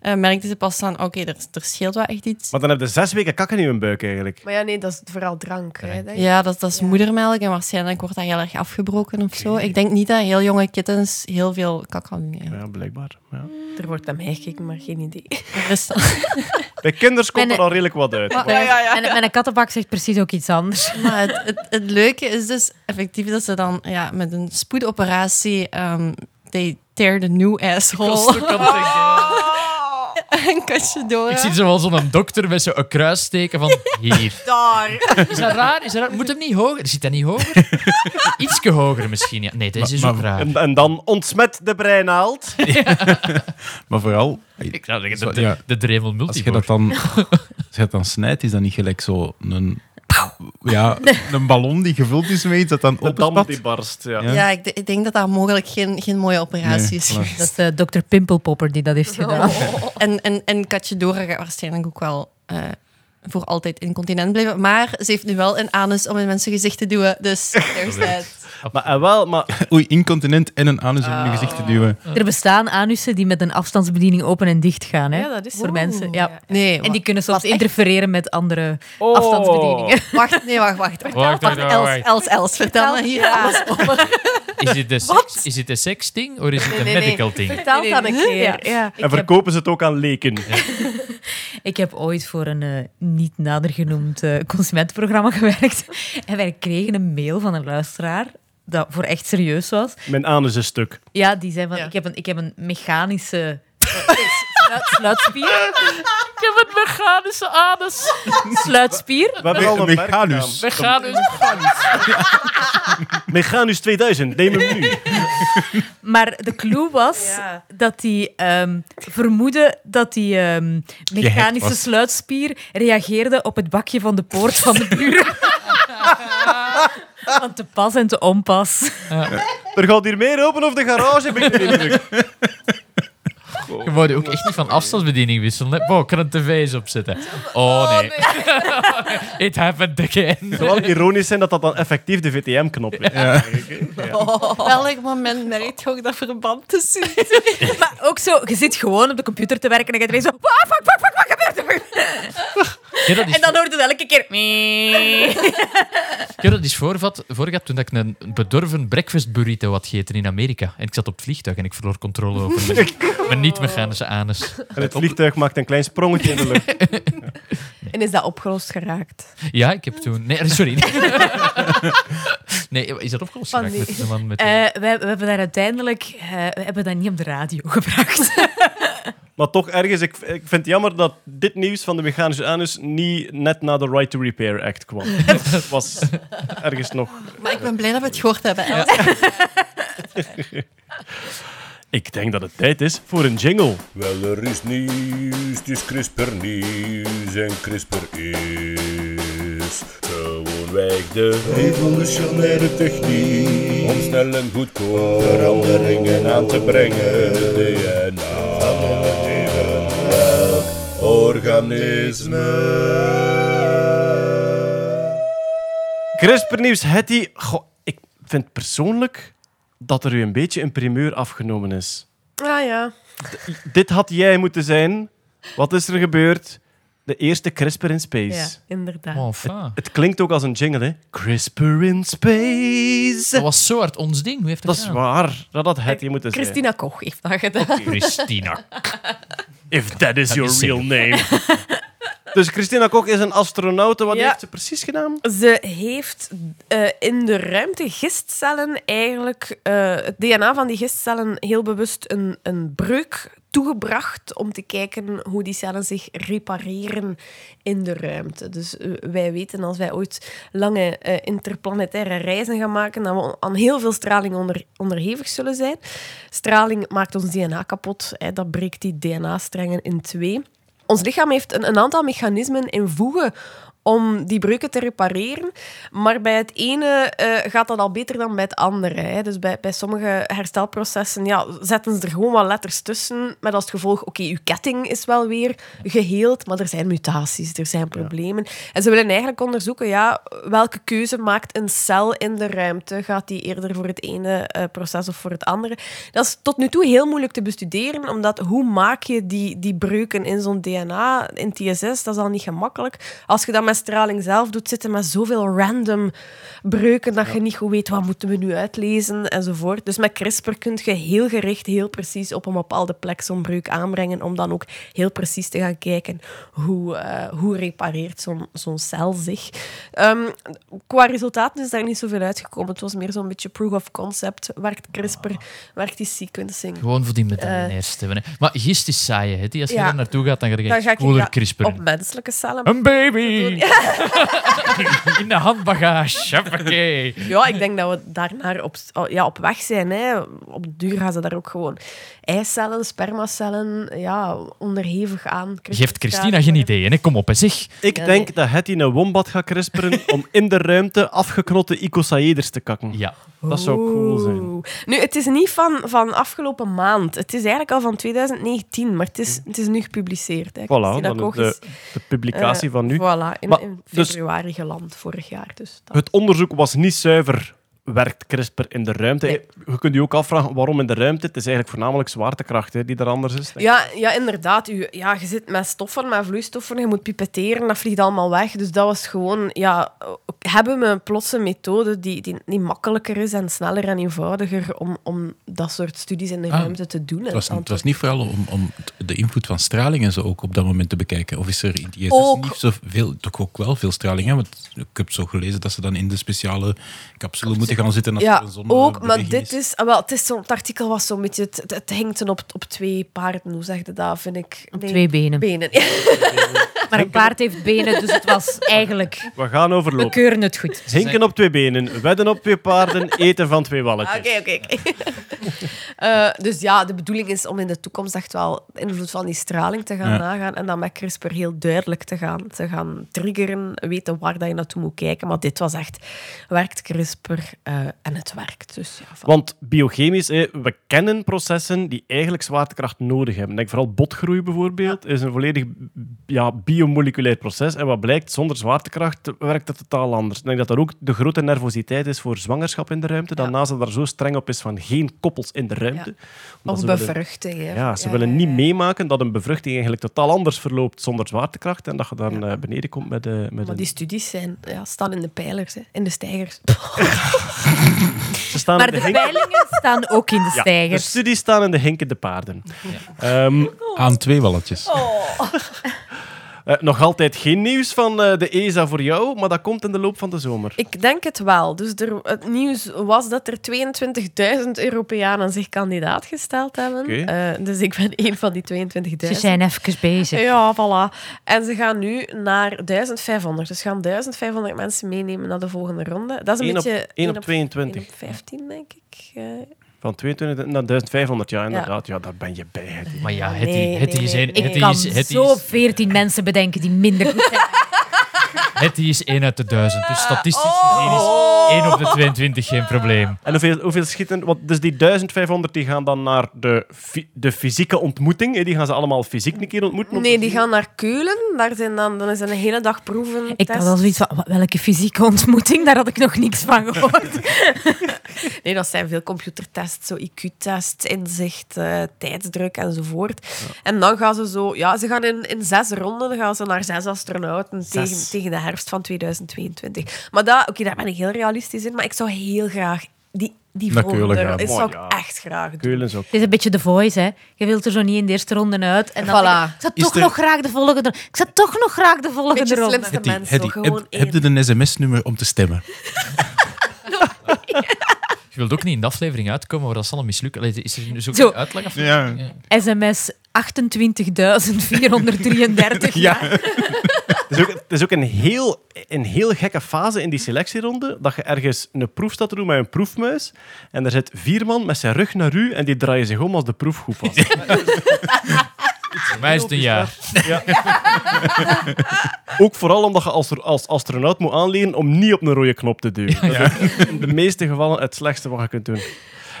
eh merkten ze pas van, oké, er, er scheelt wel echt iets. Maar dan heb je zes weken kakken in je buik eigenlijk. Maar ja, nee, dat is vooral drank. Hè, denk ik. Ja, dat, dat is Ja. moedermelk en waarschijnlijk wordt dat heel erg afgebroken of zo. Ik denk niet dat heel jonge kittens heel veel kak gaan doen. Ja, blijkbaar. Ja. Er wordt naar mij gekeken, maar geen idee. Bij kinders komt er al redelijk wat uit. Maar- En mijn kattenbak zegt precies ook iets anders. Maar het, het, het leuke is dus effectief dat ze dan ja, met een spoedoperatie... ehm they tear the new asshole. en Katje Dora. Ik zie zo wel zo'n dokter met zo'n kruisteken van hier. Daar. Is dat raar? Is dat raar? Moet hem niet hoger? Zit hij niet hoger? Ietske hoger misschien, ja. Nee, deze is Maar- ook raar. En, en dan ontsmet de breinaald. Maar vooral, Ik zou zeggen, de, ja. de Dremel als je dat dan, als je dat dan snijdt, is dat niet gelijk zo een, ja, een ballon die gevuld is met iets dat dan De dam die barst. Ja. Ja. Ja, ik, ik denk dat dat mogelijk geen, geen mooie operatie Nee, is. voilà. Dat is eh, dokter Pimpelpopper die dat heeft gedaan. En, en, en Katje Dora gaat waarschijnlijk ook wel eh, voor altijd incontinent blijven. Maar ze heeft nu wel een anus om in mensen gezicht te duwen. Dus there's that. Maar, en wel, maar Oei, incontinent en een anus om in je gezicht te duwen. Er bestaan anussen die met een afstandsbediening open en dicht gaan. Hè? Ja, dat is Voor zo. mensen. Ja. Nee, En die kunnen soms interfereren met andere Oh. afstandsbedieningen. Wacht, nee, wacht, wacht. wacht. Wacht, wacht, wacht, Els, wacht. Els, Els, vertel me hier alles over. Is het een seks, is het een seksding of is het een nee, medical ding? Vertel dat een keer. Ja. Ja. en heb, verkopen ze het ook aan leken. ik heb ooit voor een eh, niet nader genoemd eh, consumentenprogramma gewerkt. En wij kregen een mail van een luisteraar dat voor echt serieus was. Mijn anus is stuk. Ja, die zei van, Ja. ik, heb een, ik heb een mechanische eh, sluit- sluitspier. Ik heb een mechanische anus. Sluitspier. We hebben al een Mechanus. dus... Mechanus 2000, neem hem nu. Maar de clue was Ja. dat hij ehm, vermoedde dat die ehm, mechanische was. sluitspier reageerde op het bakje van de poort van de buren. Want te pas en te onpas. Er gaat hier meer open of de garage, heb ik de indruk. Je wou ook echt niet van afstandsbediening wisselen. Wow, ik kan een tv eens opzetten. Oh nee. It happened again. Het zou wel ironisch zijn dat dat dan effectief de VTM-knop is. Welk moment merkt je ook dat verband tussen Maar ook zo, je zit gewoon op de computer te werken en je denkt zo... Fuck, fuck, fuck, fuck, wat gebeurt er? Ja, dat is, En dan hoort het elke keer... Ja, dat is voorvat, voorgehad toen ik een bedorven breakfast burrito had gegeten in Amerika. En ik zat op het vliegtuig en ik verloor controle over mijn, mijn niet-mechanische anus. En het vliegtuig maakt een klein sprongetje in de lucht. En is dat opgelost geraakt? Ja, ik heb toen... Nee, sorry. Nee, is dat opgelost Oh, geraakt nee. met de man met... Eh, we, we hebben daar uiteindelijk... eh, we hebben dat niet op de radio gebracht. Maar toch ergens, ik, ik vind het jammer dat dit nieuws van de mechanische anus niet net na de Right to Repair Act kwam. Het was ergens nog... Maar ik ben blij dat we het gehoord hebben. Els. Ik denk dat het tijd is voor een jingle. Wel, er is nieuws, het is CRISPR nieuws en CRISPR is gewoonweg de revolutionaire techniek om snel en goedkoop veranderingen aan te brengen. DNA van evenwelk organisme. CRISPR-nieuws, Hetty. Goh, ik vind persoonlijk dat er u een beetje een primeur afgenomen is. Ah ja. Dit had jij moeten zijn. Wat is er gebeurd? De eerste CRISPR in space. Ja, inderdaad. Oh, enfin. Het klinkt ook als een jingle, hè? CRISPR in space. Dat was zo hard ons ding. Hoe heeft Dat dat is gedaan? waar. Dat had Hetty moeten zijn. Christina Koch heeft dat gedaan. Christina. If that is your is real name. dus Christina Koch is een astronaute. Wat Ja. heeft ze precies gedaan? Ze heeft eh, in de ruimte gistcellen eigenlijk eh, het DNA van die gistcellen heel bewust een, een breuk toegebracht om te kijken hoe die cellen zich repareren in de ruimte. Dus eh, wij weten als wij ooit lange interplanetaire reizen gaan maken, dat we aan heel veel straling onder, onderhevig zullen zijn. Straling maakt ons DNA kapot. Hè, dat breekt die DNA-strengen in twee. Ons lichaam heeft een, een aantal mechanismen in voegen om die breuken te repareren. Maar bij het ene eh, gaat dat al beter dan bij het andere. Hè. Dus bij, bij sommige herstelprocessen ja, zetten ze er gewoon wat letters tussen. Met als gevolg, oké, uw ketting is wel weer geheeld, maar er zijn mutaties, er zijn problemen. En ze willen eigenlijk onderzoeken, ja, welke keuze maakt een cel in de ruimte? Gaat die eerder voor het ene eh, proces of voor het andere? Dat is tot nu toe heel moeilijk te bestuderen, omdat hoe maak je die, die breuken in zo'n DNA, in TSS, dat is al niet gemakkelijk. Als je dat met straling zelf doet, zitten met zoveel random breuken dat je niet goed weet wat moeten we nu uitlezen enzovoort. Dus met CRISPR kun je heel gericht, heel precies op een bepaalde plek zo'n breuk aanbrengen om dan ook heel precies te gaan kijken hoe, eh, hoe repareert zo'n zo'n cel zich. Ehm, qua resultaten is daar niet zoveel uitgekomen. Het was meer zo'n beetje proof of concept. Werkt CRISPR, werkt die sequencing? Gewoon voor die medaillers te hebben. hè. Maar gist is saai, hè? die. Als je Ja. daar naartoe gaat, dan ga je Dan ga ik cooler ja, CRISPR. op menselijke cellen Een baby! In de handbagage. Hoppakee. Ja, ik denk dat we daarnaar op, ja, op weg zijn. Hè. Op de duur gaan ze daar ook gewoon eicellen, spermacellen ja, onderhevig aan. Geeft Christina geen idee, hè? Kom op, hè, zeg. Ik Ja, denk dat Hetty een wombat gaat crisperen om in de ruimte afgeknotte icosaeders te kakken. Ja. Dat zou cool zijn. Nu, het is niet van, van afgelopen maand. Het is eigenlijk al van 2019, maar het is, het is nu gepubliceerd. Hè. Voilà, dan de, is, de publicatie eh, van nu. Voilà, in, Maar, in dus- februari geland, vorig jaar. Dus dat- Het onderzoek was niet zuiver. Werkt CRISPR in de ruimte? Nee. Je kunt je ook afvragen waarom in de ruimte. Het is eigenlijk voornamelijk zwaartekracht hè, die er anders is. Ja, ja, inderdaad. U, ja, je zit met stoffen, met vloeistoffen, je moet pipetteren, dat vliegt allemaal weg. Dus dat was gewoon... Ja, hebben we een plotse methode die, die, die makkelijker is en sneller en eenvoudiger om, om dat soort studies in de Ah, ruimte te doen? Het was, het was niet vooral om, om de invloed van straling en zo ook op dat moment te bekijken. Of is er in die Ook. niet zoveel, toch ook wel veel straling? Hè? Want ik heb zo gelezen dat ze dan in de speciale capsule moeten gaan zitten als er Ja, zon ook, maar dit is... ah, Wel, het, is zo, het artikel was zo'n beetje... Het, het, het hinkt op, op twee paarden, hoe zeg je dat, vind ik? Op Nee, twee benen. benen. Maar een paard heeft benen, dus het was eigenlijk... We gaan We overlopen. keuren het goed. Hinken op twee benen, wedden op twee paarden, eten van twee walletjes. Oké, oké, oké. Eh, Dus ja, de bedoeling is om in de toekomst echt wel de invloed van die straling te gaan Ja. nagaan en dan met CRISPR heel duidelijk te gaan, te gaan triggeren, weten waar dat je naartoe moet kijken. Maar dit was echt, werkt CRISPR eh, en het werkt. Dus ja, van- Want biochemisch, we kennen processen die eigenlijk zwaartekracht nodig hebben. Denk vooral botgroei bijvoorbeeld, is een volledig ja, biomoleculair proces. En wat blijkt, zonder zwaartekracht werkt het totaal anders. Ik denk dat dat ook de grote nervositeit is voor zwangerschap in de ruimte. Dat Ja. NASA daar zo streng op is van geen koppels in de ruimte. Of willen- bevruchting. Ja, ze willen niet meemaken dat een bevruchting eigenlijk totaal anders verloopt zonder zwaartekracht en dat je dan eh, beneden komt met, de met Maar een... die studies zijn, ja, staan in de pijlers, hè, in de stijgers. Ze staan Maar in de peilingen staan ook in de Ja, de studies staan in de hinkende paarden. Ehm, Aan twee walletjes. Eh, nog altijd geen nieuws van eh, de ESA voor jou, maar dat komt in de loop van de zomer. Ik denk het wel. Dus er, het nieuws was dat er 22.000 Europeanen zich kandidaat gesteld hebben. Eh, dus ik ben een van die 22.000. Ze zijn even bezig. Ja, voilà. En ze gaan nu naar 1500. Dus ze gaan 1500 mensen meenemen naar de volgende ronde. Dat is een Eén beetje... één één op 22. één op 15, denk ik. Van 22 naar 1500, ja, inderdaad. Ja, daar ben je bij. Hetty. Maar ja, Nee, Hetty, nee, is nee. Hetty Ik kan zo is- veertien mensen bedenken die minder goed zijn. Hetty is 1 uit de 1000. Dus statistisch Oh. gezien is 1 op de 22 geen probleem. En hoeveel, hoeveel schieten... Want dus die 1500 die gaan dan naar de, fi- de fysieke ontmoeting. hè. Die gaan ze allemaal fysiek een keer ontmoeten. om nee, te die zien. gaan naar Keulen. Daar zijn dan, dan is een hele dag proeven. Ik had al zoiets van, wa- welke fysieke ontmoeting? Daar had ik nog niks van gehoord. Nee, dat zijn veel computertests, zo IQ-test, inzicht, eh, tijdsdruk enzovoort. En dan gaan ze zo, ja, ze gaan in, in zes ronden dan gaan ze naar zes astronauten Zes. tegen, tegen de herfst van 2022. Maar dat, oké, daar ben ik heel realistisch in, maar ik zou heel graag die, die volgende dat zou ik ja. echt graag doen. Keulen zo. Het is een beetje de voice, hè. Je wilt er zo niet in de eerste ronde uit. En dan Voilà. ik, ik zou Is toch er- nog graag de volgende... Ik zou toch nog graag de volgende Beetje ronde. slimste mensen, gewoon heb, heb je een sms-nummer om te stemmen? Je wilt ook niet in de aflevering uitkomen waar dat zal mislukken. Allee, Is er nu zo'n Zo. uitleg? Of... Ja. SMS 28.433. Ja. Het is ook, het is ook een, heel, een heel gekke fase in die selectieronde. Dat je ergens een proef staat te doen met een proefmuis. En er zit vier man met zijn rug naar u en die draaien zich om als de proef goed was. Voor mij is het een jaar. Ook vooral omdat je als, als astronaut moet aanleren om niet op een rode knop te duwen. Dat is in de meeste gevallen het slechtste wat je kunt doen.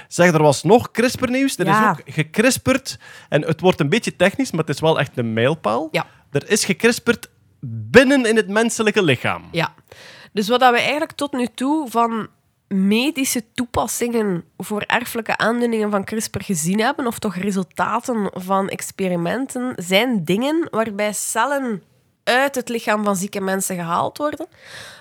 Zeg, er was nog CRISPR-nieuws. Er Ja. is ook gecrisperd. En het wordt een beetje technisch, maar het is wel echt een mijlpaal. Ja. Er is gecrisperd binnen in het menselijke lichaam. Ja. Dus wat we eigenlijk tot nu toe van medische toepassingen voor erfelijke aandoeningen van CRISPR gezien hebben, of toch resultaten van experimenten, zijn dingen waarbij cellen uit het lichaam van zieke mensen gehaald worden,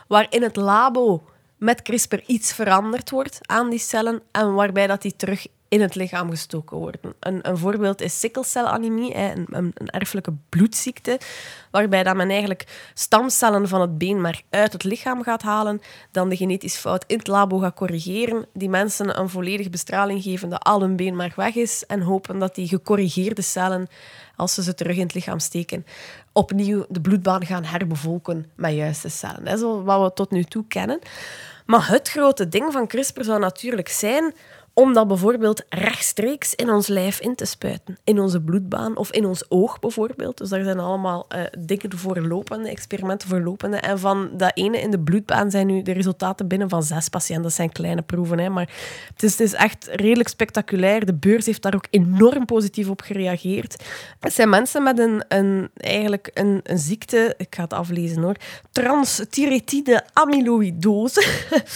waar in het labo met CRISPR iets veranderd wordt aan die cellen en waarbij dat die terug in het lichaam gestoken worden. Een, een voorbeeld is sikkelcelanemie, een, een, erfelijke bloedziekte, waarbij dat men eigenlijk stamcellen van het been maar uit het lichaam gaat halen, dan de genetisch fout in het labo gaat corrigeren, die mensen een volledige bestraling geven dat al hun been maar weg is en hopen dat die gecorrigeerde cellen, als ze ze terug in het lichaam steken, opnieuw de bloedbaan gaan herbevolken met juiste cellen. Dat is wat we tot nu toe kennen. Maar het grote ding van CRISPR zou natuurlijk zijn om dat bijvoorbeeld rechtstreeks in ons lijf in te spuiten. In onze bloedbaan of in ons oog bijvoorbeeld. Dus daar zijn allemaal uh, dingen voor lopende, experimenten voor lopende. En van dat ene in de bloedbaan zijn nu de resultaten binnen van zes patiënten. Dat zijn kleine proeven, hè. maar het is, het is echt redelijk spectaculair. De beurs heeft daar ook enorm positief op gereageerd. Het zijn mensen met een, een, eigenlijk een, een ziekte, ik ga het aflezen hoor, transthyretide amyloïdose.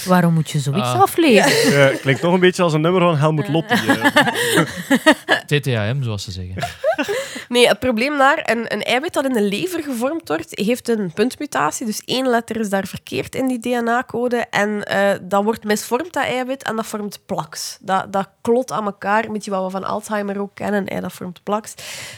Waarom moet je zoiets Ah. aflezen? Ja, klinkt toch een beetje als een nummer van Helmut Lotti. eh. TTAM, zoals ze zeggen. Nee, het probleem daar, een, een eiwit dat in de lever gevormd wordt, heeft een puntmutatie. Dus één letter is daar verkeerd in die DNA-code. En eh, dat wordt misvormd, dat eiwit, en dat vormt plaks. Dat, dat klot aan elkaar, beetje wat we van Alzheimer ook kennen. dat vormt plaks.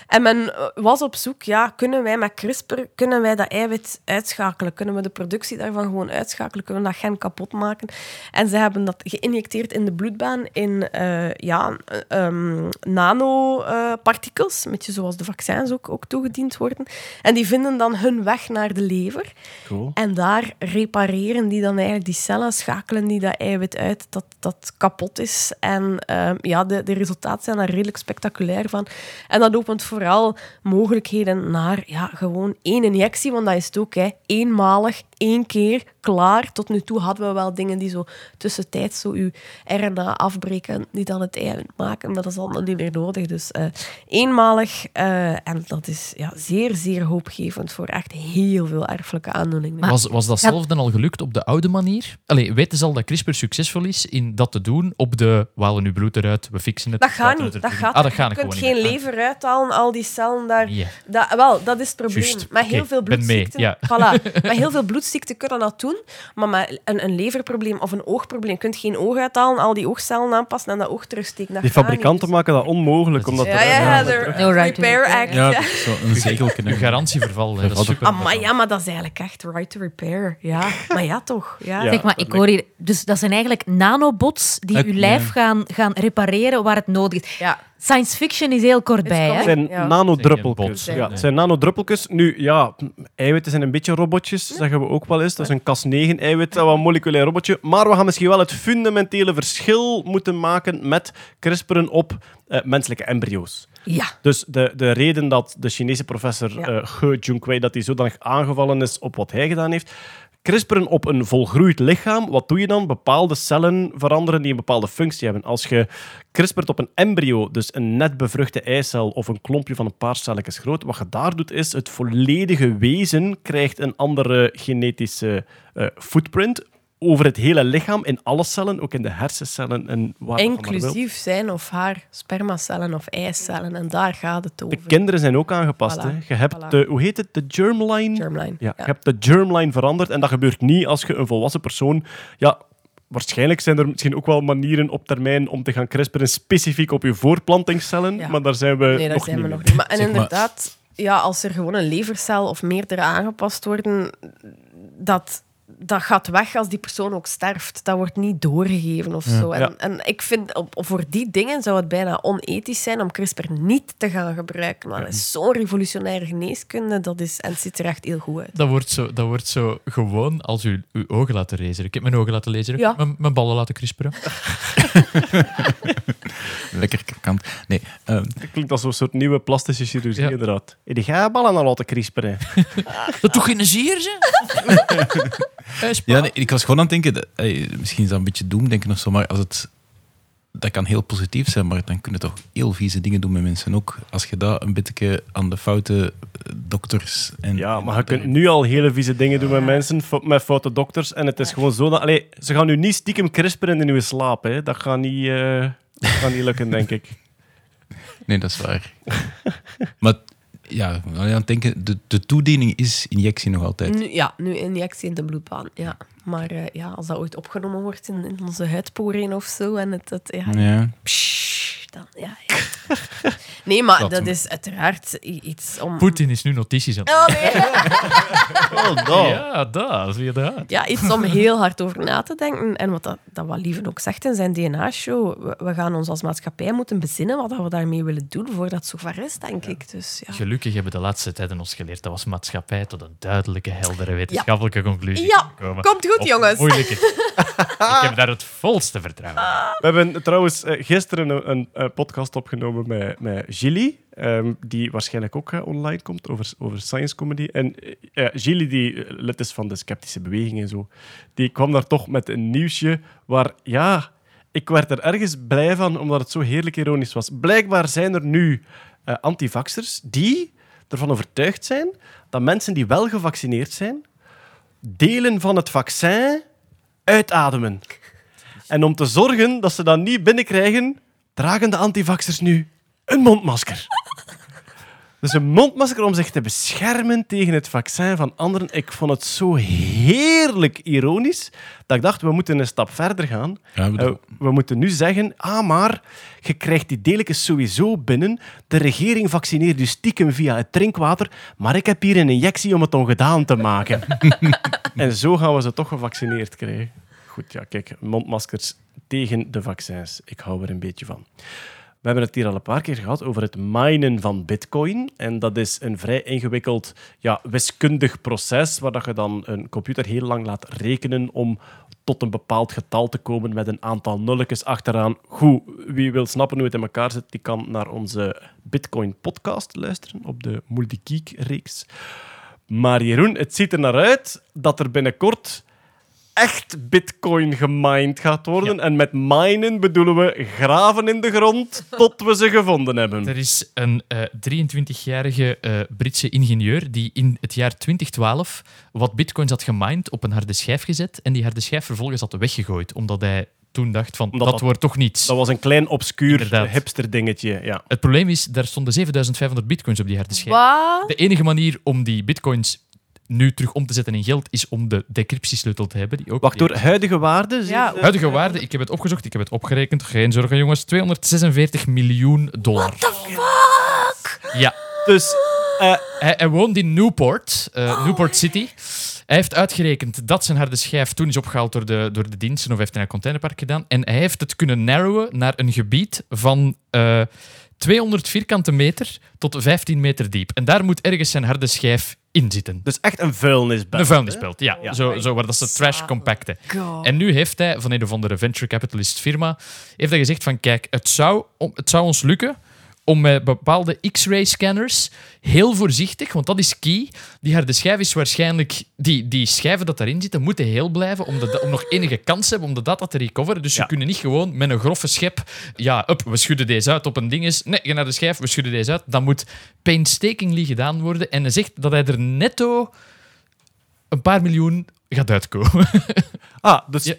En men eh, was op zoek, ja, kunnen wij met CRISPR kunnen wij dat eiwit uitschakelen? Kunnen we de productie daarvan gewoon uitschakelen? Kunnen we dat gen kapot maken? En ze hebben dat geïnjecteerd in de bloedbaan in eh, ja, ehm, nanopartikels, beetje zoals de vaccins ook, ook toegediend worden. En die vinden dan hun weg naar de lever. Cool. En daar repareren die dan eigenlijk die cellen, schakelen die dat eiwit uit dat, dat kapot is. En ehm, ja, de, de resultaten zijn daar redelijk spectaculair van. En dat opent vooral mogelijkheden naar ja, gewoon één injectie, want dat is het ook, hè. eenmalig, één keer, klaar. Tot nu toe hadden we wel dingen die zo tussentijds zo uw RNA afbreken, die dan het eiwit maken, maar dat is allemaal niet meer nodig. Dus eh, eenmalig, eh, en dat is ja, zeer, zeer hoopgevend voor echt heel veel erfelijke aandoeningen. Was, was datzelfde al gelukt op de oude manier? Allee, weten ze al dat CRISPR succesvol is in dat te doen op de... We halen nu bloed eruit, we fixen het. Dat gaat laten niet. Dat gaat ah, dat je gewoon kunt niet geen meer. lever uithalen, al die cellen daar. Ja. Dat, wel, dat is het probleem. Met heel Oké, veel ben mee, bloedziekten. ja. Voilà. Met heel veel bloedziekten kunnen dat doen. Maar met een, een leverprobleem of een oogprobleem je kunt geen oog uithalen, al die oogcellen aanpassen en dat oog terugsteken. Die fabrikanten niet. maken dat onmogelijk. Dat Omdat Ja, er- ja, de No right to Repair. Act. Ja, een. Een garantieverval, hè, dat is super. Ah, maar ja, maar dat is eigenlijk echt right to repair. Ja, maar ja, toch. Ja. Ja. Zeg maar, ik hoor hier... Dus dat zijn eigenlijk nanobots die uw lijf ja. gaan, gaan repareren waar het nodig is. Ja. Science fiction is heel kort bij, hè? Het zijn Ja. nanodruppeltjes. Geen Ja, het zijn nanodruppeltjes. Nu, ja, eiwitten zijn een beetje robotjes, zeggen we ook wel eens. Dat is een Cas9-eiwit, dat was een moleculair robotje. Maar we gaan misschien wel het fundamentele verschil moeten maken met CRISPRen op eh, menselijke embryo's. Ja. Dus de, de reden dat de Chinese professor Ja. eh Ge Junquei dat hij zodanig aangevallen is op wat hij gedaan heeft, CRISPRen op een volgroeid lichaam, wat doe je dan? Bepaalde cellen veranderen die een bepaalde functie hebben. Als je CRISPRt op een embryo, dus een net bevruchte eicel of een klompje van een paar celletjes groot, wat je daar doet is, het volledige wezen krijgt een andere genetische eh, footprint over het hele lichaam, in alle cellen, ook in de hersencellen en waar. Inclusief zijn of haar spermacellen of eicellen. En daar gaat het De over. kinderen zijn ook aangepast. Voilà, Hè. Je hebt voilà. de, hoe heet het? De germline? Germline. Ja, je hebt de germline veranderd en dat gebeurt niet als je een volwassen persoon... Ja, waarschijnlijk zijn er misschien ook wel manieren op termijn om te gaan crisperen specifiek op je voorplantingscellen, Ja. maar daar zijn we Nee, daar nog zijn niet we nog niet. Maar, en Zeg maar- inderdaad, ja, als er gewoon een levercel of meerdere aangepast worden, dat, dat gaat weg als die persoon ook sterft. Dat wordt niet doorgegeven of zo. En, Ja. en ik vind, op, voor die dingen zou het bijna onethisch zijn om CRISPR niet te gaan gebruiken. Maar dat is zo'n revolutionaire geneeskunde, dat is, en het ziet er echt heel goed uit. Dat wordt, zo, dat wordt zo gewoon als u uw ogen laten laseren. Ik heb mijn ogen laten laseren, Ja. mijn, mijn ballen laten crisperen. Lekker kant. Nee, ehm, Dat klinkt als een soort nieuwe plastische chirurgie, Ja. inderdaad. Heb je ballen al laten crisperen? Dat doet geen zeer, ze? Eh, ja, nee, ik was gewoon aan het denken, dat- misschien is dat een beetje doemdenken of zo, maar als het, dat kan heel positief zijn, maar dan kunnen toch heel vieze dingen doen met mensen ook. Als je dat een beetje aan de foute eh, dokters en... Ja, maar je kunt nu al hele vieze dingen doen met mensen, met foute dokters. En het is gewoon zo dat... Allee, ze gaan nu niet stiekem crisperen in uw slaap. Hè. Dat gaat niet, eh, dat gaat niet lukken, denk ik. Nee, dat is waar. maar Ja, aan het denken, de, de toediening is injectie nog altijd. Nu, ja, nu injectie in de bloedbaan. Ja. Maar eh, ja, als dat ooit opgenomen wordt in, in onze huidporiën of zo, en het, het ja, Ja. pssst, dan, ja, ja. Nee, maar Dat is uiteraard iets om... Poetin is nu notities aan Oh, nee. Oh, dat. Ja, dat, zie je dat. Ja, iets om heel hard over na te denken. En wat, dat, dat wat Lieven ook zegt in zijn DNA-show, we, we gaan ons als maatschappij moeten bezinnen wat dat we daarmee willen doen voordat het zover is, denk ik. Dus ja. Gelukkig hebben de laatste tijden ons geleerd dat was maatschappij tot een duidelijke, heldere wetenschappelijke conclusie Ja, gekomen. komt goed, Of jongens. Moeilijke. ik heb daar het volste vertrouwen in. We hebben trouwens eh, gisteren een, een, podcast opgenomen met, met Gilly, ehm, die waarschijnlijk ook eh, online komt over, over science comedy. En eh, Gilly, die eh, lid is van de sceptische beweging en zo, die kwam daar toch met een nieuwsje waar, ja, ik werd er ergens blij van, omdat het zo heerlijk ironisch was. Blijkbaar zijn er nu eh antivaxers die ervan overtuigd zijn dat mensen die wel gevaccineerd zijn, delen van het vaccin uitademen. En om te zorgen dat ze dat niet binnenkrijgen, dragen de antivaxers nu een mondmasker. Dus een mondmasker om zich te beschermen tegen het vaccin van anderen. Ik vond het zo heerlijk ironisch dat ik dacht, we moeten een stap verder gaan. Ja, bedoel- Eh, we moeten nu zeggen, ah, maar je krijgt die deeltjes sowieso binnen. De regering vaccineert u stiekem via het drinkwater, maar ik heb hier een injectie om het ongedaan te maken. en zo gaan we ze toch gevaccineerd krijgen. Goed, ja, kijk, mondmaskers tegen de vaccins. Ik hou er een beetje van. We hebben het hier al een paar keer gehad over het minen van bitcoin. En dat is een vrij ingewikkeld ja, wiskundig proces waar dat je dan een computer heel lang laat rekenen om tot een bepaald getal te komen met een aantal nulletjes achteraan. Goed, wie wil snappen hoe het in elkaar zit, die kan naar onze Bitcoin podcast luisteren op de Multigeek-reeks. Maar Jeroen, het ziet er naar uit dat er binnenkort echt bitcoin gemined gaat worden. En met minen bedoelen we graven in de grond tot we ze gevonden hebben. Er is een eh, 23-jarige eh, Britse ingenieur die in het jaar 2012 wat bitcoins had gemined op een harde schijf gezet en die harde schijf vervolgens had weggegooid, omdat hij toen dacht van, dat, dat- wordt toch niets. Dat was een klein obscuur Inderdaad. hipster dingetje. Ja. Het probleem is, daar stonden 7500 bitcoins op die harde schijf. Wat? De enige manier om die bitcoins nu terug om te zetten in geld is om de decryptiesleutel te hebben. Die ook Wacht, door huidige waarde? Ja. zie- Huidige waarde, ik heb het opgezocht, ik heb het opgerekend. Geen zorgen, jongens. 246 miljoen dollar. What the fuck? Ja. Dus eh, Hij, hij woont in Newport, eh, Newport City. Hij heeft uitgerekend dat zijn harde schijf toen is opgehaald door de, door de diensten of heeft hij een containerpark gedaan. En hij heeft het kunnen narrowen naar een gebied van eh, 200 vierkante meter tot 15 meter diep. En daar moet ergens zijn harde schijf in zitten. dus echt een vuilnisbelt. Een vuilnisbelt, ja. Ja. Zo, zo waar dat ze trash compacten. En nu heeft hij van een of andere venture capitalist firma heeft hij gezegd van kijk, het zou, om, het zou ons lukken om met bepaalde X-ray scanners heel voorzichtig, want dat is key. Die harde schijf is waarschijnlijk... Die, die schijven dat daarin zitten moeten heel blijven om, de, om nog enige kans te hebben om de data te recoveren. Dus Ja. ze kunnen niet gewoon met een grove schep... Ja, up, we schudden deze uit op een ding is. Nee, je naar de schijf, we schudden deze uit. Dat moet painstakingly gedaan worden. En hij zegt dat hij er netto een paar miljoen gaat uitkomen. Ah, dus Ja.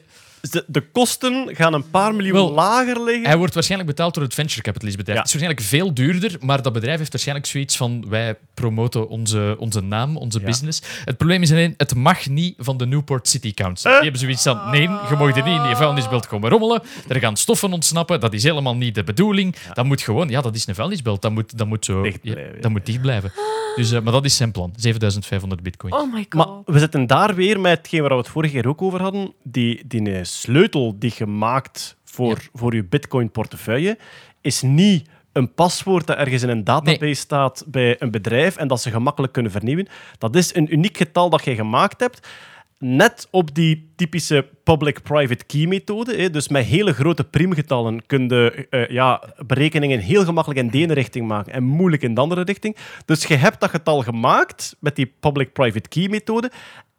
De, de kosten gaan een paar miljoen Wel, lager liggen. Hij wordt waarschijnlijk betaald door het venture capitalist bedrijf. Ja. Het is waarschijnlijk veel duurder, maar dat bedrijf heeft waarschijnlijk zoiets van wij promoten onze, onze naam, onze Ja. business. Het probleem is alleen, het mag niet van de Newport City Council. Die hebben zoiets van, nee, je mag er niet in die vuilnisbelt komen rommelen. Er gaan stoffen ontsnappen, dat is helemaal niet de bedoeling. Dat moet gewoon, ja, dat is een vuilnisbelt. Dat moet, dat moet zo... Dicht ja, blijven, dat moet dicht blijven. Dus, eh, maar dat is zijn plan. 7500 bitcoin. Oh my god. Maar we zitten daar weer met hetgeen waar we het vorige keer ook over hadden. Die, die sleutel die je maakt voor, voor je bitcoin-portefeuille is niet een paswoord dat ergens in een database staat bij een bedrijf en dat ze gemakkelijk kunnen vernieuwen. Dat is een uniek getal dat je gemaakt hebt. Net op die typische public-private key-methode. Dus met hele grote priemgetallen kun je eh, ja, berekeningen heel gemakkelijk in de ene richting maken en moeilijk in de andere richting. Dus je hebt dat getal gemaakt met die public-private key-methode.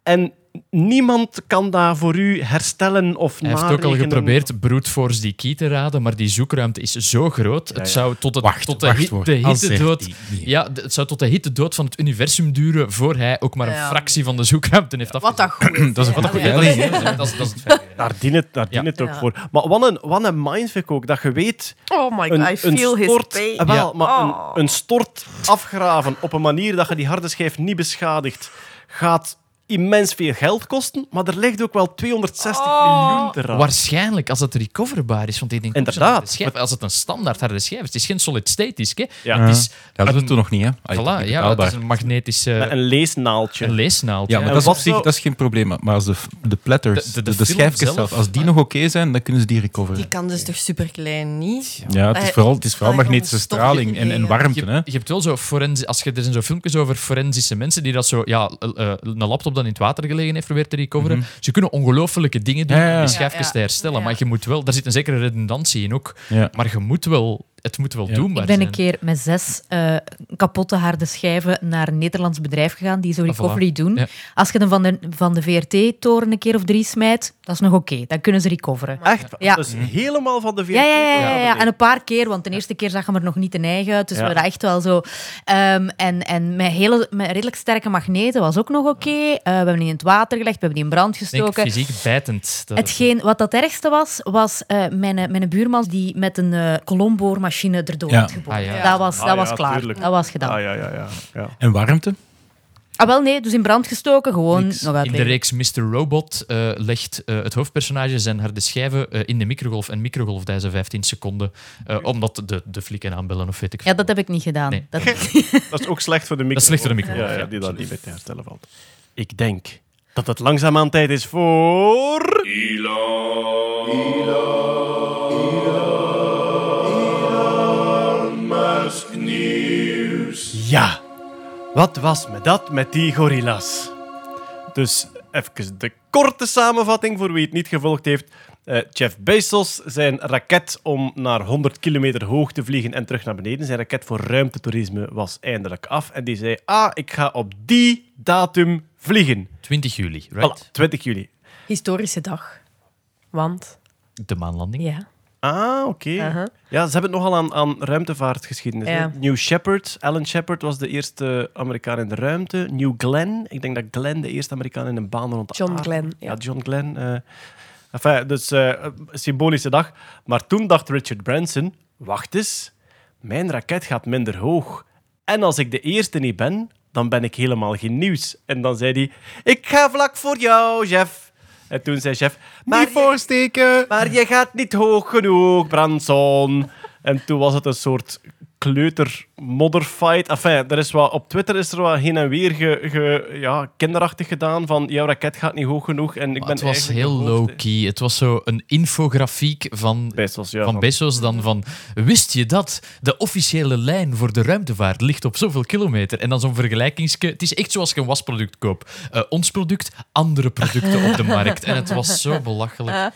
En niemand kan dat voor u herstellen of Hij heeft ook al geprobeerd brute force die key te raden, maar die zoekruimte is zo groot. Het ja. zou tot, het, Wacht, tot de, wachtwoord. hit- de Als hittedood... zegt die niet. Ja, het zou tot de hittedood van het universum duren voor hij ook maar een Ja. fractie van de zoekruimte heeft Wat afgezet. dat goed is. Dat is hè. wat een goede- dat, is- dat, is- dat is het feit. Daar dient het, daar dient het ook Ja. voor. Maar wat een, wat een mindfuck ook, dat je weet... Oh my god, Een, I feel een his stort, pain. eh, wel, Ja. maar Oh. een, een stort afgraven op een manier dat je die harde schijf niet beschadigt, gaat immens veel geld kosten, maar er ligt ook wel 260 Oh. miljoen te. Waarschijnlijk als het recoverbaar is. Want ik denk Inderdaad. schijf, als het een standaard harde schijf is, het is geen solid state disk. Hè. Ja. Het is Ja, dat is een- het toen nog niet, hè? Voilà, het is ja, het is een magnetische Met een leesnaaldje. een leesnaald. Ja, maar dat is, op zich, dat is geen probleem. Maar als de, de platters, De- de, de- de, de film schijfjes zelf, zelf, als die ah. nog oké zijn, dan kunnen ze die recoveren. Die kan dus toch super klein niet? Ja, het is Eh, vooral, het is vooral dat magnetische straling en, en warmte. Je, Hè? je hebt wel zo forensi- als je er zijn zo filmpjes over forensische mensen die dat zo ja eh, een laptop dan in het water gelegen heeft proberen te recoveren. Ze kunnen ongelofelijke dingen doen om ja. die schijfjes Ja, ja. te herstellen, Ja. maar je moet wel, daar zit een zekere redundantie in ook. Ja. Maar je moet wel, het moet wel Ja. doenbaar Ik ben zijn. een keer met zes eh, kapotte harde schijven naar een Nederlands bedrijf gegaan die zo Ah, recovery voilà. doen. Ja. Als je hem van de, van de VRT-toren een keer of drie smijt, dat is nog oké. Dan kunnen ze recoveren. Echt? Ja. Dus helemaal van de VRT. Ja, ja, ja, En een paar keer, want de eerste keer zag hem er nog niet ten eigen uit. Dus Ja. we waren echt wel zo. Ehm, en en met, hele, met redelijk sterke magneten was ook nog oké. Eh, we hebben die in het water gelegd, we hebben die in brand Ik denk gestoken. fysiek bijtend. Dat Hetgeen, wat dat ergste was, was eh, mijn, mijn buurman die met een eh kolomboormachine erdoor Ja. had geboord. Ah, ja. Dat was, Ah, dat was ja, klaar. tuurlijk. Dat was gedaan. Ah, ja, ja, ja. ja. En warmte? Ah, wel nee, dus in brand gestoken, gewoon Niks. nog In de reeks Mr. Robot eh, legt eh, het hoofdpersonage zijn harde schijven eh, in de microgolf. En microgolf deze 15 seconden, eh, omdat de, de flikken aanbellen of weet ik veel. Ja, dat heb ik niet gedaan. Nee. Dat, Dat is ook slecht voor de micro. Dat is slecht voor de micro, Ja, ja, ja, die dat niet meer te herstellen valt. Ik denk dat het langzaamaan tijd is voor... Ja, wat was me dat met die gorillas? Dus even de korte samenvatting voor wie het niet gevolgd heeft. Eh, Jeff Bezos, zijn raket om naar 100 kilometer hoog te vliegen en terug naar beneden, zijn raket voor ruimtetoerisme was eindelijk af. En die zei, ah, ik ga op die datum vliegen. 20 juli, right? Voilà, 20 juli. Historische dag. Want, De maanlanding. ja. Ah, oké. Ja, ze hebben het nogal aan, aan ruimtevaartgeschiedenis. Ja. New Shepard, Alan Shepard was de eerste Amerikaan in de ruimte. New Glenn, ik denk dat Glenn de eerste Amerikaan in een baan rond de John aarde- Glenn, Ja, ja. John Glenn. eh enfin, dus eh, symbolische dag. Maar toen dacht Richard Branson, wacht eens, mijn raket gaat minder hoog. En als ik de eerste niet ben, dan ben ik helemaal geen nieuws. En dan zei hij, ik ga vlak voor jou, Jeff. En toen zei Jeff, maar Niet voorsteken! maar je gaat niet hoog genoeg, Branson. En toen was het een soort kleuter-modderfight. Enfin, er is wat, op Twitter is er wat heen en weer ge, ge- ja, kinderachtig gedaan van jouw raket gaat niet hoog genoeg. En ik Maar ben het was heel low-key. Het was zo een infografiek van, Bezos, ja. van van- Bezos dan van... Wist je dat de officiële lijn voor de ruimtevaart ligt op zoveel kilometer? En dan zo'n vergelijkingske... Het is echt zoals je een wasproduct koopt. Eh, ons product, andere producten op de markt. En het was zo belachelijk.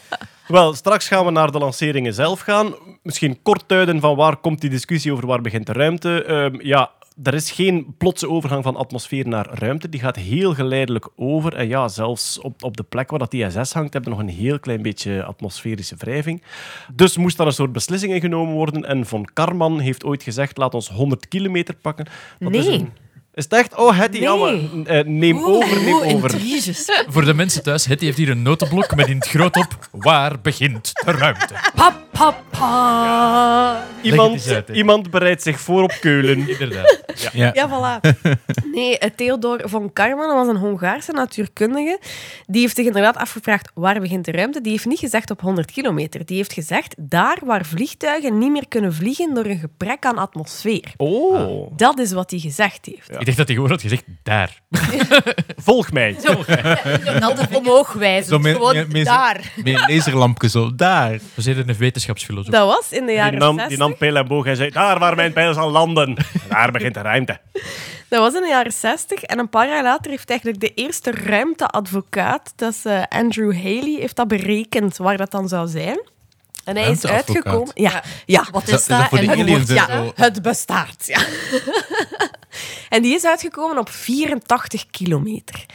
Wel, straks gaan we naar de lanceringen zelf gaan. Misschien kort duiden van waar komt die discussie over waar begint de ruimte. Ehm, ja, er is geen plotse overgang van atmosfeer naar ruimte. Die gaat heel geleidelijk over. En ja, zelfs op, op de plek waar dat ISS hangt, hebben we nog een heel klein beetje atmosferische wrijving. Dus moest daar een soort beslissing in genomen worden. En Von Karman heeft ooit gezegd, laat ons 100 kilometer pakken. Dat is, Nee. een- is het echt? Oh, Hetty, Nee. eh, neem over, neem Oeh, over. intriges. Voor de mensen thuis, Hetty heeft hier een notenblok met in het groot op... Waar begint de ruimte? pa, pa, pa. Iemand, uit, iemand bereidt zich voor op Keulen. Inderdaad. Ja. Ja, voilà. Nee, eh, Theodor von Karman was een Hongaarse natuurkundige. Die heeft zich inderdaad afgevraagd waar begint de ruimte. Die heeft niet gezegd op 100 kilometer. Die heeft gezegd daar waar vliegtuigen niet meer kunnen vliegen door een gebrek aan atmosfeer. Oh, Dat is wat hij gezegd heeft. Dacht dat hij gewoon had gezegd, daar. volg mij. Omhoog wijzen. Zo met- Gewoon met- met- daar. Met een laserlampje zo, daar. We zijn een wetenschapsfilosoof. Dat was in de Die jaren nam, 60. die nam pijl en boog en zei, daar waar mijn pijl zal landen. Daar begint de ruimte. Dat was in de jaren 60. En een paar jaar later heeft eigenlijk de eerste ruimteadvocaat, dat is eh, Andrew Haley, heeft dat berekend waar dat dan zou zijn. En hij is uitgekomen... Ja, ja. Wat Is dat- dat En die ja, zo? Het bestaat, ja. En die is uitgekomen op 84 kilometer.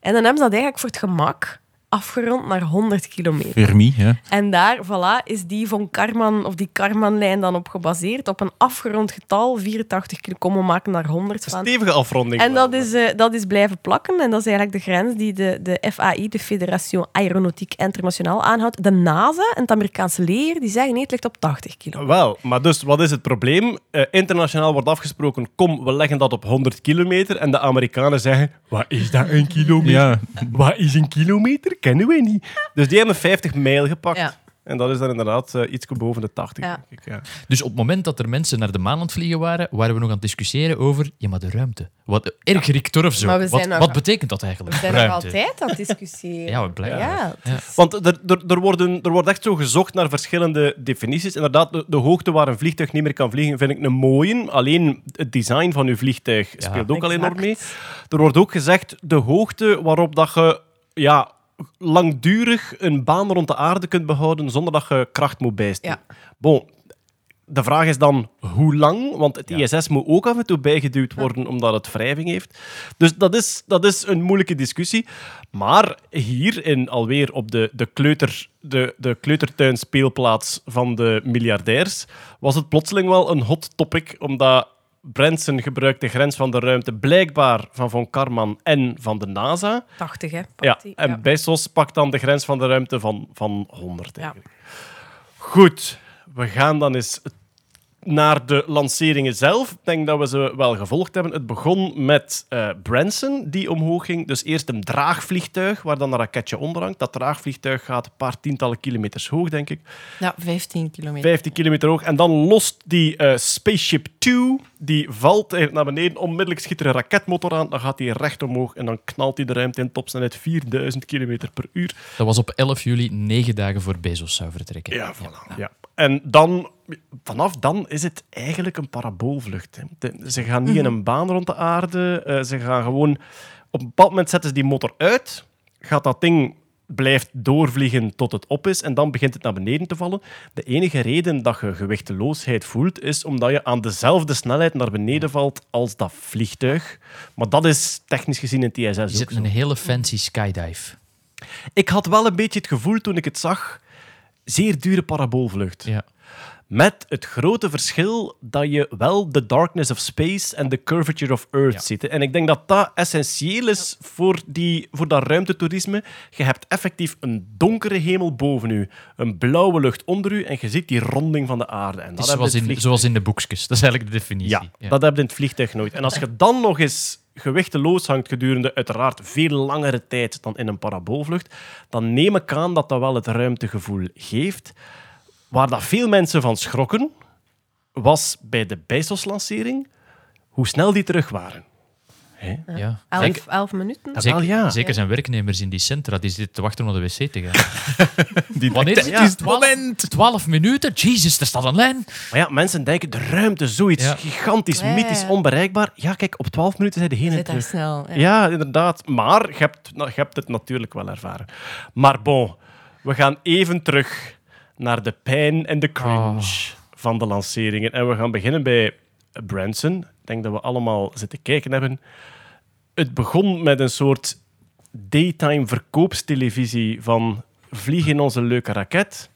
En dan hebben ze dat eigenlijk voor het gemak afgerond naar 100 kilometer. Fermi, ja. En daar, voilà, is die von Karman, of die Karman-lijn dan op gebaseerd. Op een afgerond getal, 84 kilo, komen maken naar 100 van. Stevige afronding. En dat is, eh, dat is blijven plakken. En dat is eigenlijk de grens die de, de FAI, de Fédération Aéronautique Internationaal, aanhoudt. De NASA en het Amerikaanse leer, die zeggen nee, het ligt op 80 kilo. Wel, maar dus wat is het probleem? Eh, internationaal wordt afgesproken, kom, we leggen dat op 100 kilometer. En de Amerikanen zeggen, wat is dat een kilometer? Ja, Wat is een kilometer? Kennen we niet. Dus die hebben 50 mijl gepakt. Ja. En dat is dan inderdaad eh, iets boven de 80, Ja. denk ik. Ja. Dus op het moment dat er mensen naar de maan aan het vliegen waren, waren we nog aan het discussiëren over ja, maar de ruimte. Wat, erg Richter of zo. Maar we zijn Wat, nog- wat betekent dat eigenlijk? We zijn nog altijd aan het discussiëren. Ja, we blijven. Ja, is- Want er, er, er, worden, er wordt echt zo gezocht naar verschillende definities. Inderdaad, de, de hoogte waar een vliegtuig niet meer kan vliegen, vind ik een mooie. Alleen het design van uw vliegtuig Ja. speelt ook al enorm mee. Er wordt ook gezegd de hoogte waarop dat je ja, langdurig een baan rond de aarde kunt behouden zonder dat je kracht moet bijsteken. Bon, de vraag is dan hoe lang, want het ISS moet ook af en toe bijgeduwd worden omdat het wrijving heeft. Dus dat is, dat is een moeilijke discussie. Maar hier, in, alweer op de, de, kleuter, de, de kleutertuin speelplaats van de miljardairs, was het plotseling wel een hot topic, omdat Branson gebruikt de grens van de ruimte blijkbaar van Von Karman en van de NASA. 80, hè? Ja, die. en Ja. Bezos pakt dan de grens van de ruimte van, van 100 Ja. Goed, we gaan dan eens naar de lanceringen zelf. Ik denk dat we ze wel gevolgd hebben. Het begon met eh, Branson, die omhoog ging. Dus eerst een draagvliegtuig, waar dan een raketje onder hangt. Dat draagvliegtuig gaat een paar tientallen kilometers hoog, denk ik. Ja, 15 kilometer. 15 kilometer hoog. En dan lost die eh, Spaceship 2, die valt naar beneden. Onmiddellijk schiet er een raketmotor aan. Dan gaat hij recht omhoog en dan knalt hij de ruimte in topsnelheid 4000 kilometer per uur. Dat was op 11 juli, negen dagen voor Bezos zou vertrekken. Ja, voilà. Ja. En dan, vanaf dan is het eigenlijk een paraboolvlucht. hè. Ze gaan niet in een baan rond de aarde. eh, ze gaan gewoon... Op een bepaald moment zetten ze die motor uit. Gaat dat ding blijft doorvliegen tot het op is en dan begint het naar beneden te vallen. De enige reden dat je gewichteloosheid voelt, is omdat je aan dezelfde snelheid naar beneden valt als dat vliegtuig. Maar dat is technisch gezien in het ISS Je zit zo. een hele fancy skydive. Ik had wel een beetje het gevoel toen ik het zag, zeer dure paraboolvlucht. Ja. Met het grote verschil dat je wel de darkness of space en de curvature of Earth Ja. ziet. En ik denk dat dat essentieel is voor, die, voor dat ruimtetoerisme. Je hebt effectief een donkere hemel boven u, een blauwe lucht onder u en je ziet die ronding van de aarde. En dat zoals in, zoals in de boekjes. Dat is eigenlijk de definitie. ja, dat heb je in het vliegtuig nooit. En als je dan nog eens gewichteloos hangt gedurende uiteraard veel langere tijd dan in een paraboolvlucht, dan neem ik aan dat dat wel het ruimtegevoel geeft. Waar dat veel mensen van schrokken, was bij de Bezos-lancering hoe snel die terug waren. Hè? Ja. Elf, Zeker, elf minuten. zeker, ja. zeker zijn werknemers in die centra die zitten te wachten om naar de wc te gaan. Die Wanneer is het? Ja. 12, 12 minuten? Jezus, er staat een lijn. Maar ja, mensen denken, de ruimte, zoiets Ja. gigantisch, Ja, mythisch, ja. onbereikbaar. Ja, kijk, op 12 minuten zijn de heen en Zit daar terug. snel. Ja. Ja, inderdaad. Maar je hebt, nou, je hebt het natuurlijk wel ervaren. Maar bon, we gaan even terug naar de pijn en de cringe Oh. van de lanceringen. En we gaan beginnen bij Branson. Ik denk dat we allemaal zitten kijken hebben. Het begon met een soort daytime verkoopstelevisie van vlieg in onze leuke raket.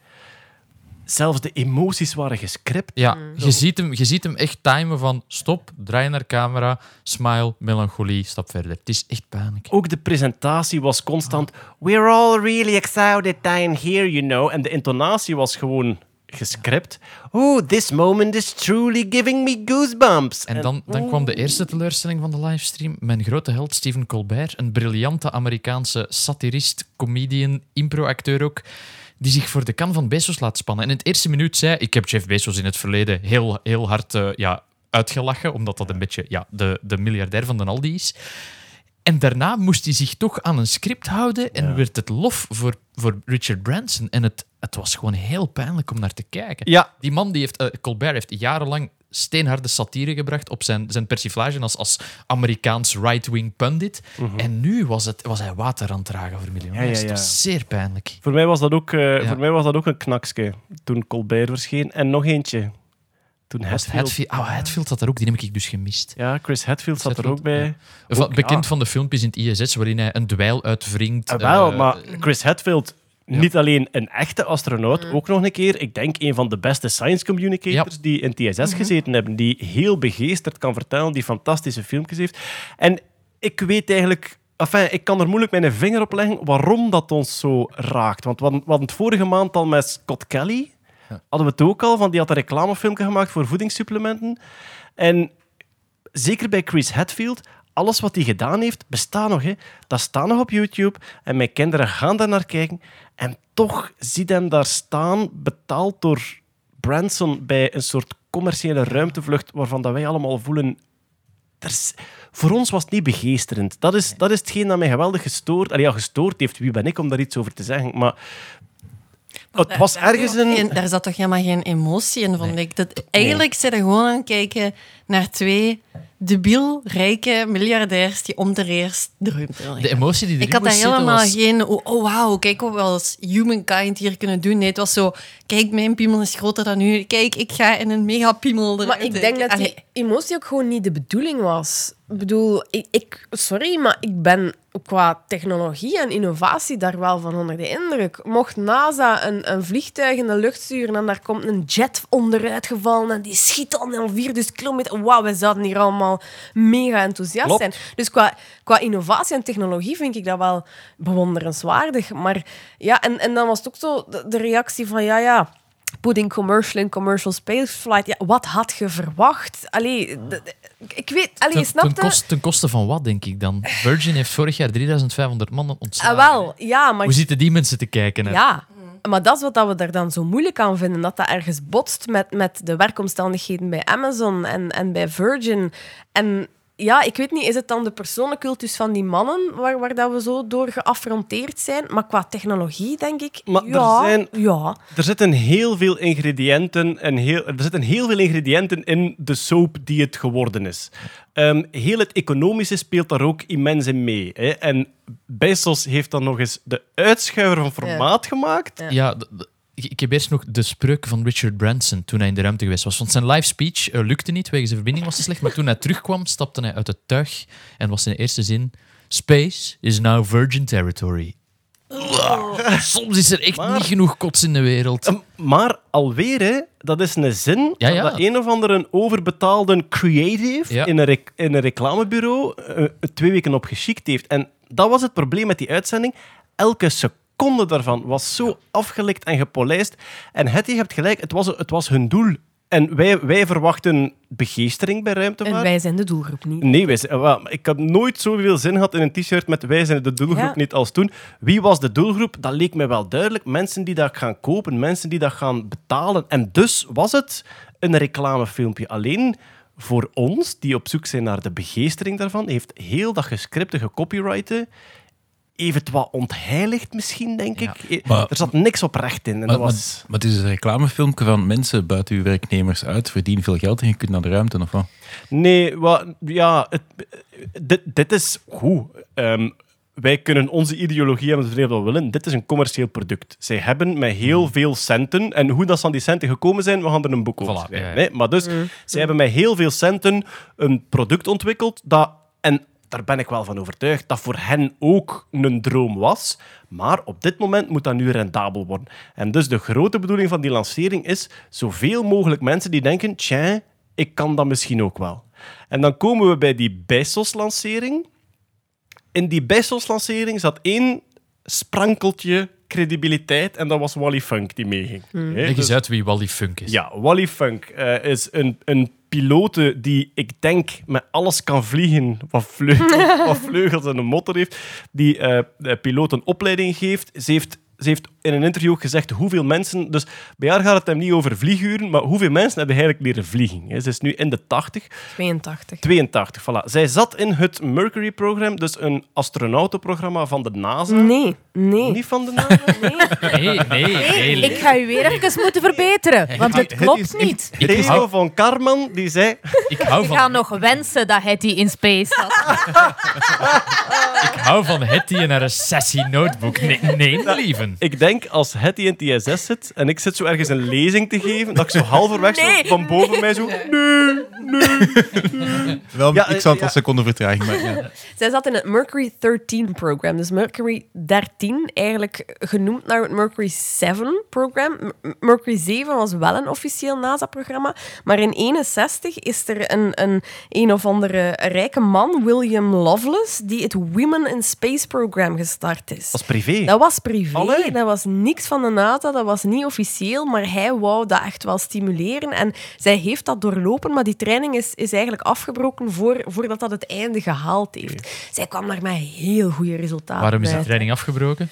Zelfs de emoties waren gescript. Ja, je, ziet hem, je ziet hem echt timen van stop, draai naar camera, smile, melancholie, stap verder. Het is echt pijnlijk. Ook de presentatie was constant. We're all really excited down here, you know. En de intonatie was gewoon gescript. Oh, this moment is truly giving me goosebumps. En dan, dan kwam de eerste teleurstelling van de livestream. Mijn grote held Stephen Colbert, een briljante Amerikaanse satirist, comedian, impro-acteur ook, die zich voor de kan van Bezos laat spannen. En in het eerste minuut zei, ik heb Jeff Bezos in het verleden heel, heel hard eh, ja, uitgelachen, omdat dat een beetje ja, de, de miljardair van de Aldi is. En daarna moest hij zich toch aan een script houden en werd het lof voor, voor Richard Branson. En het, het was gewoon heel pijnlijk om naar te kijken. Ja, Die man, die heeft, eh, Colbert, heeft jarenlang steenharde satire gebracht op zijn, zijn persiflage als, als Amerikaans right-wing pundit. En nu was, het, was hij water aan het dragen voor miljonairs. Ja, ja, ja. Het was zeer pijnlijk. voor mij was dat ook, eh, voor mij was dat ook een knakske toen Colbert verscheen. En nog eentje. Toen Hatfield... Hatfield, oh, Hatfield zat er ook, die heb ik dus gemist. Ja, Chris Hadfield zat er ook bij. Ook, bekend van de filmpjes in het ISS, waarin hij een dweil uitwringt. Ah, wel, eh, maar Chris Niet alleen een echte astronaut, Mm. ook nog een keer, ik denk een van de beste science communicators die in TSS Mhm. gezeten hebben, die heel begeesterd kan vertellen, die fantastische filmpjes heeft. En ik weet eigenlijk... Enfin, ik kan er moeilijk mijn vinger op leggen waarom dat ons zo raakt. Want we hadden, we hadden het vorige maand al met Scott Kelly. Hadden we het ook al, van die had een reclamefilmpje gemaakt voor voedingssupplementen. En zeker bij Chris Hadfield, alles wat hij gedaan heeft, bestaat nog. Hè. Dat staat nog op YouTube. En mijn kinderen gaan daar naar kijken. En toch ziet hem daar staan, betaald door Branson, bij een soort commerciële ruimtevlucht, waarvan dat wij allemaal voelen... is- voor ons was het niet begeesterend. Dat is, dat is hetgeen dat mij geweldig gestoord... Allee, ja, gestoord heeft. Wie ben ik om daar iets over te zeggen? Maar het was ergens een... En daar zat toch helemaal geen emotie in, vond ik. Dat, eigenlijk zijn er gewoon aan het kijken naar twee debiel, rijke miljardairs die om de eerst de ruimte emotie die erin Ik had daar zitten helemaal was- geen... Oh, oh wauw, kijk wat we als humankind hier kunnen doen. Nee, het was zo... Kijk, mijn piemel is groter dan u. Kijk, ik ga in een megapiemel Maar eruit. ik denk dat die emotie ook gewoon niet de bedoeling was. Ik bedoel, ik, ik- sorry, maar ik ben qua technologie en innovatie daar wel van onder de indruk. Mocht NASA een, een vliegtuig in de lucht sturen en daar komt een jet onderuit gevallen en die schiet dan al 4000 kilometer. Wauw, wij zouden hier allemaal mega enthousiast Klopt. zijn. Dus qua, qua innovatie en technologie vind ik dat wel bewonderenswaardig. Maar ja, en, en dan was het ook zo de, de reactie van ja, ja. Putting commercial in commercial spaceflight. Ja, wat had je verwacht? Allee, ik weet, allee, Ten, ten, koste van wat, denk ik dan? Virgin heeft vorig jaar 3500 man ontslagen. Ah, wel, ja, maar Hoe zitten die mensen te kijken? naar- Ja, maar dat is wat we er dan zo moeilijk aan vinden. Dat dat ergens botst met, met de werkomstandigheden bij Amazon en, en bij Virgin. En ja, ik weet niet, is het dan de persoonlijkcultus van die mannen waar, waar dat we zo door geaffronteerd zijn? Maar qua technologie, denk ik, Maar er ja, zijn- ja. Er zitten heel veel ingrediënten, en heel, er zitten heel veel ingrediënten in de soap die het geworden is. Ehm, heel het economische speelt daar ook immens in mee. Hè. En Bezos heeft dan nog eens de uitschuiver van formaat gemaakt. Ja, ik, heb eerst nog de spreuk van Richard Branson toen hij in de ruimte geweest was. Want zijn live speech eh, lukte niet, wegens de verbinding was te slecht. Maar toen hij terugkwam, stapte hij uit het tuig en was zijn eerste zin... Space is now virgin territory. Uah, Soms is er echt Maar- niet genoeg kots in de wereld. Ehm, Maar alweer, hè, dat is een zin Ja, ja. dat een of andere overbetaalde creative Ja. in, een in een reclamebureau eh, twee weken op geschikt heeft. En dat was het probleem met die uitzending. Elke seconde daarvan was zo afgelikt en gepolijst. En het, je hebt gelijk, het was, het was hun doel. En wij, wij verwachten begeestering bij En ruimtevaart. wij zijn de doelgroep niet. Nee, wij zijn, ik heb nooit zoveel zin gehad in een t-shirt met wij zijn de doelgroep Ja. niet als toen. Wie was de doelgroep? Dat leek me wel duidelijk. Mensen die dat gaan kopen, mensen die dat gaan betalen. En dus was het een reclamefilmpje. Alleen voor ons, die op zoek zijn naar de begeestering daarvan, heeft heel dat gescripte, gecopyrighten, even wat ontheiligd misschien, denk Ja. ik. Eh, Maar- er zat niks oprecht in. En Maar, dat was... maar het is een reclamefilmpje van mensen buiten uw werknemers uit, verdienen veel geld en je kunt naar de ruimte of wat? Nee, wat, ja, het, dit, dit is goed. Ehm, wij kunnen onze ideologie hebben zoveel we willen. Dit is een commercieel product. Zij hebben met heel veel centen, en hoe dat ze aan die centen gekomen zijn, we gaan er een boek over Voilà, schrijven. ja, ja. Nee, maar dus, zij hebben met heel veel centen een product ontwikkeld dat, en daar ben ik wel van overtuigd, dat voor hen ook een droom was. Maar op dit moment moet dat nu rendabel worden. En dus de grote bedoeling van die lancering is zoveel mogelijk mensen die denken, tja, ik kan dat misschien ook wel. En dan komen we bij die Bezos-lancering. In die Bezos-lancering zat één sprankeltje credibiliteit en dat was Wally Funk die meeging. Hè, Leg eens dus- uit wie Wally Funk is. ja, Wally Funk eh, is een, een pilote die, ik denk, met alles kan vliegen wat vleugels, wat vleugels en een motor heeft. Die de piloot een opleiding geeft. Ze heeft ze heeft in een interview ook gezegd hoeveel mensen... Dus bij haar gaat het hem niet over vlieguren, maar hoeveel mensen hebben eigenlijk leren vliegen. hè. Ze is nu in de 80. 82. 82, voilà. Zij zat in het Mercury-programma, dus een astronautenprogramma van de NASA. Nee. Nee. Niet van de NASA? Nee, nee, nee. Ik ga u weer even moeten verbeteren, want het klopt niet. Ik hou, van Karman, die zei... ik hou Ik ga van, nog wensen dat hij die in space had. ik hou van Hetty en haar Sassy notebook. Nee, nee lieven. Ik denk als Hetty in het ISS zit en ik zit zo ergens een lezing te geven, dat ik zo halverwege zo Nee. van boven mij zo... Wel, Ja, ik zou het ja. als seconde vertraging, maar ja. Zij zat in het Mercury 13-program. Dus Mercury 13, eigenlijk genoemd naar het Mercury 7-program. Mercury 7 was wel een officieel NASA-programma. Maar in 61 is er een, een een of andere rijke man, William Lovelace, die het Women in Space-program gestart is. Dat is privé. Dat was privé, Allee. dat was niks van de NASA, dat was niet officieel, maar hij wou dat echt wel stimuleren. En zij heeft dat doorlopen, maar die training is, is eigenlijk afgebroken voor, voordat dat het einde gehaald heeft. Zij kwam daar met heel goede resultaten Waarom is uit. training afgebroken?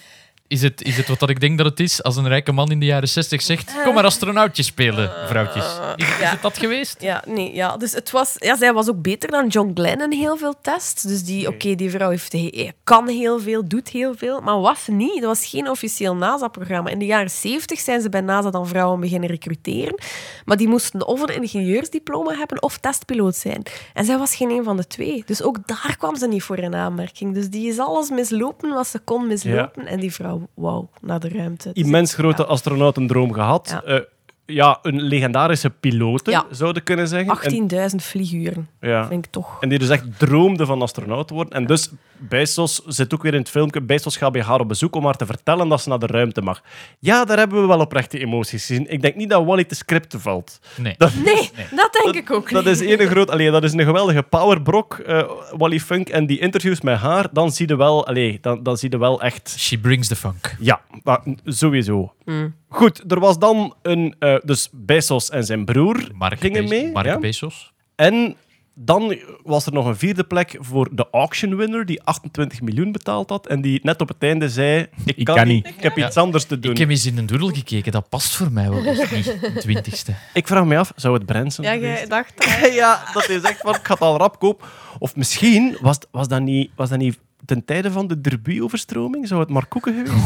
Is het, is het wat dat ik denk dat het is als een rijke man in de jaren 60 zegt: Kom maar astronautjes spelen, vrouwtjes? Is, is het dat geweest? Ja, nee, ja. Dus het was, ja, zij was ook beter dan John Glenn in heel veel tests. Dus die, oké, die vrouw heeft, he- kan heel veel, doet heel veel, maar was niet. Dat was geen officieel NASA-programma. In de jaren 70 zijn ze bij NASA dan vrouwen beginnen recruteren. Maar die moesten of een ingenieursdiploma hebben of testpiloot zijn. En zij was geen een van de twee. Dus ook daar kwam ze niet voor in aanmerking. Dus die is alles mislopen wat ze kon mislopen. En die vrouw, wauw, naar de ruimte. Dus Immens grote ja. astronautendroom gehad. Ja. Ja. ja, een legendarische piloot, Ja. zouden kunnen zeggen. En, 18.000 vlieguren, ja. vind ik toch. en die dus echt droomde van astronaut te worden. En dus Bezos zit ook weer in het filmpje. Bezos gaat bij haar op bezoek om haar te vertellen dat ze naar de ruimte mag. Ja, daar hebben we wel oprechte emoties gezien. Ik denk niet dat Wally te scripten valt. Nee. Dat, Nee, dat denk ik ook dat niet. is één groot... Allee, dat is een geweldige powerbrok, eh Wally Funk. En die interviews met haar, dan zie je wel... Allee, dan, dan zie je wel echt... She brings the funk. Ja, maar sowieso. Hmm. Goed, er was dan een... eh, dus Bezos en zijn broer Mark, gingen Bez- mee. Mark ja. Bezos. En dan was er nog een vierde plek voor de auction winner, die 28 miljoen betaald had. En die net op het einde zei: Ik kan, kan niet, ik heb Ja. iets anders te doen. Ik heb eens in een doodle gekeken, dat past voor mij wel niet, twintigste. Ik vraag me af, zou het Branson Ja, jij dacht dat. ja, dat is echt van, ik ga het al rap kopen. Of misschien was, was, dat niet, was dat niet ten tijde van de Derby-overstroming? Zou het maar koeken geweest?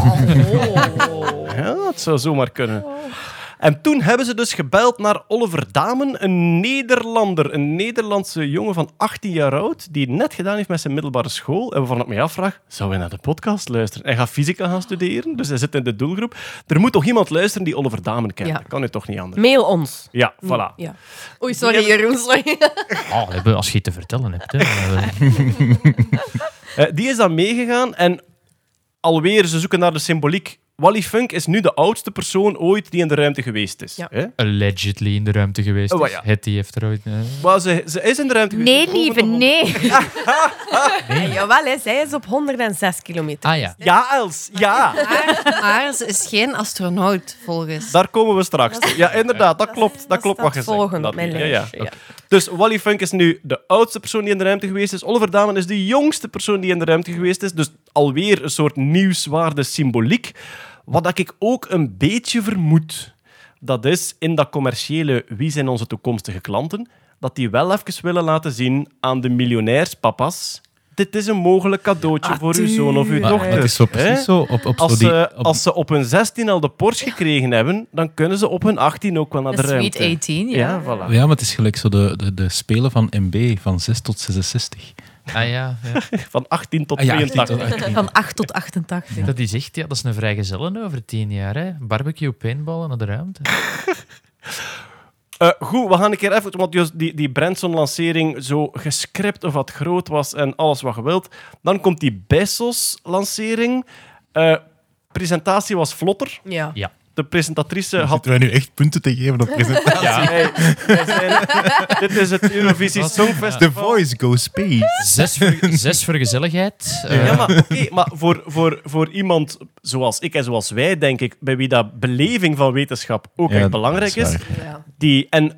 Ja, dat zou zomaar kunnen. En toen hebben ze dus gebeld naar Oliver Damen, een Nederlander, een Nederlandse jongen van 18 jaar oud, die net gedaan heeft met zijn middelbare school. En waarvan ik me afvraag, zou hij naar de podcast luisteren? Hij gaat fysica gaan studeren, dus hij zit in de doelgroep. Er moet toch iemand luisteren die Oliver Damen kent? Ja. Dat kan nu toch niet anders? Mail ons. Ja, voilà. Ja. Oei, sorry Jeroen, sorry. Oh, hebben- als je het te vertellen hebt. Hè. Eh, die is dan meegegaan en alweer, ze zoeken naar de symboliek. Wally Funk is nu de oudste persoon ooit die in de ruimte geweest is. Ja. Hè? Allegedly in de ruimte geweest. Oh, is. ja. Hetty heeft er ooit... eh, Maar ze, ze is in de ruimte geweest. Nee, lieve, nee. Ja, jawel, hè, zij is op 106 kilometer. Ah ja. Ja, Els, ja. Maar, maar ze is geen astronaut, volgens. Daar komen we straks. Ja, inderdaad, dat klopt. Dat, dat klopt wat je zegt. volgend Dat mijn ja, ja. Dus Wally Funk is nu de oudste persoon die in de ruimte geweest is. Oliver Damen is de jongste persoon die in de ruimte geweest is. Dus alweer een soort nieuwswaarde symboliek. Wat dat ik ook een beetje vermoed, dat is in dat commerciële wie zijn onze toekomstige klanten, dat die wel even willen laten zien aan de miljonairspapas. Dit is een mogelijk cadeautje voor uw zoon of uw dochter. het is zo precies zo. Op, op zo Als die, ze, op- als ze op hun 16 al de Porsche gekregen hebben, dan kunnen ze op hun 18 ook wel naar de Een ruimte. Sweet 18, ja. Ja, voilà. ja, maar het is gelijk zo de, de, de spelen van MB van 6 tot 66. Ah ja, ja. Van 18 tot Ah, ja, 82. 18 tot 18. Van 8 tot 88. Dat is echt, ja, dat is een vrijgezellen over tien jaar. Hè. Barbecue, paintballen naar de ruimte. Eh, goed, we gaan een keer even, want die, die Branson-lancering zo gescript of wat groot was en alles wat je wilt. Dan komt die Bezos-lancering. Eh, presentatie was vlotter. Ja. Ja. De presentatrice had... Zitten wij nu echt punten te geven op presentatie? Ja, hey, zijn- dit is het Eurovisie Songfestival. The Voice Goes Space. Zes voor, zes voor gezelligheid. Eh, Ja, maar oké, maar voor, voor, voor iemand zoals ik en zoals wij, denk ik, bij wie dat beleving van wetenschap ook Ja, echt belangrijk is. Ja. die, en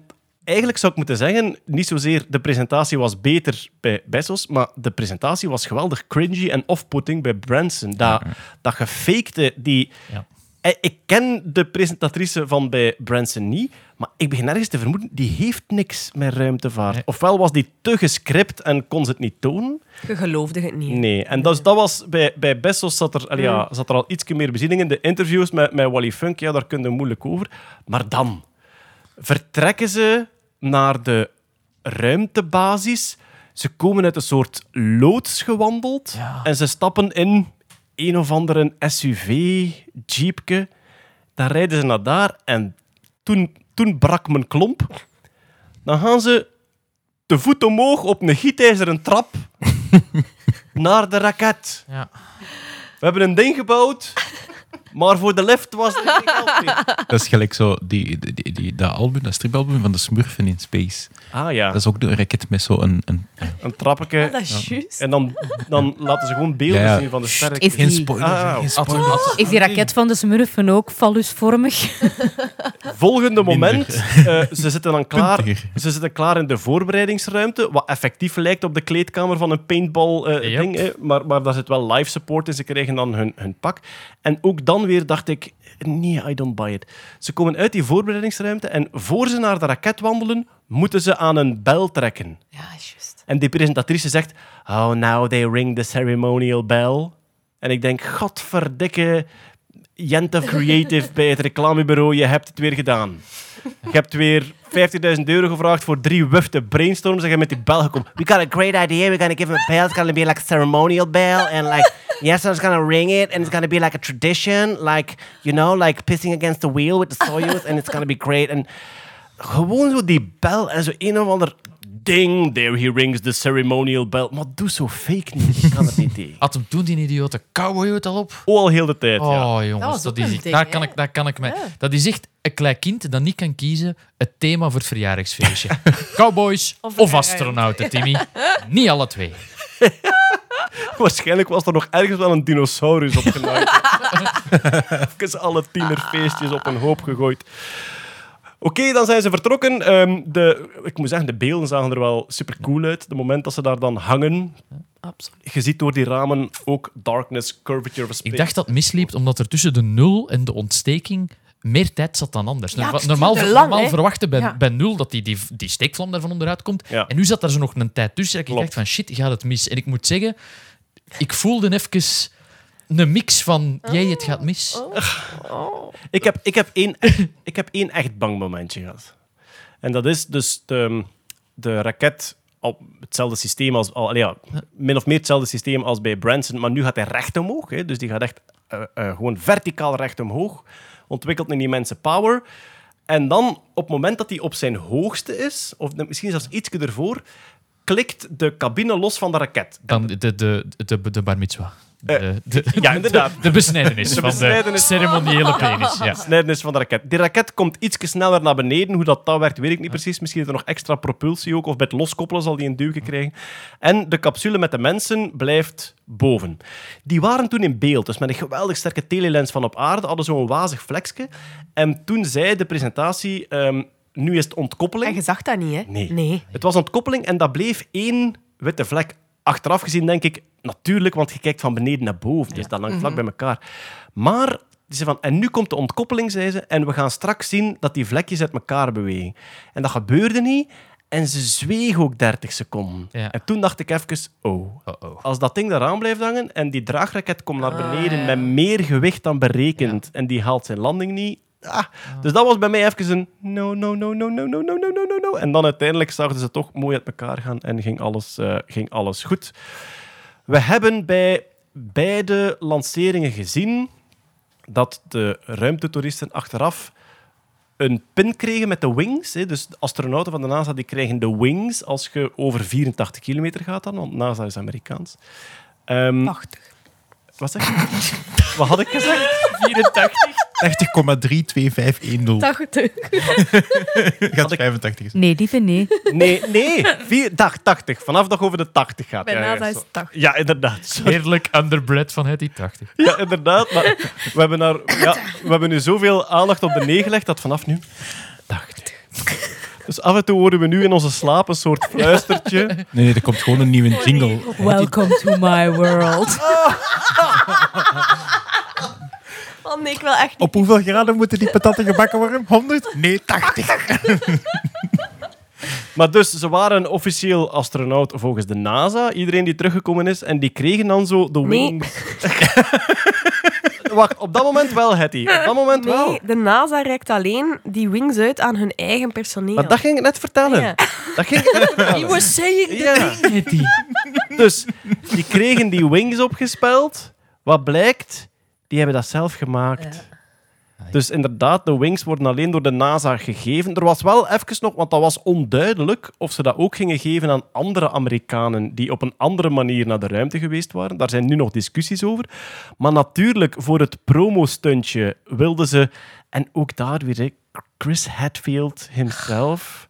eigenlijk zou ik moeten zeggen, niet zozeer de presentatie was beter bij Bezos, maar de presentatie was geweldig cringy en off-putting bij Branson. Dat, dat gefakte, die... Ja. Eh, Ik ken de presentatrice van bij Branson niet, maar ik begin ergens te vermoeden, die heeft niks met ruimtevaart. Nee. Ofwel was die te gescript en kon ze het niet tonen. Je geloofde het niet. Nee, en dat, dat was bij, bij Bessos zat er, allee, ja, zat er al iets meer beziening in. De interviews met, met Wally Funk, ja, daar kun je moeilijk over. Maar dan vertrekken ze naar de ruimtebasis. Ze komen uit een soort loods gewandeld en ze stappen in een of andere SUV-jeepje. Dan rijden ze naar daar en toen, toen brak mijn klomp. Dan gaan ze te voet omhoog op een gietijzeren trap naar de raket. Ja. We hebben een ding gebouwd, maar voor de lift was geld meer. Dat is gelijk zo, die, die, die, dat album, dat stripalbum van de Smurfen in Space. Ah ja, Dat is ook de raket met zo'n... Een, een, een trappetje. Ah, dat is juist. En dan, dan laten ze gewoon beelden Ja, ja. zien van de sterren. Is geen die, spoilers, Ah, geen is die raket van de Smurfen ook fallusvormig? Volgende moment, eh, ze, zitten dan klaar, Puntiger. ze zitten klaar in de voorbereidingsruimte, wat effectief lijkt op de kleedkamer van een paintball eh, Yep. ding. eh, maar, maar daar zit wel live support in, ze krijgen dan hun, hun pak. En ook dan weer dacht ik, nee, I don't buy it. Ze komen uit die voorbereidingsruimte en voor ze naar de raket wandelen, moeten ze aan een bel trekken. Ja, juist. En die presentatrice zegt, oh, now they ring the ceremonial bell. En ik denk, godverdikke, Jente Creative bij het reclamebureau, je hebt het weer gedaan. Je hebt weer 50.000 euro gevraagd voor drie wufte brainstorms en je met die bel gekomen. We got a great idea, we're gonna give him a bell, it's gonna be like a ceremonial bell, and like, yes, I'm gonna ring it, and it's gonna be like a tradition, like, you know, like pissing against the wheel with the Soyuz, and it's gonna be great. En gewoon zo die bel en zo een of ander ding, there he rings the ceremonial bell. Maar doe zo fake niet, ik kan het niet tegen. Had hem toen die idiote cowboyhoed al op? Oh, al heel de tijd, ja. Oh, jongens, dat, is, ding, daar, kan ik, daar kan ik mij... Dat is echt een klein kind dat niet kan kiezen het thema voor het verjaardagsfeestje. Cowboys of, Of astronauten, Timmy. Niet alle twee. Waarschijnlijk was er nog ergens wel een dinosaurus opgenaaid. Even alle tienerfeestjes op een hoop gegooid. Oké, dan zijn ze vertrokken. Ehm, de, ik moet zeggen, de beelden zagen er wel super cool uit. De moment dat ze daar dan hangen. Absoluut. Je ziet door die ramen ook darkness, curvature of space. Ik dacht dat het misliep omdat er tussen de nul en de ontsteking meer tijd zat dan anders. Ja, normaal lang, verwachten bij, Ja. bij nul dat die, die, die steekvlam daarvan onderuit komt. Ja. En nu zat daar zo nog een tijd tussen dat ik Klopt. dacht van shit, gaat het mis? En ik moet zeggen, ik voelde even een mix van jij, het gaat mis. Ik heb, ik, heb één, ik heb één echt bang momentje gehad. En dat is dus de, de raket op hetzelfde systeem als... Al, ja, min of meer hetzelfde systeem als bij Branson, maar nu gaat hij recht omhoog. Hè, dus die gaat echt eh, eh, gewoon verticaal recht omhoog. Ontwikkelt een immense power. En dan, op het moment dat hij op zijn hoogste is, of misschien zelfs ietsje ervoor, klikt de cabine los van de raket. Dan de, de, de, de, de bar mitzwa. De, de, ja, inderdaad. De, de besnijdenis De van besnijdenis. de ceremoniële penis. Ja. snijdenis van de raket. Die raket komt iets sneller naar beneden. Hoe dat, dat werkt, weet ik niet precies. Misschien is er nog extra propulsie ook. Of bij het loskoppelen zal die een duwtje krijgen. En de capsule met de mensen blijft boven. Die waren toen in beeld. Dus met een geweldig sterke telelens van op aarde. Hadden zo'n wazig vlekje. En toen zei de presentatie... ehm, nu is het ontkoppeling. En je zag dat niet, hè? Nee. Nee. Het was ontkoppeling en dat bleef één witte vlek. Achteraf gezien denk ik, natuurlijk, want je kijkt van beneden naar boven. Dus dat hangt vlak bij elkaar. Maar, zei van, en nu komt de ontkoppeling, zei ze, en we gaan straks zien dat die vlekjes uit elkaar bewegen. En dat gebeurde niet. En ze zweeg ook 30 seconden. Ja. En toen dacht ik even, oh, als dat ding daaraan blijft hangen en die draagraket komt naar Ah, beneden met meer gewicht dan berekend en die haalt zijn landing niet. Ah. Dus dat was bij mij even een no, no, no, no, no, no, no, no, no, no, no. En dan uiteindelijk zagen ze toch mooi uit elkaar gaan en ging alles, eh, ging alles goed. We hebben bij beide lanceringen gezien dat de ruimtetoeristen achteraf een pin kregen met de wings. Hè. Dus de astronauten van de NASA die krijgen de wings als je over 84 kilometer gaat dan, want NASA is Amerikaans. Ehm, 80. wat zeg je? wat had ik gezegd? 84. 80,32510. 80. Gaat 85 is. Nee, lieve nee. Nee, nee. Vier, dag, 80. Vanaf dat over de 80 gaat. Bij Ja, ja, NASA is zo. het 80. Ja, inderdaad. Sorry. Heerlijk underbred van het 80. Ja, inderdaad. Maar we hebben, daar, ja, we hebben nu zoveel aandacht op de nee gelegd dat vanaf nu 80. Dus af en toe horen we nu in onze slaap een soort fluistertje. Nee, nee, er komt gewoon een nieuwe jingle. Welcome to my world. Oh nee, ik wil echt niet. Op hoeveel graden moeten die patatten gebakken worden? 100? Nee, 80. Maar dus, ze waren officieel astronaut volgens de NASA. Iedereen die teruggekomen is. En die kregen dan zo de Nee. wings... Wacht, op dat moment wel, Hetty. Op dat moment wel. Nee, de NASA reikt alleen die wings uit aan hun eigen personeel. Maar dat ging ik net vertellen. Ja. Dat ging ik net vertellen. was saying Ja. Dus die kregen die wings opgespeld. Wat blijkt? Die hebben dat zelf gemaakt. Dus inderdaad, de wings worden alleen door de NASA gegeven. Er was wel even nog, want dat was onduidelijk, of ze dat ook gingen geven aan andere Amerikanen die op een andere manier naar de ruimte geweest waren. Daar zijn nu nog discussies over. Maar natuurlijk, voor het promostuntje wilden ze... En ook daar weer, Chris Hadfield himself...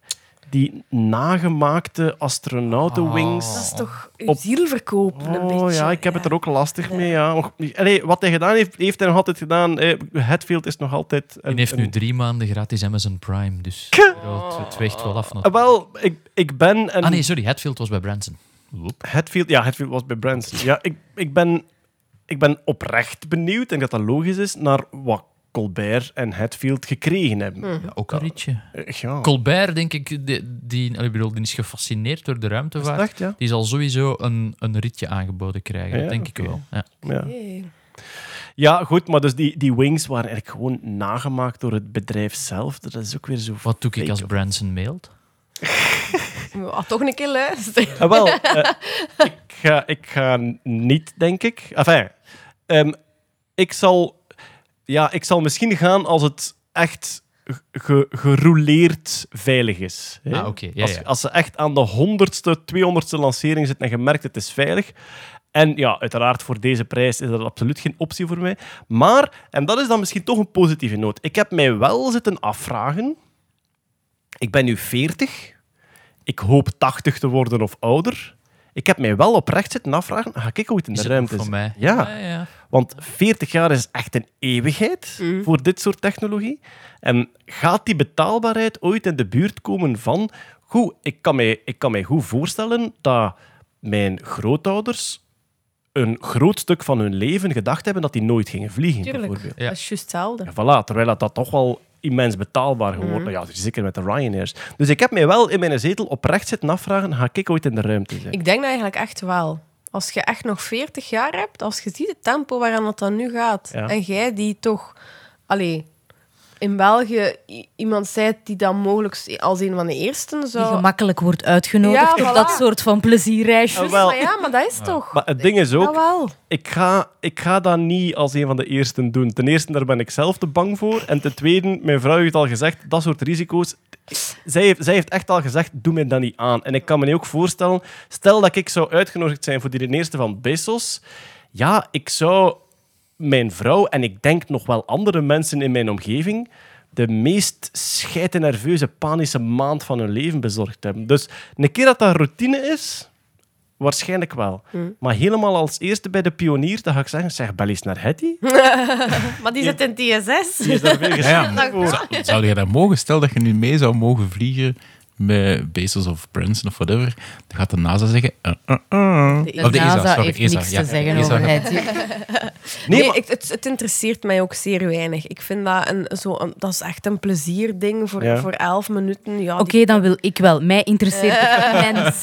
Die nagemaakte astronautenwings. Dat is toch uw Op- ziel verkopen, een Oh beetje. ja, ik heb het er ook lastig mee. Ja. Allee, wat hij gedaan heeft, heeft hij nog altijd gedaan. Hatfield is nog altijd... Hij een- heeft nu drie maanden gratis Amazon Prime, dus het, het weegt wel af nog. Wel, ik, ik ben... Een... Ah nee, sorry, Hatfield was bij Branson. Oep. Hatfield, ja, Hatfield was bij Branson. Ja, ik, ik, ben, ik ben oprecht benieuwd, denk dat dat logisch is, naar wat Colbert en Hatfield gekregen hebben. Ja, ook een ritje. Eh, Ja, Colbert, denk ik, die, die, allee, ik bedoel, die is gefascineerd door de ruimtevaart. Echt, ja? Die zal sowieso een, een ritje aangeboden krijgen, dat denk ik wel. Ja. ja. Goed, maar dus die, die wings waren eigenlijk gewoon nagemaakt door het bedrijf zelf. Dat is ook weer zo... Wat doe ik als Branson mailt? Ja, toch een keer luisteren. Ah, wel, eh, ik, ga, ik ga niet, denk ik. Enfin, ehm, ik, zal, ja, ik zal misschien gaan als het echt ge- gerouleerd veilig is. hè. Ah, ja, als, ja. als ze echt aan de honderdste, tweehonderdste lancering zitten en je merkt het is veilig. En ja, uiteraard voor deze prijs is dat absoluut geen optie voor mij. Maar, en dat is dan misschien toch een positieve noot, ik heb mij wel zitten afvragen. Ik ben nu 40. Ik hoop 80 te worden of ouder. Ik heb mij wel oprecht zitten afvragen, ga ik ooit in de ruimte voor zijn? mij? Ja, ja, ja. want 40 jaar is echt een eeuwigheid voor dit soort technologie. En gaat die betaalbaarheid ooit in de buurt komen van... Goed, ik kan mij, ik kan mij goed voorstellen dat mijn grootouders een groot stuk van hun leven gedacht hebben dat die nooit gingen vliegen, Tuurlijk, bijvoorbeeld. Ja. dat is juist hetzelfde. Ja, voilà, terwijl dat, dat toch wel immens betaalbaar geworden Ja, zeker met de Ryanairs. Dus ik heb mij wel in mijn zetel oprecht zitten afvragen, ga ik ooit in de ruimte zijn? Ik denk dat eigenlijk echt wel. Als je echt nog 40 jaar hebt, als je ziet het tempo waaraan het dan nu gaat, Ja. en jij die toch... Allee, in België iemand zei die dan mogelijk als een van de eersten Die zou... gemakkelijk wordt uitgenodigd Ja, op dat soort van plezierreisjes. Ah, wel. Maar ja, maar dat is toch... Maar het ding is ook, ik ga, ik ga dat niet als een van de eersten doen. Ten eerste, daar ben ik zelf te bang voor. En ten tweede, mijn vrouw heeft al gezegd, dat soort risico's... Zij heeft, zij heeft echt al gezegd, doe mij dat niet aan. En ik kan me nu ook voorstellen, stel dat ik zou uitgenodigd zijn voor die eerste van Bezos, ja, ik zou mijn vrouw en ik denk nog wel andere mensen in mijn omgeving de meest scheite nerveuze, panische maand van hun leven bezorgd hebben. Dus een keer dat dat routine is, waarschijnlijk wel. Maar helemaal als eerste bij de pionier, dan ga ik zeggen, zeg, bel eens naar Hetty. Maar die zit in TSS. Die is daar veel Ja. Zou, zou je dat mogen? Stel dat je nu mee zou mogen vliegen met Bezos of Branson of whatever, dan gaat de NASA zeggen... uh, uh, uh. De Of de ESA, NASA sorry, heeft ESA, niks ja. te zeggen ESA. over het. Nee, Nee, maar- ik, het, het interesseert mij ook zeer weinig. Ik vind dat een, zo een, dat is echt een plezierding voor, Ja. voor elf minuten. Ja, Oké, dan wil ik wel. Mij interesseert het mens.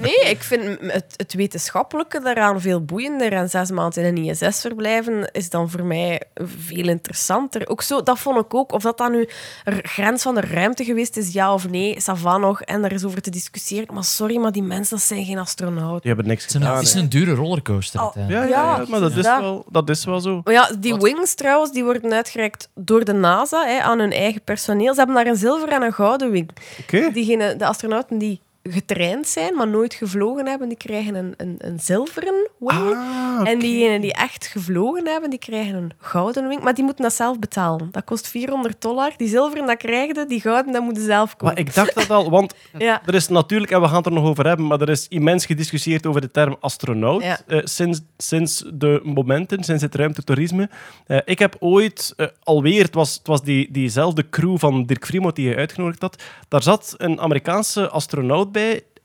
Nee, ik vind het, het wetenschappelijke daaraan veel boeiender. En zes maanden in een ISS verblijven is dan voor mij veel interessanter. Ook zo, dat vond ik ook. Of dat dan nu een grens van de ruimte geweest is, ja of nee, ça nog. En daar is over te discussiëren. Maar sorry, maar die mensen dat zijn geen astronauten. Die hebben niks Het is een, gedaan. het is een dure rollercoaster. Oh. Ja, ja, ja, Ja, maar dat is, wel, dat is wel zo. Maar ja, die wings trouwens, die worden uitgereikt door de NASA hè, aan hun eigen personeel. Ze hebben daar een zilveren en een gouden wing. Oké. Diegene, de astronauten die getraind zijn, maar nooit gevlogen hebben, die krijgen een, een, een zilveren wing. Ah, En diegenen die echt gevlogen hebben, die krijgen een gouden wing. Maar die moeten dat zelf betalen. Dat kost 400 dollar. Die zilveren, dat krijgen ze. Die gouden, dat moeten ze zelf kopen. Maar ik dacht dat al, want Ja. er is natuurlijk, en we gaan het er nog over hebben, maar er is immens gediscussieerd over de term astronaut Ja. eh, sinds, sinds de momenten, sinds het ruimtetoerisme. Eh, ik heb ooit, eh, alweer, het was, het was die, diezelfde crew van Dirk Vriemoot die je uitgenodigd had, daar zat een Amerikaanse astronaut bij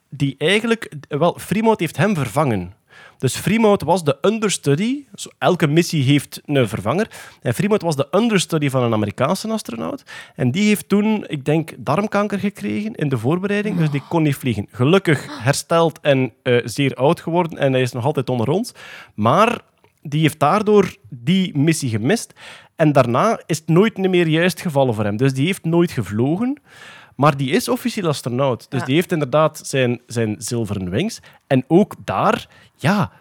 die eigenlijk, wel, Vriemoot heeft hem vervangen. Dus Fremont was de understudy. Elke missie heeft een vervanger. En Fremont was de understudy van een Amerikaanse astronaut. En die heeft toen, ik denk, darmkanker gekregen in de voorbereiding. Dus die kon niet vliegen. Gelukkig hersteld en eh, zeer oud geworden. En hij is nog altijd onder ons. Maar die heeft daardoor die missie gemist. En daarna is het nooit meer juist gevallen voor hem. Dus die heeft nooit gevlogen. Maar die is officieel astronaut. Dus Ja. die heeft inderdaad zijn, zijn zilveren wings. En ook daar, ja,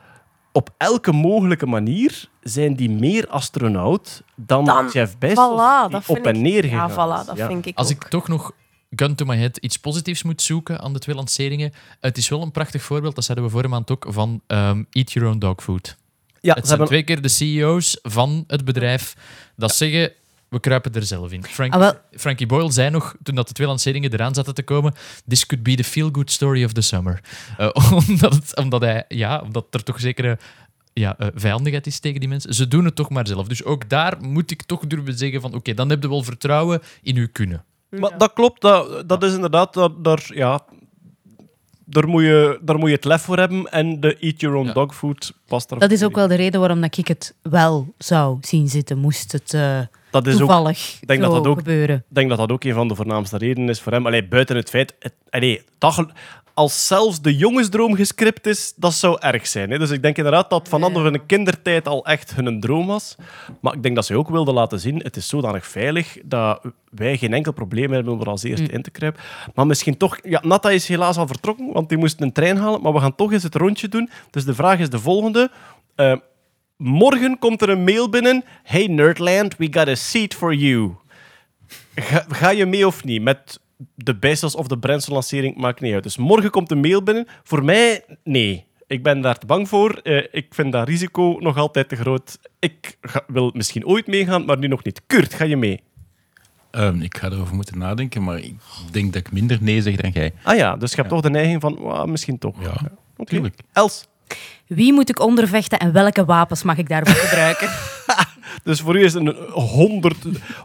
op elke mogelijke manier zijn die meer astronaut dan, Dan- Jeff Bezos, Voilà, die op en neer Ja, gegaan voilà, is. dat Ja. vind ik Als ook. ik toch nog gun to my head iets positiefs moet zoeken aan de twee lanceringen, het is wel een prachtig voorbeeld, dat zeiden we vorige maand ook, van ehm, Eat Your Own Dog Food. Ja, het zijn hebben... twee keer de CEO's van het bedrijf dat zeggen, we kruipen er zelf in. Frank, Ah, wel. Frankie Boyle zei nog, toen dat de twee lanceringen eraan zaten te komen, this could be the feel-good story of the summer. Eh, omdat, het, omdat, hij, ja, omdat er toch zekere ja, eh, vijandigheid is tegen die mensen. Ze doen het toch maar zelf. Dus ook daar moet ik toch durven zeggen van, oké, dan heb je wel vertrouwen in uw kunnen. Maar dat klopt, dat, dat is inderdaad... Dat, daar, ja, daar, moet je, daar moet je het lef voor hebben. En de Eat Your Own Ja. Dog Food past daar Dat is ook wel de reden waarom dat ik het wel zou zien zitten, moest het eh, Dat is ook toevallig denk dat dat ook- gebeuren. Ik denk dat dat ook een van de voornaamste redenen is voor hem. Allee, buiten het feit... Het, allee, dat, gel- als zelfs de jongensdroom gescript is, dat zou erg zijn. Hè? Dus ik denk inderdaad dat vanaf hun kindertijd al echt hun droom was. Maar ik denk dat ze ook wilden laten zien, het is zodanig veilig dat wij geen enkel probleem hebben om er als eerste in te kruipen. Maar misschien toch... Ja, Natta is helaas al vertrokken, want die moest een trein halen. Maar we gaan toch eens het rondje doen. Dus de vraag is de volgende. Eh, morgen komt er een mail binnen. Hey Nerdland, we got a seat for you. Ga, ga je mee of niet? Met de Bezos of de Branson-lancering, maakt niet uit. Dus morgen komt een mail binnen. Voor mij, nee. Ik ben daar te bang voor. Eh, ik vind dat risico nog altijd te groot. Ik ga- wil misschien ooit meegaan, maar nu nog niet. Kurt, ga je mee? Ehm, ik ga erover moeten nadenken, maar ik denk dat ik minder nee zeg dan jij. Ah ja, dus je hebt toch de neiging van, "Wauw, misschien toch. Ja, Oké. tuurlijk. Els, Wie moet ik ondervechten en welke wapens mag ik daarvoor gebruiken? dus voor u is het een 100,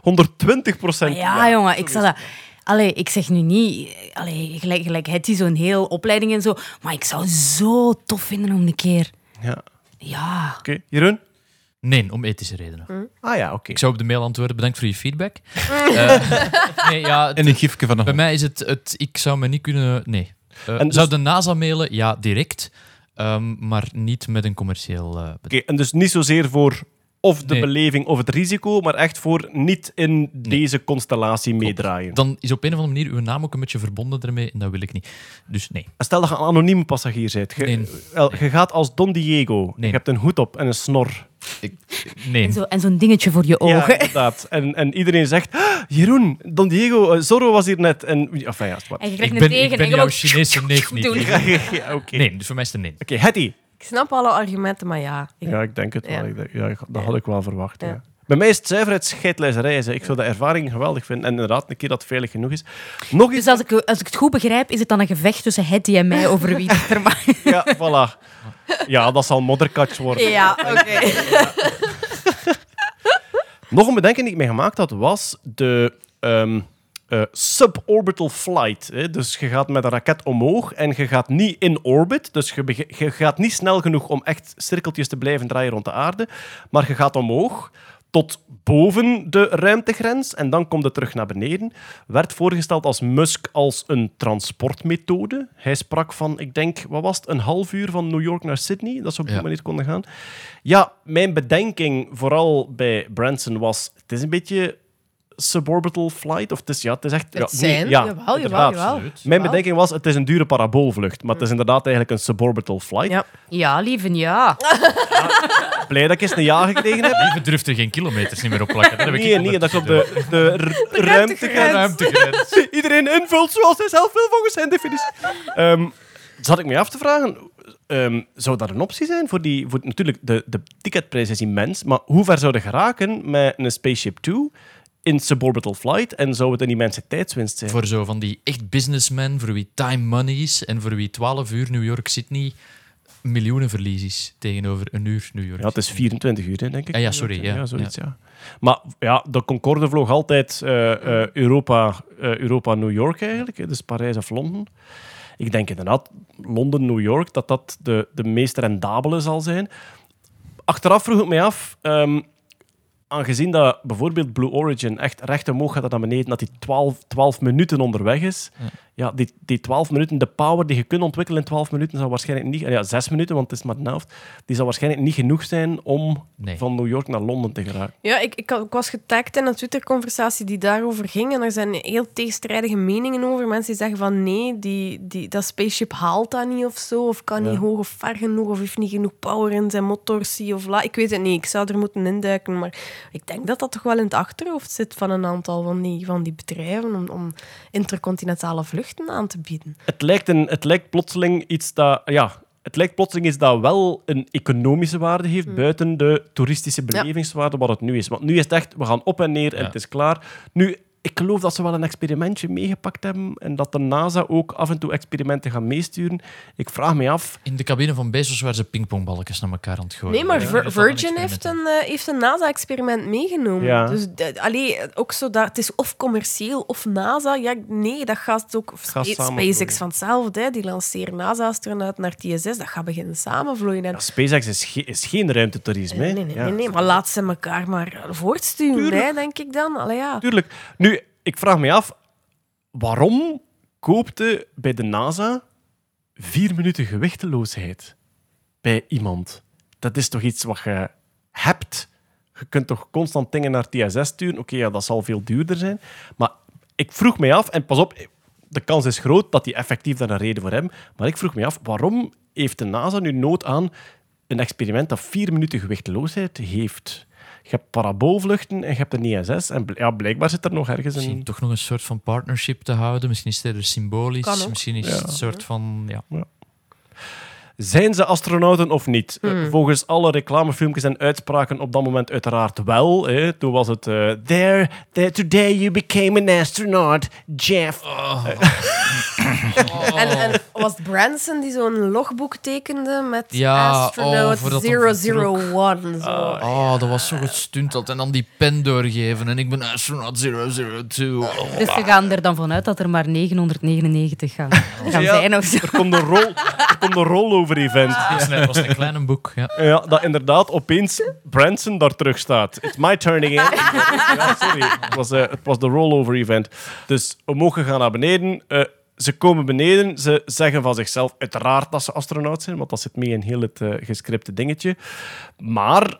120 procent. Maar ja, jongen, ik zal dat... Allee, ik zeg nu niet... Allee, gelijk, gelijk het is zo'n heel opleiding en zo. Maar ik zou het zo tof vinden om een keer... Ja. Oké, Ja. Jeroen? Nee, om ethische redenen. Ah ja, oké. Ik zou op de mail antwoorden. Bedankt voor je feedback. Eh, nee, ja, het- En een gifje van een bij mij is het, het... Ik zou me niet kunnen... Nee. Eh, En dus- Zou de NASA mailen? Ja, direct. Ehm, maar niet met een commercieel eh, bedrijf. Oké, en dus niet zozeer voor of de Nee. beleving of het risico, maar echt voor niet in deze constellatie meedraaien. Dan is op een of andere manier uw naam ook een beetje verbonden ermee en dat wil ik niet. Dus nee. Stel dat je een anonieme passagier bent. Je, Nee. je gaat als Don Diego. Je hebt een hoed op en een snor. Nee. En zo- en zo'n dingetje voor je Ja, ogen. inderdaad. En, en iedereen zegt, "Ah, Jeroen, Don Diego, eh, Zorro was hier net. En, enfin, ja, wat. En je krijgt Ik een ben, tegen ik ben en jouw. Chinese neef niet. ja, oké. Nee, dus voor mij is het een nee. Oké. Ik snap alle argumenten, maar ja. Ik- Ja, ik denk het Ja. wel. Ik Ja, dat had ik wel verwacht. Ja. Ja. Bij mij is het zuiverheid scheidlijzerij. Ik zou de ervaring geweldig vinden. En inderdaad, een keer dat het veilig genoeg is. Nog iets. Dus als ik, als ik het goed begrijp, is het dan een gevecht tussen Hetty en mij over wie het er mag. Ja, voilà. Ja, dat zal modderkatch worden. Ja, oké. Nog een bedenking die ik me gemaakt had, was de ehm, eh, suborbital flight. Hè. Dus je gaat met een raket omhoog en je gaat niet in orbit. Dus je gaat niet snel genoeg om echt cirkeltjes te blijven draaien rond de aarde. Maar je gaat omhoog tot boven de ruimtegrens en dan komt het terug naar beneden. Werd voorgesteld als Musk als een transportmethode. Hij sprak van, ik denk, wat was het, een half uur van New York naar Sydney, dat ze op die Ja. manier konden gaan. Ja, mijn bedenking, vooral bij Branson, was, het is een beetje suborbital flight, of het is, ja, het is echt... ja, Het zijn, ja, jawel, jawel, inderdaad. jawel. Mijn bedenking was, het is een dure paraboolvlucht, maar het is inderdaad eigenlijk een suborbital flight. Ja. Ja, lieve, ja. Blij dat ik eens een ja gekregen heb. Lieve durft er geen kilometers niet meer op plakken. Dat heb ik Nee, nee, dat is op de, de, r- ruimtegrens. ruimtegrens. Iedereen invult zoals hij zelf wil volgens zijn definitie. Ehm zat ik me af te vragen, ehm, zou dat een optie zijn voor die... Voor, natuurlijk, de, de ticketprijs is immens, maar hoe ver zouden geraken met een Spaceship 2 in suborbital flight en zou het een immense tijdswinst zijn? Voor zo van die echt businessmen, voor wie time money is en voor wie 12 uur New York-Sydney miljoenen verlies is tegenover een uur New York. Ja, het is 24 uur, hè, denk ik. Ah, ja, sorry, ja. zoiets, ja. Maar ja, de Concorde vloog altijd eh, eh, Europa, eh, Europa-New York eigenlijk, hè, dus Parijs of Londen. ik denk inderdaad, Londen, New York, dat dat de, de meest rendabele zal zijn. Achteraf vroeg ik mij af, ehm, aangezien dat bijvoorbeeld Blue Origin echt recht omhoog gaat naar beneden, dat die 12, 12 minuten onderweg is. Die, die 12 minuten, de power die je kunt ontwikkelen in 12 minuten, zal waarschijnlijk niet... Ja, 6 minuten, want het is maar de helft. Die zal waarschijnlijk niet genoeg zijn om Nee. van New York naar Londen te geraken. Ja, ik, ik was getagd in een Twitter-conversatie die daarover ging. En er zijn heel tegenstrijdige meningen over. Mensen die zeggen van nee, die, die, dat spaceship haalt dat niet of zo. Of kan niet hoog of ver genoeg. Of heeft niet genoeg power in zijn motorsie. Of la. Ik weet het niet. Ik zou er moeten induiken. Maar ik denk dat dat toch wel in het achterhoofd zit van een aantal van die, van die bedrijven. Om, om intercontinentale vluchten aan te bieden. Het lijkt, een, het lijkt plotseling iets dat... Ja, het lijkt plotseling iets dat wel een economische waarde heeft, buiten de toeristische belevingswaarde wat het nu is. Want nu is het echt, we gaan op en neer en Ja. het is klaar. Nu, ik geloof dat ze wel een experimentje meegepakt hebben en dat de NASA ook af en toe experimenten gaan meesturen. Ik vraag me af... In de cabine van Bezos waren ze pingpongballetjes naar elkaar aan het gooien. Nee, maar Vir- Virgin heeft een, eh, heeft een NASA-experiment meegenomen. Ja. Dus de- allee, ook zo dat het is of commercieel of NASA. Ja, nee, dat gaat ook. gaat. SpaceX vanzelf, hè, die lanceren NASA-astronauten naar het ISS. Dat gaat beginnen samenvloeien. En, Ja, SpaceX is, ge- is geen ruimtetoerisme. hè. nee, nee, Ja. nee, nee, maar laat ze elkaar maar voortsturen, hè, denk ik dan. Allee, ja. Tuurlijk. Nu, ik vraag me af, waarom koopte bij de NASA vier minuten gewichteloosheid bij iemand? Dat is toch iets wat je hebt? Je kunt toch constant dingen naar het ISS sturen? Oké, ja, dat zal veel duurder zijn. Maar ik vroeg me af, en pas op, de kans is groot dat die effectief daar een reden voor hebben, maar ik vroeg me af, waarom heeft de NASA nu nood aan een experiment dat vier minuten gewichteloosheid heeft? Je hebt paraboolvluchten en je hebt een ISS. En bl- ja, blijkbaar zit er nog ergens Misschien een... toch nog een soort van partnership te houden. Misschien is het eerder symbolisch. Misschien is het een soort van... Ja. Zijn ze astronauten of niet? Eh, volgens alle reclamefilmpjes en uitspraken op dat moment uiteraard wel. Hè. Toen was het... eh, there, there, today you became an astronaut, Jeff. En, en was het Branson die zo'n logboek tekende met Ja, oh, astronaut hem 001? Zo. Oh, dat was zo gestunteld. En dan die pen doorgeven. En ik ben astronaut 002. Oh. Dus ze gaan er dan vanuit dat er maar 999 gaan, gaan Ja. zijn of zo. Er komt een, rol, er komt een rollover-event. Was een- dat was een kleine boek. Ja. Ja, dat inderdaad opeens Branson daar terug staat. It's my turn again. ja, sorry. Het was, eh, het was de rollover-event. Dus we mogen gaan naar beneden. Eh, ze komen beneden. Ze zeggen van zichzelf uiteraard dat ze astronaut zijn, want dat zit mee in heel het eh, gescripte dingetje. Maar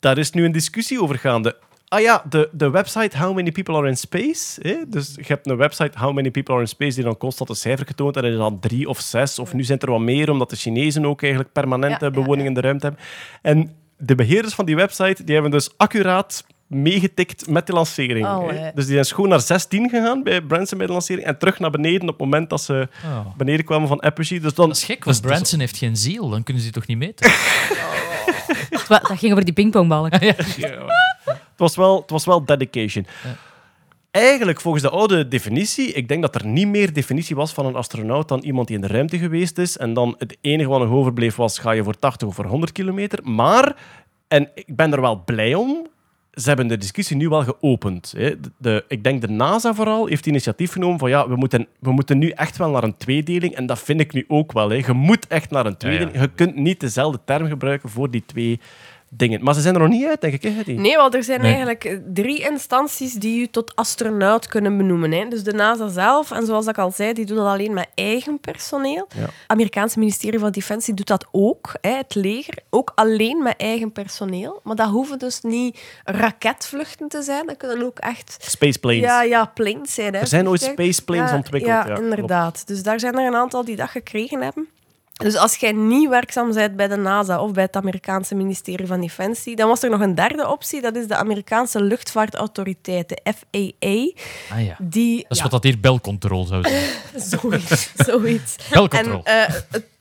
daar is nu een discussie over gaande. Ah ja, de, de website How Many People Are in Space. Hè? Dus je hebt een website How Many People Are in Space die dan constant een cijfer getoond. En dat is dan drie of zes. Of nu zijn er wat meer, omdat de Chinezen ook eigenlijk permanente Ja, ja, bewoning in de ruimte hebben. En de beheerders van die website die hebben dus accuraat meegetikt met de lancering. Oh, hè. Dus die zijn schoon naar 16 gegaan bij Branson bij de lancering en terug naar beneden op het moment dat ze Oh. beneden kwamen van Apogee. Dus dan, Dat is gek, want dus- dus- Branson heeft geen ziel. Dan kunnen ze die toch niet meten? Dat ging over die pingpongballen. Het was wel, het was wel dedication. Eigenlijk, volgens de oude definitie, ik denk dat er niet meer definitie was van een astronaut dan iemand die in de ruimte geweest is. En dan het enige wat nog overbleef was, ga je voor 80 of voor 100 kilometer. Maar, en ik ben er wel blij om, ze hebben de discussie nu wel geopend. Hè. De, de- ik denk de NASA vooral heeft initiatief genomen van ja, we moeten, we moeten nu echt wel naar een tweedeling. En dat vind ik nu ook wel. Hè. Je moet echt naar een tweedeling. Je kunt niet dezelfde term gebruiken voor die twee dingen. Maar ze zijn er nog niet uit, denk ik. Hè, Hedy? Nee, wel, er zijn Nee. eigenlijk drie instanties die u tot astronaut kunnen benoemen. Hè. Dus de NASA zelf, en zoals ik al zei, die doen dat alleen met eigen personeel. Ja. Het Amerikaanse ministerie van Defensie doet dat ook. Hè. Het leger, ook alleen met eigen personeel. Maar dat hoeven dus niet raketvluchten te zijn. Dat kunnen ook echt Space planes. ja, ja, planes zijn. Hè, Er zijn ooit vliegtuigen. space planes ja, ontwikkeld. Ja, Ja, inderdaad. Dus daar zijn er een aantal die dat gekregen hebben. Dus als jij niet werkzaam bent bij de NASA of bij het Amerikaanse ministerie van Defensie, dan was er nog een derde optie. Dat is de Amerikaanse luchtvaartautoriteit, de FAA. Ah ja. Die, Dat is ja, wat dat hier belcontrol zou zijn. zoiets. zoiets. En Belcontrol.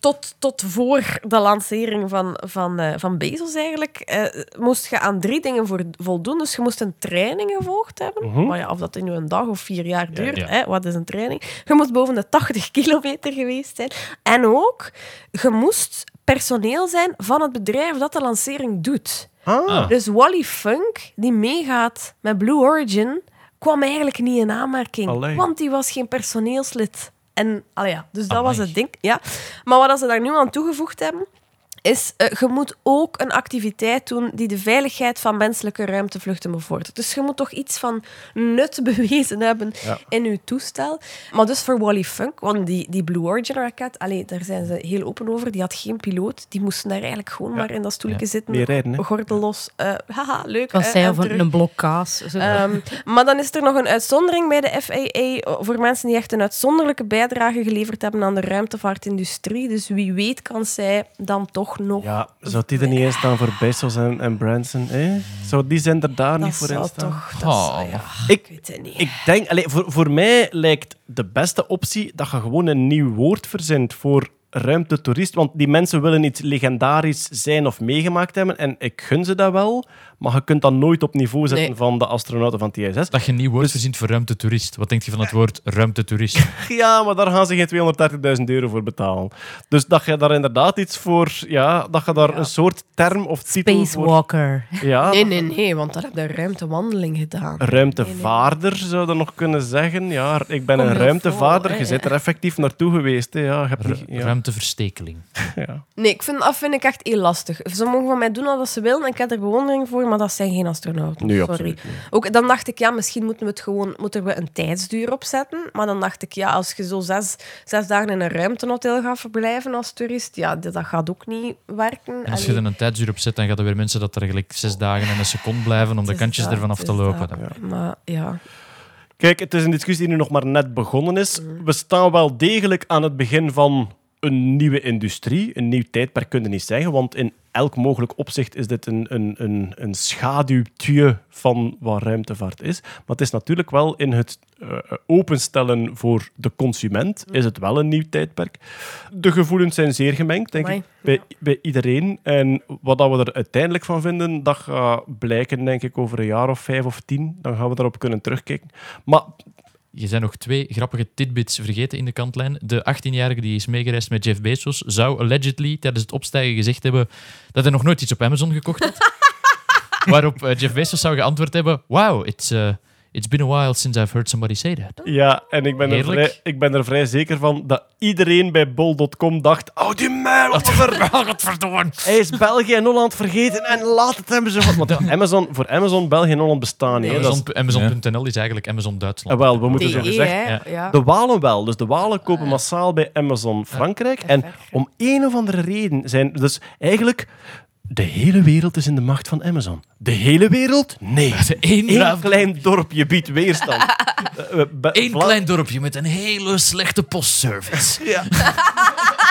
Tot, tot voor de lancering van, van, eh, van Bezos eigenlijk, eh, moest je aan drie dingen voor, voldoen. Dus je moest een training gevolgd hebben. Maar ja, of dat nu een dag of vier jaar duurt, ja. Hè, wat is een training? Je moest boven de 80 kilometer geweest zijn. En ook, je moest personeel zijn van het bedrijf dat de lancering doet. Ah, Dus Wally Funk, die meegaat met Blue Origin, kwam eigenlijk niet in aanmerking. Allee. Want die was geen personeelslid En, allee, ja, dus dat was het ding. Ja. Maar wat ze daar nu aan toegevoegd hebben, is eh, je moet ook een activiteit doen die de veiligheid van menselijke ruimtevluchten bevordert. Dus je moet toch iets van nut bewezen hebben Ja. in je toestel. Maar dus voor Wally Funk, want die, die Blue Origin raket, allee, daar zijn ze heel open over, die had geen piloot. Die moesten daar eigenlijk gewoon maar in dat stoeltje zitten. Rijden, hè? Gordelos. eh haha, leuk. Wat eh, zei en over terug. een blok kaas. Zo. Ehm, maar dan is er nog een uitzondering bij de FAA voor mensen die echt een uitzonderlijke bijdrage geleverd hebben aan de ruimtevaartindustrie. Dus wie weet kan zij dan toch nog... Ja, zou die er niet in staan voor Bezos en, en Branson? Eh? Zou die zijn er daar dat niet voor in staan? toch... Dat Oh. zou, ja, Ik, ik weet het niet. ik denk, allee, voor, voor mij lijkt de beste optie dat je gewoon een nieuw woord verzint voor ruimtetoerist. Want die mensen willen iets legendarisch zijn of meegemaakt hebben. En ik gun ze dat wel. Maar je kunt dat nooit op niveau zetten Nee. van de astronauten van het ISS. Dat je een nieuw Dus- woord verzint voor ruimtetoerist. Wat denk je van het woord ruimtetoerist? Ja, maar daar gaan ze geen 230.000 euro voor betalen. Dus dat je daar inderdaad iets voor... Ja, dat je daar een soort term of titel voor... Spacewalker. Ja, Nee, nee, nee, want daar heb je ruimtewandeling gedaan. Ruimtevaarder zou je nog kunnen zeggen. Ja, ik ben Kom een ruimtevaarder. voor, Je bent er effectief naartoe geweest. Hè. Ja, je hebt Ru- niet- ja. Ruimteverstekeling. Ja. Nee, ik vind, dat vind ik echt heel lastig. Ze mogen van mij doen wat ze willen en ik heb er bewondering voor, maar dat zijn geen astronauten. Nee, Sorry. absoluut. Ook, dan dacht ik, ja, misschien moeten we het gewoon moeten we een tijdsduur opzetten. Maar dan dacht ik, ja, als je zo zes, zes dagen in een ruimtehotel gaat verblijven als toerist, ja, dat dat gaat ook niet werken. En als je er een tijdsduur op zet, dan gaat er weer mensen dat er gelijk zes dagen en een seconde blijven om de kantjes dat, ervan af te lopen. dat. Dat- Maar ja, Kijk, het is een discussie die nu nog maar net begonnen is. Mm. We staan wel degelijk aan het begin van een nieuwe industrie. Een nieuw tijdperk kunnen niet zeggen, want in elk mogelijk opzicht is dit een, een, een, een schaduwtje van wat ruimtevaart is. Maar het is natuurlijk wel in het eh, openstellen voor de consument is het wel een nieuw tijdperk. De gevoelens zijn zeer gemengd, denk Amai, ik, bij, bij iedereen. En wat dat we er uiteindelijk van vinden, dat gaat blijken, denk ik, over een jaar of vijf of tien. Dan gaan we daarop kunnen terugkijken. Maar Je zijn nog twee grappige tidbits vergeten in de kantlijn. De 18-jarige die is meegereisd met Jeff Bezos zou allegedly tijdens het opstijgen gezegd hebben dat hij nog nooit iets op Amazon gekocht had. Waarop eh, Jeff Bezos zou geantwoord hebben: Wow, it's, uh, it's been a while since I've heard somebody say that. Ja, en ik ben, er vrij, ik ben er vrij zeker van dat iedereen bij bol.com dacht: Oh, die muil, Oliver. Godverdomme. Hij is België en Holland vergeten en laat het hebben ze. Want ja, Amazon, voor Amazon, België en Holland bestaan niet. Amazon- Amazon.nl is eigenlijk Amazon Duitsland. Ah, wel, we moeten DE, zo gezegd. ja. Ja. De Walen wel. Dus de Walen kopen massaal bij Amazon Frankrijk. En om een of andere reden zijn... Dus eigenlijk, de hele wereld is in de macht van Amazon. De hele wereld? Nee. Eén klein dorpje biedt weerstand. Eh, eh, Eén klein dorpje met een hele slechte postservice. Ja.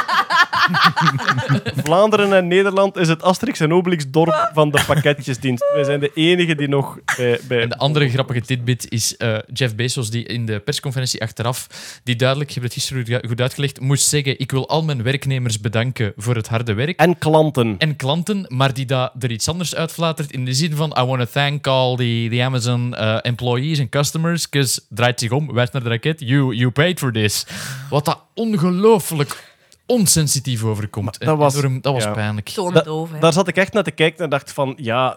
Vlaanderen en Nederland is het Asterix en Obelix dorp van de pakketjesdienst. Wij zijn de enigen die nog bij... bij En de andere grappige tidbit is eh, Jeff Bezos, die in de persconferentie achteraf, die duidelijk, ik heb het gisteren goed- goed uitgelegd, moest zeggen: Ik wil al mijn werknemers bedanken voor het harde werk. En klanten. En klanten, maar die daar er iets anders uitflatert in de zin van: I want to thank all the, the Amazon eh, employees and customers, because draait zich om, wijst naar de raket, you, you paid for this. Wat dat ongelooflijk onsensitief overkomt. Maar dat was- Enorm- dat was ja. pijnlijk. Daar zat ik echt naar te kijken en dacht van, ja...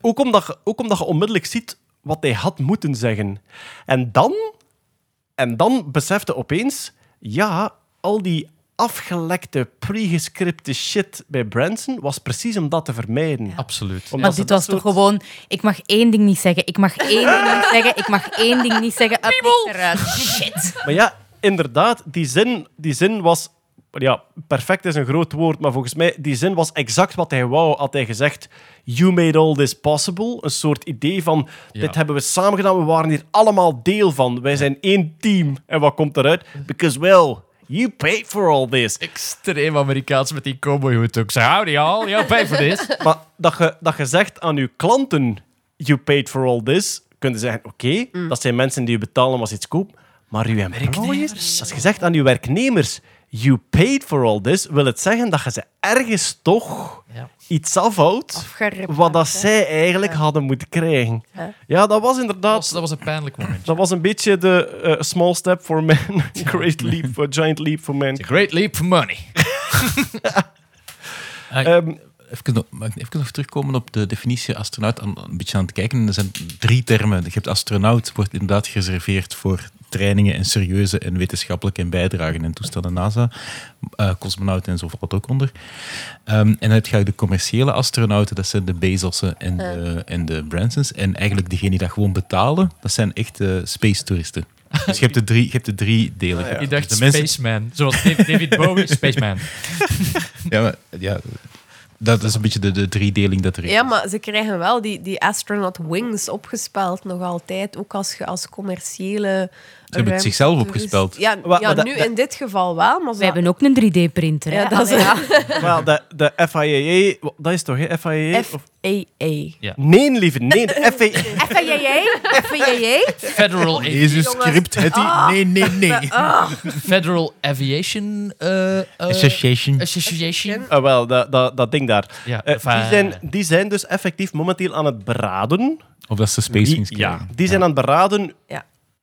Ook omdat, je, ook omdat je onmiddellijk ziet wat hij had moeten zeggen. En dan... En dan besefte opeens... Ja, al die afgelekte, pre-gescripte shit bij Branson was precies om dat te vermijden. Absoluut. Omdat Maar dit was toch gewoon... Ik mag één ding niet zeggen. Ik mag één ding niet zeggen. Ik mag één ding niet zeggen. Up, eruit. Shit. Maar ja, inderdaad, die zin, die zin was... Ja, perfect is een groot woord, maar volgens mij, die zin was exact wat hij wou, had hij gezegd. You made all this possible. Een soort idee van, Ja. dit hebben we samen gedaan, we waren hier allemaal deel van. Wij zijn één team. En wat komt eruit? Because, well, you paid for all this. Extreem Amerikaans met die cowboyhoed ook. Zo, howdy all, you pay for this. Maar dat je, dat je zegt aan je klanten, you paid for all this, kun je zeggen, oké, dat zijn mensen die je betalen als iets koop, maar uw employees, als je zegt aan je werknemers, you paid for all this, wil het zeggen dat je ze ergens toch Ja. iets afhoudt wat dat zij eigenlijk hadden moeten krijgen. Ja, dat was Dat inderdaad... was, dat was een pijnlijk moment. Dat was een beetje de eh, small step for man, great leap, for giant leap for man. A great leap for money. Ehm, even, nog- even terugkomen op de definitie astronaut. Aan, een beetje aan het kijken. Er zijn drie termen. Je hebt astronaut, wordt inderdaad gereserveerd voor trainingen en serieuze en wetenschappelijke en bijdragen en toestanden NASA. Eh cosmonaut en zo valt ook onder. Ehm, en dan heb je de commerciële astronauten, dat zijn de Bezos'en en, de, en de Bransons. En eigenlijk degenen die dat gewoon betalen, dat zijn echt eh, space toeristen. Dus je hebt de drie, je hebt de drie delen. Ik dacht Dus de mensen- Spaceman. Zoals David David Bowie, Spaceman. Ja, maar, ja, dat is een beetje de, de driedeling dat er is. Ja, maar ze krijgen wel die, die astronaut wings opgespeld nog altijd. Ook als je als commerciële... Ze hebben het zichzelf ruimtetoerist- opgespeld. Ja, nu dat- in dit geval wel. Maar We hebben ook een 3D-printer. Ja, dat is ja. De, de FIA, dat is toch, hè? FIA? Of- FAA. Nee, lieve, nee, de FIA. FAA? FAA? Federal, Jezus, script, het Nee, nee, nee. Federal Aviation eh, eh, Association. Association. Ah, wel, dat, dat, dat ding daar. Ja, Eh, die, zijn, die zijn dus effectief momenteel aan het beraden. Of dat ze Space Wie- Wings ja, krijgen. die zijn aan het beraden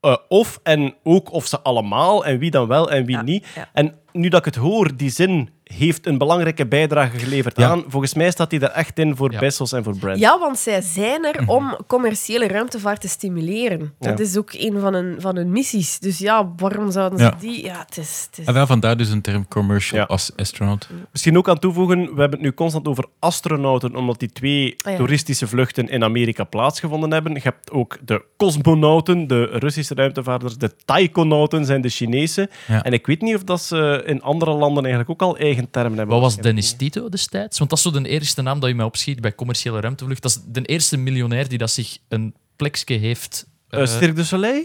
Eh, of en ook of ze allemaal en wie dan wel en wie Ja, niet. ja. En nu dat ik het hoor, die zin heeft een belangrijke bijdrage geleverd Ja. aan. Volgens mij staat die er echt in voor Ja. Bezos en voor Brand. Ja, want zij zijn er om commerciële ruimtevaart te stimuleren. Dat is ook een van hun, van hun missies. Dus ja, waarom zouden ze die... Ja, het is... Het is... En wel vandaar dus een term commercial Ja. as astronaut. Misschien ook aan toevoegen, we hebben het nu constant over astronauten, omdat die twee Ah, ja. toeristische vluchten in Amerika plaatsgevonden hebben. Je hebt ook de cosmonauten, de Russische ruimtevaarders. De taikonauten zijn de Chinese. Ja. En ik weet niet of dat ze in andere landen eigenlijk ook al eigen termen hebben. Wat was Dennis Tito destijds? Want dat is zo de eerste naam dat je mij opschiet bij commerciële ruimtevlucht. Dat is de eerste miljonair die dat zich een plekje heeft... Eh, Cirque du Soleil?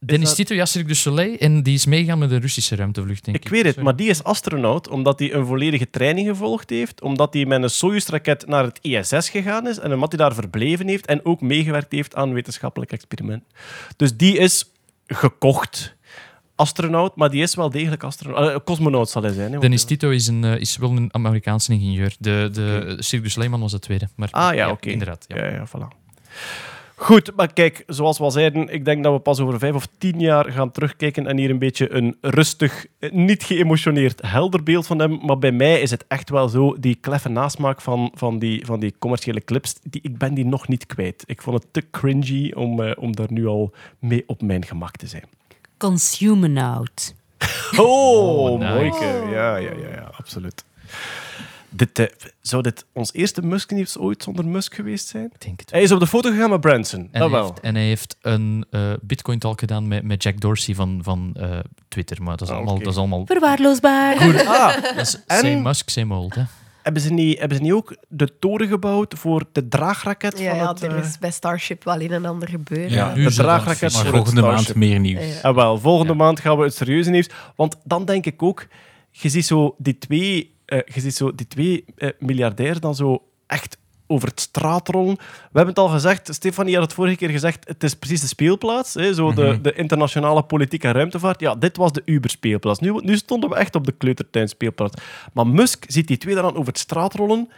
Dennis dat- Tito, ja, Cirque du Soleil. En die is meegegaan met de Russische ruimtevlucht, denk ik. Ik weet het, Sorry. maar die is astronaut omdat hij een volledige training gevolgd heeft, omdat hij met een Soyuz-raket naar het ISS gegaan is en omdat hij daar verbleven heeft en ook meegewerkt heeft aan wetenschappelijk experiment. Dus die is gekocht astronaut, maar die is wel degelijk astronaut. eh, cosmonaut zal hij zijn. Hè, Dennis Tito is, een, eh, is wel een Amerikaanse ingenieur. De, de man was de tweede. Maar, Ah ja, oké. Inderdaad. Ja. Ja, ja, voilà. Goed, maar kijk, zoals we al zeiden, ik denk dat we pas over vijf of tien jaar gaan terugkijken en hier een beetje een rustig, eh, niet geëmotioneerd, helder beeld van hebben. Maar bij mij is het echt wel zo, die kleffe nasmaak van, van, die, van die commerciële clips, die, ik ben die nog niet kwijt. Ik vond het te cringy om, eh, om daar nu al mee op mijn gemak te zijn. Consumernaut. Oh, nice. mooi. Ja, ja, ja, ja, absoluut. Dit, eh, zou dit ons eerste Musk-nieuws ooit zonder Musk geweest zijn? Ik denk het Hij is op de foto gegaan met Branson, En, dat hij wel. heeft, en hij heeft een eh Bitcoin-talk gedaan met, met Jack Dorsey van, van eh, Twitter. Maar dat is, Ah, allemaal, dat is allemaal... Verwaarloosbaar. Ah, Dat is En- same Musk, same old. Hè. Hebben, ze niet, hebben ze niet ook de toren gebouwd voor de draagraket Ja, van ja, het... er eh, is bij Starship wel een en ander gebeurd. Ja, hè. nu de draagraket Maar volgende maand meer nieuws. Ja. Ah, wel, volgende Ja. maand gaan we het serieuze nieuws. Want dan denk ik ook, je ziet zo die twee, eh, je ziet zo die twee eh, miljardairs dan zo echt over het straat rollen. We hebben het al gezegd, Stefanie had het vorige keer gezegd, het is precies de speelplaats. Hè, zo de, Mhm. de internationale politiek en ruimtevaart. Ja, dit was de Uber-speelplaats. Nu, nu stonden we echt op de kleutertuin-speelplaats. Maar Musk ziet die twee dan over het straat rollen.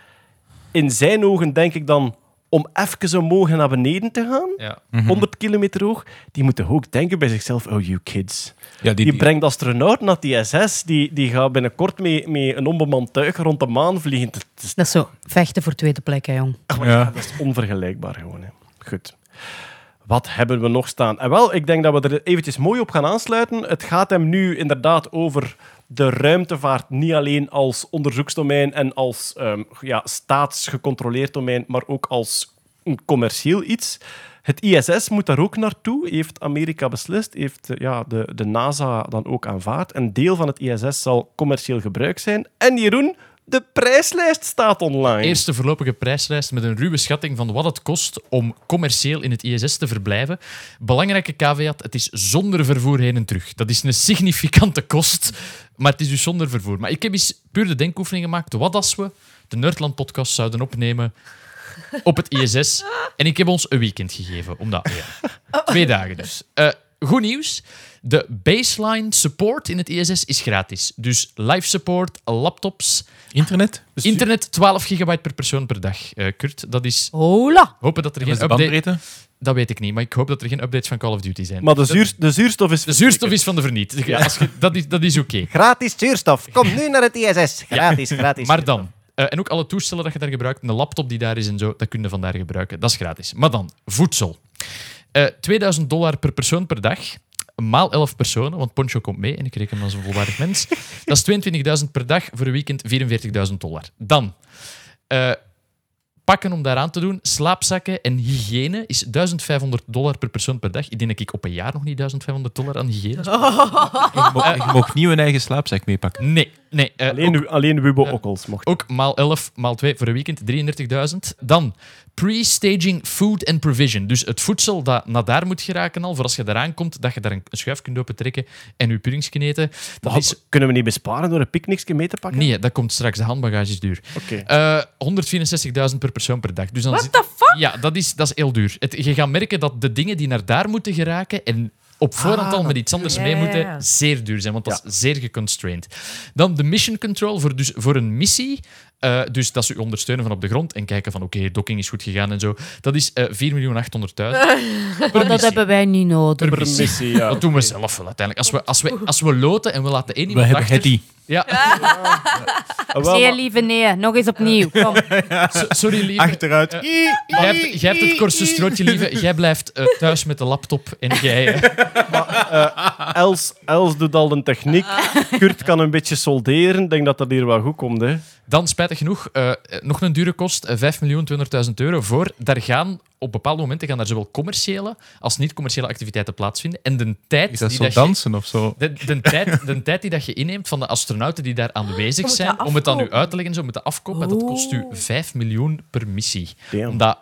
In zijn ogen denk ik dan, om even omhoog en naar beneden te gaan, Ja. 100 kilometer hoog, die moeten ook denken bij zichzelf, oh, you kids. Ja, Die, die, die, brengt astronauten naar die ISS, die, die gaat binnenkort mee, met een onbemand tuig rond de maan vliegen. Het is, Dat is zo. Vechten voor tweede plek, hè, jong. ja. dat is onvergelijkbaar gewoon. Hè. Goed. Wat hebben we nog staan? En wel, ik denk dat we er eventjes mooi op gaan aansluiten. Het gaat hem nu inderdaad over de ruimtevaart, niet alleen als onderzoeksdomein en als ehm, ja, staatsgecontroleerd domein, maar ook als een commercieel iets. Het ISS moet daar ook naartoe, heeft Amerika beslist, heeft eh, ja, de, de NASA dan ook aanvaard. Een deel van het ISS zal commercieel gebruik zijn. En Jeroen, de prijslijst staat online. Eerste voorlopige prijslijst met een ruwe schatting van wat het kost om commercieel in het ISS te verblijven. Belangrijke caveat, het is zonder vervoer heen en terug. Dat is een significante kost, maar het is dus zonder vervoer. Maar ik heb eens puur de denkoefening gemaakt. Wat als we de Nerdland-podcast zouden opnemen op het ISS? En ik heb ons een weekend gegeven. Omdat, ja, twee dagen dus. Eh, goed nieuws. De baseline support in het ISS is gratis. Dus live support, laptops, Internet? Internet 12 gigabyte per persoon per dag, eh, Kurt. Dat is Hola. hopen dat er geen de update... Dat weet ik niet, maar ik hoop dat er geen updates van Call of Duty zijn. Maar de, zuur, de zuurstof is... De zuurstof is van de verniet. Ja, als je- dat is, dat is oké. Gratis zuurstof. Kom nu naar het ISS. Gratis, gratis. Maar dan, eh, en ook alle toestellen dat je daar gebruikt, een laptop die daar is en zo, dat kun je vandaar gebruiken. Dat is gratis. Maar dan, voedsel. Eh 2000 dollar per persoon per dag. Maal 11 personen, want Poncho komt mee en ik reken hem als een volwaardig mens. Dat is 22.000 per dag, voor een weekend 44.000 dollar. Dan, eh, pakken om daaraan te doen, slaapzakken en hygiëne is 1500 dollar per persoon per dag. Ik denk dat ik op een jaar nog niet 1500 dollar aan hygiëne. Je mag niet een eigen slaapzak meepakken. Nee, nee. eh, Alleen, ook, alleen Wubbo Okkels mocht. ook maal 11, maal 2 voor een weekend, 33.000. Dan pre-staging food and provision. Dus het voedsel dat naar daar moet geraken al, voor als je daaraan komt, dat je daar een schuif kunt opentrekken en je puddings kunt eten. Dat Maar is... Kunnen we niet besparen door een picknickje mee te pakken? Nee, dat komt straks. De handbagage is duur. Oké. Eh 164.000 per persoon per dag. Dus dan What zit- the fuck? Ja, dat is, dat is heel duur. Het, je gaat merken dat de dingen die naar daar moeten geraken en op voorhand al met iets anders Ja, mee moeten, ja. zeer duur zijn, want dat is zeer geconstrained. Dan de mission control voor, dus, voor een missie. Eh, dus dat ze u ondersteunen van op de grond en kijken van oké, docking is goed gegaan en zo. Dat is eh 4.800.000 per Maar dat hebben wij niet nodig. Per Per missie. missie, ja. Dat doen we zelf wel uiteindelijk. Als we, als we, als we loten en we laten één We iemand hebben achter... Ja, Ah, Nee, maar- lieve, nee. Nog eens opnieuw. Kom. so- sorry lieve. Achteruit. Jij hebt, jij hebt het kortste strootje, lieve. Jij blijft eh, thuis met de laptop en jij... eh, Els, Els doet al de techniek. Kurt kan een beetje solderen. Ik denk dat dat hier wel goed komt. Hè. Dan, spijtig genoeg, eh, nog een dure kost, eh, 5.200.000 euro voor. Daar gaan op bepaalde momenten gaan daar zowel commerciële als niet-commerciële activiteiten plaatsvinden. En de tijd Is dat die zo dat je- dansen of zo? De, de, tijd, de tijd die dat je inneemt van de astronauten die daar aanwezig zijn, om het aan u uit te leggen, zo met de afkoop, dat kost u 5 miljoen per missie. Damn. Omdat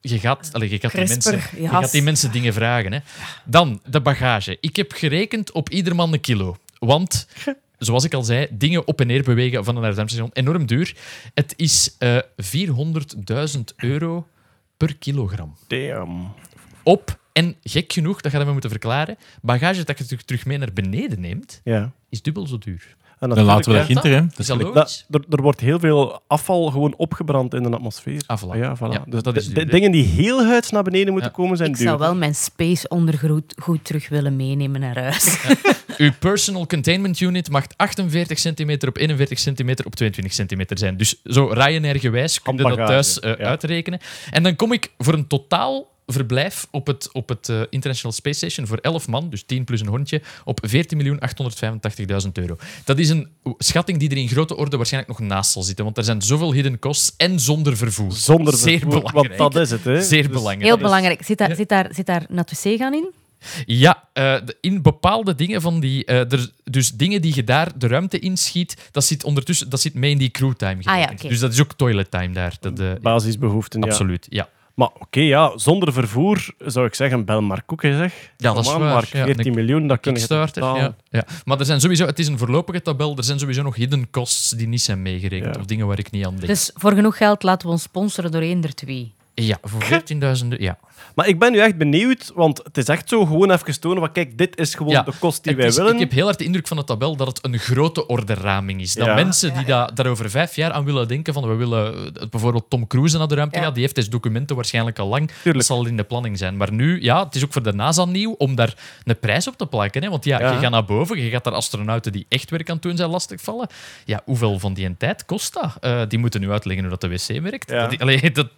je gaat, allee, je, gaat die Crisper, mensen, je gaat die mensen dingen vragen. Hè. Dan de bagage. Ik heb gerekend op ieder man een kilo. Want, zoals ik al zei, dingen op en neer bewegen van een naar station enorm duur. Het is eh 400.000 euro per kilogram Damn. op. En gek genoeg, dat gaan we moeten verklaren, bagage dat je terug- mee naar beneden neemt, Ja. is dubbel zo duur. En Dan laten we dat natuurlijk, ginter, hè. Is dat gelijk- logisch? Dat, er, er wordt heel veel afval gewoon opgebrand in de atmosfeer. Ah, voilà. Ja, voilà. Ja, dus dat is de- dingen die heel huids naar beneden moeten Ja. komen zijn Ik duur. zou wel mijn space ondergoed goed terug willen meenemen naar huis. Uw personal containment unit mag 48 centimeter op 41 centimeter op 22 centimeter zijn. Dus zo Ryanair-gewijs kun je dat thuis eh, ja. uitrekenen. En dan kom ik voor een totaal verblijf op het, op het eh, International Space Station voor 11 man, dus 10 plus een hondje, op 14.885.000 euro. Dat is een schatting die er in grote orde waarschijnlijk nog naast zal zitten, want er zijn zoveel hidden costs en zonder vervoer. Zonder Zeer vervoer, want belangrijk. dat is het. Hè. Zeer Dus- belangrijk. Heel belangrijk. Zit daar, zit, daar, zit daar naar het wc gaan in? Ja, eh, de- in bepaalde dingen van die... eh, er, dus dingen die je daar de ruimte inschiet, dat zit ondertussen dat zit mee in die crewtime. Ah ja. Dus dat is ook toilet time daar. Dat, eh, Basisbehoeften, ja. Absoluut, ja. Maar oké, ja, zonder vervoer zou ik zeggen, bel maar Koeken, zeg. Ja, dat is waar. Mark, Ja, 14 een miljoen, dat kun je ja, ja. Maar er zijn sowieso, het is een voorlopige tabel, er zijn sowieso nog hidden costs die niet zijn meegerekend, Ja. of dingen waar ik niet aan denk. Dus voor genoeg geld laten we ons sponsoren door één der twee. Ja, voor 14.000 ja. Maar ik ben nu echt benieuwd, want het is echt zo gewoon even tonen van kijk, dit is gewoon Ja, de kost die Het wij is- willen. Ik heb heel hard de indruk van de tabel dat het een grote orderraming is. Dat Ja. mensen die daar daar over vijf jaar aan willen denken van we willen eh, bijvoorbeeld Tom Cruise naar de ruimte Ja. gaan, die heeft deze documenten waarschijnlijk al lang. Dat Tuurlijk. zal in de planning zijn. Maar nu, ja, het is ook voor de NASA nieuw om daar een prijs op te plakken. Hè? Want ja, Ja. je gaat naar boven, je gaat daar astronauten die echt werk aan het doen zijn lastigvallen. Ja, hoeveel van die tijd kost dat? Eh, die moeten nu uitleggen hoe dat de wc werkt. Ja. Dat, allee, dat,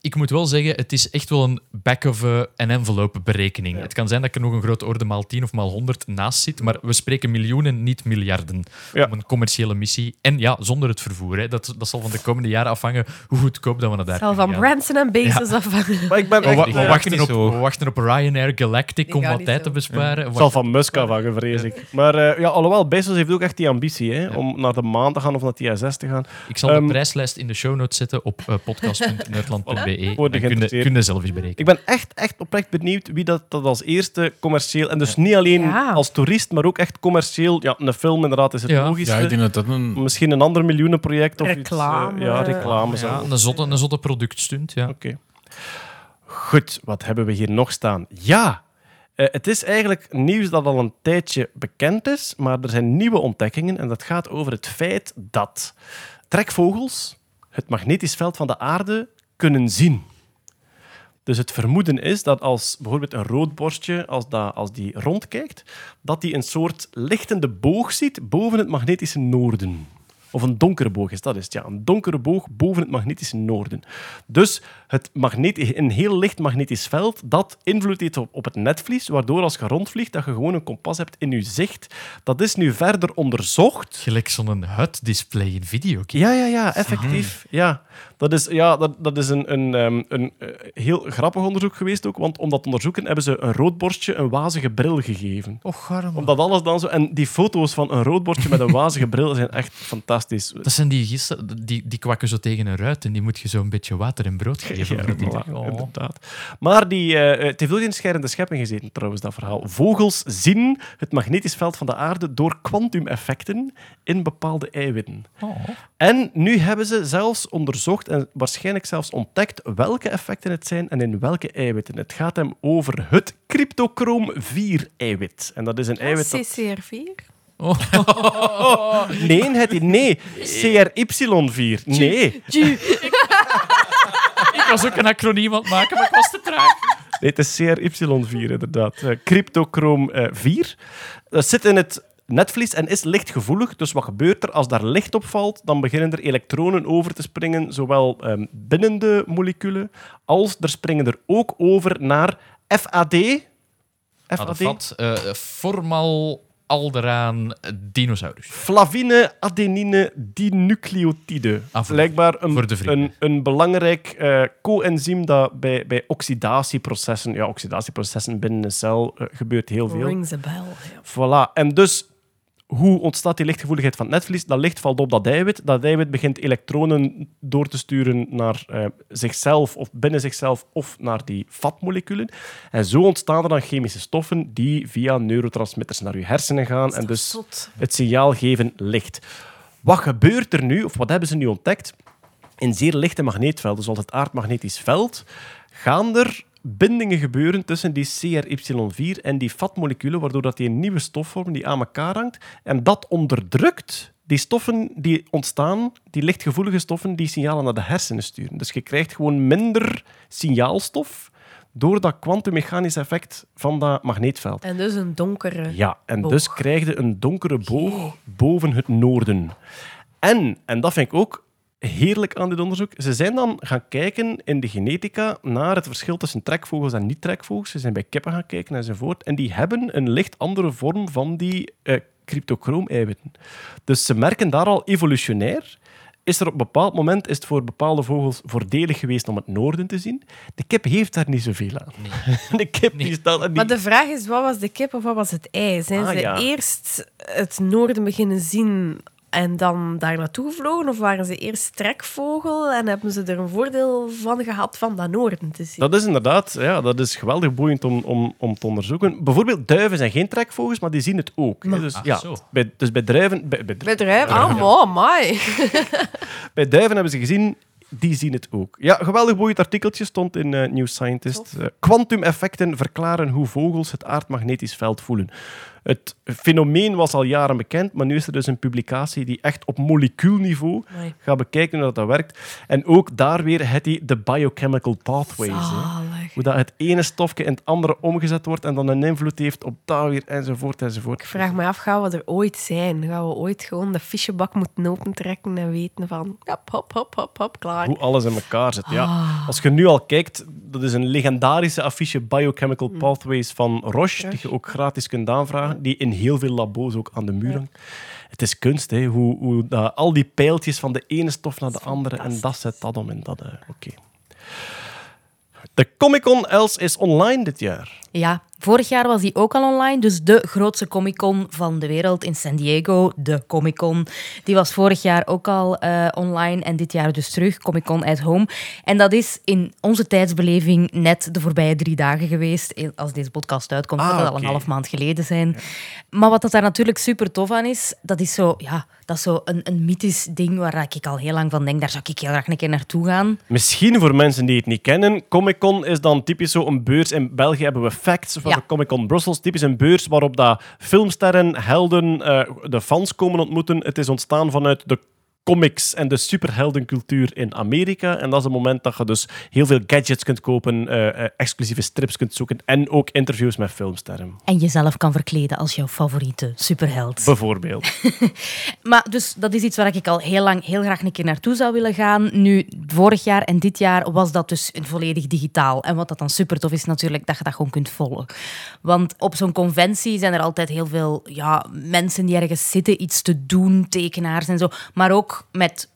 ik moet wel zeggen, het is echt wel een back-of-an-envelope berekening. Het kan zijn dat ik er nog een grote orde maal 10 of maal 100 naast zit, maar we spreken miljoenen, niet miljarden, Ja. om een commerciële missie. En ja, zonder het vervoer. Hè. Dat, dat zal van de komende jaren afhangen hoe goedkoop dat we naar daar Het zal van gaan. Branson en Bezos afhangen. Maar ik ben We, echt... wa- we wachten op, we wachten op Ryanair Galactic om wat tijd zo. te besparen. Het zal van Musk afhangen, vrees ik. Maar eh, ja, alhoewel, Bezos heeft ook echt die ambitie hè, om naar de maan te gaan of naar de ISS te gaan. Ik zal Ehm, de prijslijst in de show notes zetten op uh, podcast.nederland.be. Voor de Dan kun zelf eens berekenen. Ik ben echt, echt oprecht benieuwd wie dat, dat als eerste commercieel... En dus niet alleen Ja. als toerist, maar ook echt commercieel. Ja, een film inderdaad is het Ja. logischste. Ja, ik denk dat dat een... Misschien een ander miljoenenproject of Reclame. iets. eh, ja, reclame. zo. Ja, een zotte, een zotte productstunt, ja. Oké. Goed, wat hebben we hier nog staan? Ja, eh, het is eigenlijk nieuws dat al een tijdje bekend is, maar er zijn nieuwe ontdekkingen en dat gaat over het feit dat trekvogels het magnetisch veld van de aarde kunnen zien. Dus het vermoeden is dat als bijvoorbeeld een roodborstje, als, dat, als die rondkijkt, dat die een soort lichtende boog ziet boven het magnetische noorden. Of een donkere boog is dat is het, ja. Een donkere boog boven het magnetische noorden. Dus het magneti- een heel licht magnetisch veld dat invloed heeft op, op het netvlies, waardoor als je rondvliegt, dat je gewoon een kompas hebt in je zicht. Dat is nu verder onderzocht. Gelijk zo'n HUD-display in videogames. Ja, ja, ja, effectief. Ja, dat is, ja, dat, dat is een, een, ehm, een eh, heel grappig onderzoek geweest ook, want om dat te onderzoeken hebben ze een roodborstje een wazige bril gegeven. Och, arme. Omdat alles dan zo... En die foto's van een roodbordje met een wazige bril zijn echt fantastisch. Dat zijn die gisten, die, die kwakken zo tegen een ruit en die moet je zo een beetje water en brood geven. Ja, voilà, Oh. inderdaad. Maar die, eh, eh, het heeft ook in scherende schepping gezeten, trouwens, dat verhaal. Vogels zien het magnetisch veld van de aarde door kwantumeffecten in bepaalde eiwitten. Oh. En nu hebben ze zelfs onderzocht en waarschijnlijk zelfs ontdekt welke effecten het zijn en in welke eiwitten. Het gaat hem over het cryptochroom 4-eiwit. En dat is een eiwit dat... CCR4? Nee, het, nee, CRY4. Nee. was ook een acroniem aan het maken, maar ik was te traag. Nee, het is CRY4 inderdaad. Eh Cryptochroom eh, 4. Dat zit in het netvlies en is lichtgevoelig. Dus wat gebeurt er? Als daar licht op valt, dan beginnen er elektronen over te springen, zowel ehm, binnen de moleculen, als er springen er ook over naar FAD. Ah, FAD? dat vat eh, formal alderaan dinosaurus. Flavine adenine dinucleotide. Ah, voor- Blijkbaar een, voor de vrienden. een, een belangrijk eh coenzym dat bij, bij oxidatieprocessen, ja, oxidatieprocessen binnen een cel eh, gebeurt heel veel. Rings a bell. ja. Voilà. En dus, hoe ontstaat die lichtgevoeligheid van het netvlies? Dat licht valt op dat eiwit. Dat eiwit begint elektronen door te sturen naar eh, zichzelf of binnen zichzelf of naar die vatmoleculen. En zo ontstaan er dan chemische stoffen die via neurotransmitters naar je hersenen gaan en dus Zot. het signaal geven licht. Wat gebeurt er nu, of wat hebben ze nu ontdekt? In zeer lichte magneetvelden, zoals het aardmagnetisch veld, gaan er bindingen gebeuren tussen die CRY4 en die vatmoleculen, waardoor dat die een nieuwe stof vormen die aan elkaar hangt. En dat onderdrukt die stoffen die ontstaan, die lichtgevoelige stoffen, die signalen naar de hersenen sturen. Dus je krijgt gewoon minder signaalstof door dat kwantummechanisch effect van dat magneetveld. En dus een donkere. Ja, en boog. dus krijg je een donkere boog boven het noorden. En, en dat vind ik ook heerlijk aan dit onderzoek, ze zijn dan gaan kijken in de genetica naar het verschil tussen trekvogels en niet-trekvogels. Ze zijn bij kippen gaan kijken enzovoort. En die hebben een licht andere vorm van die eh cryptochroom-eiwitten. Dus ze merken daar al evolutionair is er op een bepaald moment is het voor bepaalde vogels voordelig geweest om het noorden te zien. De kip heeft daar niet zoveel aan. De kip die staat er niet... Maar de vraag is, wat was de kip of wat was het ei? Zijn Ah, ze ja. eerst het noorden beginnen zien en dan daar naartoe gevlogen? Of waren ze eerst trekvogel en hebben ze er een voordeel van gehad van dat noorden te zien? Dat is inderdaad, ja, dat is geweldig boeiend om, om, om te onderzoeken. Bijvoorbeeld duiven zijn geen trekvogels, maar die zien het ook. Dus, Ah, ja, zo. bij, dus bij druiven, bij? Ah, mooi, mooi. bij duiven hebben ze gezien, die zien het ook. Ja, geweldig boeiend artikeltje stond in eh, New Scientist. Eh, Quantumeffecten verklaren hoe vogels het aardmagnetisch veld voelen. Het fenomeen was al jaren bekend, maar nu is er dus een publicatie die echt op molecuulniveau Amai. gaat bekijken hoe dat, dat werkt. En ook daar weer het die de biochemical pathways. Hoe dat het ene stofje in het andere omgezet wordt en dan een invloed heeft op dat weer, enzovoort, enzovoort. Ik vraag me af, gaan we er ooit zijn? Gaan we ooit gewoon de fichebak moeten opentrekken en weten van... Hop, hop, hop, hop, hop, klaar. Hoe alles in elkaar zit. Ja. Ah. Als je nu al kijkt, dat is een legendarische affiche Biochemical Pathways van Roche, die je ook gratis kunt aanvragen, die in heel veel labo's ook aan de muur hangt. Het is kunst, hè? hoe, hoe dat, al die pijltjes van de ene stof naar de andere, en dat zet dat om dat. eh, Oké. De Comic-Con Els is online dit jaar. Ja, vorig jaar was die ook al online. Dus de grootste Comic-Con van de wereld in San Diego, de Comic-Con. Die was vorig jaar ook al eh, online en dit jaar dus terug, Comic-Con at Home. En dat is in onze tijdsbeleving net de voorbije drie dagen geweest. Als deze podcast uitkomt, Ah, zal dat al een half maand geleden zijn. Maar wat dat daar natuurlijk super tof aan is, dat is zo, ja, dat is zo een, een mythisch ding waar ik al heel lang van denk, daar zou ik heel graag een keer naartoe gaan. Misschien voor mensen die het niet kennen, Comic-Con is dan typisch zo een beurs. In België hebben we Facts, of we Ja. hebben Comic-Con Brussels. Typisch een beurs waarop dat filmsterren, helden, eh, de fans komen ontmoeten. Het is ontstaan vanuit de comics en de superheldencultuur in Amerika. En dat is het moment dat je dus heel veel gadgets kunt kopen, eh, eh, exclusieve strips kunt zoeken en ook interviews met filmsterren. En jezelf kan verkleden als jouw favoriete superheld. Bijvoorbeeld. Maar dus dat is iets waar ik al heel lang heel graag een keer naartoe zou willen gaan. Nu, vorig jaar en dit jaar was dat dus volledig digitaal. En wat dat dan super tof is natuurlijk, dat je dat gewoon kunt volgen. Want op zo'n conventie zijn er altijd heel veel ja, mensen die ergens zitten, iets te doen, tekenaars en zo. Maar ook met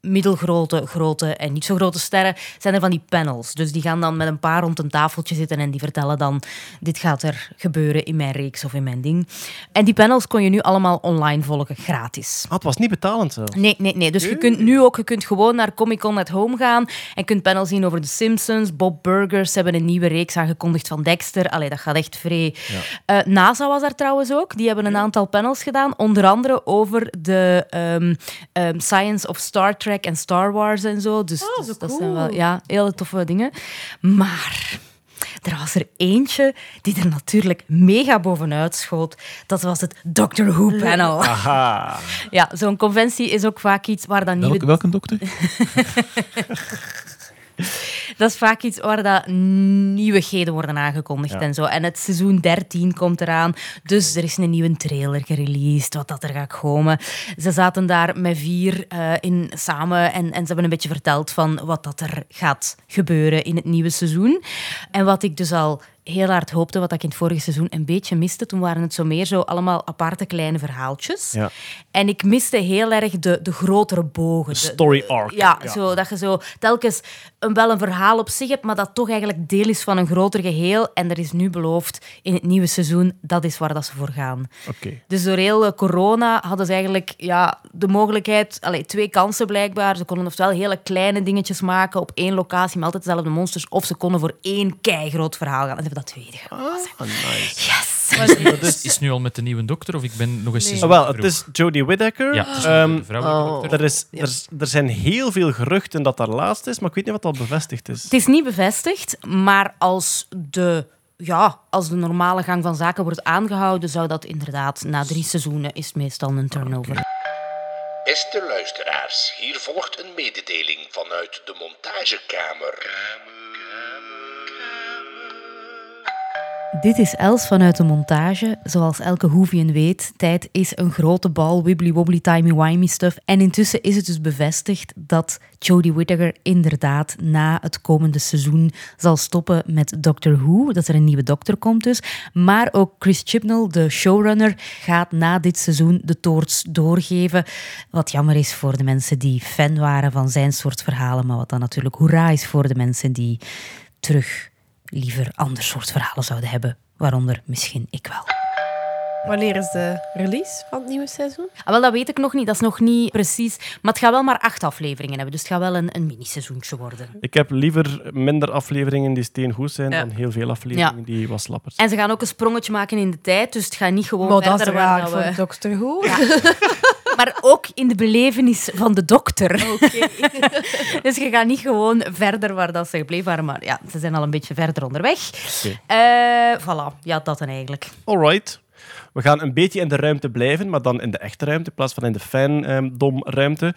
middelgrote, grote en niet zo grote sterren zijn er van die panels. Dus die gaan dan met een paar rond een tafeltje zitten en die vertellen dan dit gaat er gebeuren in mijn reeks of in mijn ding. En die panels kon je nu allemaal online volgen, gratis. Ah, het was niet betalend zelfs. Nee, nee, nee. Dus je kunt nu ook je kunt gewoon naar Comic Con at Home gaan en kunt panels zien over The Simpsons. Bob Burgers hebben een nieuwe reeks aangekondigd van Dexter. Allee, dat gaat echt vrij. Eh, NASA was daar trouwens ook. Die hebben een aantal panels gedaan. Onder andere over de ehm, ehm, science of Star Trek en Star Wars en zo. Dus, Oh, dus dat zijn wel ja, hele toffe dingen. Maar... Er was er eentje die er natuurlijk mega bovenuit schoot. Dat was het Doctor Who panel. Aha. Ja, zo'n conventie is ook vaak iets waar dan nieuwe... Welke, welke dokter? Dat is vaak iets waar dat nieuwigheden worden aangekondigd en zo. En het seizoen 13 komt eraan. Dus er is een nieuwe trailer gereleased, wat dat er gaat komen. Ze zaten daar met vier eh, in samen en, en ze hebben een beetje verteld van wat dat er gaat gebeuren in het nieuwe seizoen. En wat ik dus al heel hard hoopte, wat ik in het vorige seizoen een beetje miste, toen waren het zo meer zo allemaal aparte kleine verhaaltjes. Ja. En ik miste heel erg de, de grotere bogen. de- Story arc. ja, Zo, dat je zo telkens een, wel een verhaal op zich hebt, maar dat toch eigenlijk deel is van een groter geheel. En er is nu beloofd in het nieuwe seizoen, dat is waar dat ze voor gaan. Dus door heel eh, corona hadden ze eigenlijk ja, de mogelijkheid, allee, twee kansen blijkbaar. Ze konden oftewel hele kleine dingetjes maken op één locatie met altijd dezelfde monsters, of ze konden voor één keigroot verhaal gaan. En ze hebben dat tweede. Ah, nice. Yes! Dat is, is nu al met de nieuwe dokter of ik ben nog eens Nee. seizoen Ah, wel, het is Jodie Whittaker. Ja, het is Ehm, oh. dokter. er, is, er, is- er zijn heel veel geruchten dat dat laatst is, maar ik weet niet wat al bevestigd is. Het is niet bevestigd, maar als de, ja, als de normale gang van zaken wordt aangehouden, zou dat inderdaad na drie seizoenen is het meestal een turnover. Beste luisteraars, hier volgt een mededeling vanuit de montagekamer. Dit is Els vanuit de montage. Zoals elke Hoevien weet, tijd is een grote bal wibbly wobbly timey wimey stuff. En intussen is het dus bevestigd dat Jodie Whittaker inderdaad na het komende seizoen zal stoppen met Doctor Who. Dat er een nieuwe dokter komt dus. Maar ook Chris Chibnall, de showrunner, gaat na dit seizoen de toorts doorgeven. Wat jammer is voor de mensen die fan waren van zijn soort verhalen. Maar wat dan natuurlijk hoera is voor de mensen die terug liever ander soort verhalen zouden hebben. Waaronder misschien ik wel. Wanneer is de release van het nieuwe seizoen? Ah, wel, dat weet ik nog niet. Dat is nog niet precies. Maar het gaat wel maar acht afleveringen hebben. Dus het gaat wel een, een mini-seizoentje worden. Ik heb liever minder afleveringen die steengoed zijn Ja. dan heel veel afleveringen die wat slappers En ze gaan ook een sprongetje maken in de tijd. Dus het gaat niet gewoon Maar dat is verder raar dat we- voor Doctor Who. Maar ook in de belevenis van de dokter. dus je gaat niet gewoon verder waar dat ze gebleven waren. Maar ja, ze zijn al een beetje verder onderweg. Oké. Eh, voilà, ja, dat dan eigenlijk. Alright. We gaan een beetje in de ruimte blijven, maar dan in de echte ruimte in plaats van in de fandom-ruimte.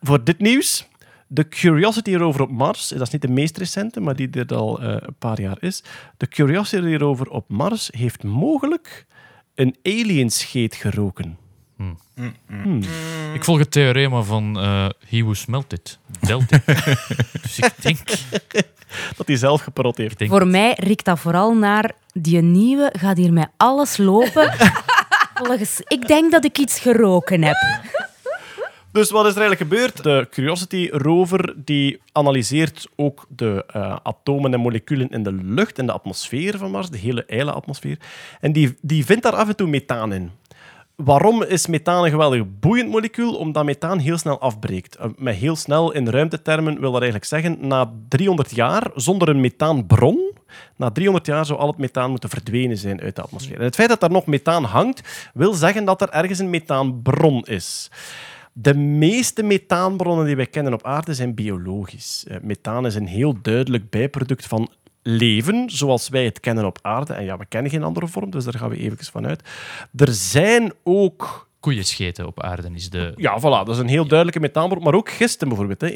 Voor dit nieuws. De Curiosity rover op Mars, dat is niet de meest recente, maar die er al eh, een paar jaar is. De Curiosity rover op Mars heeft mogelijk een alienscheet geroken. Ik volg het theorema van eh he who smelt it, dealt it. dus ik denk... Dat hij zelf geprot heeft. Voor mij riekt dat vooral naar die nieuwe gaat hier met alles lopen. Volgens, ik denk dat ik iets geroken heb. Dus wat is er eigenlijk gebeurd? De Curiosity rover die analyseert ook de eh, atomen en moleculen in de lucht, in de atmosfeer van Mars, de hele ijle atmosfeer. En die, die vindt daar af en toe methaan in. Waarom is methaan een geweldig boeiend molecuul? Omdat methaan heel snel afbreekt. Eh, Met heel snel in ruimtetermen wil dat eigenlijk zeggen, na 300 jaar zonder een methaanbron, na 300 jaar zou al het methaan moeten verdwenen zijn uit de atmosfeer. En het feit dat daar nog methaan hangt, wil zeggen dat er ergens een methaanbron is. De meeste methaanbronnen die wij kennen op aarde zijn biologisch. Eh, methaan is een heel duidelijk bijproduct van leven, zoals wij het kennen op aarde. En ja, we kennen geen andere vorm, dus daar gaan we even van uit. Er zijn ook koeienscheten op aarde is de... Ja, voilà. Dat is een heel duidelijke methaanbron. Maar ook gisten bijvoorbeeld, hè.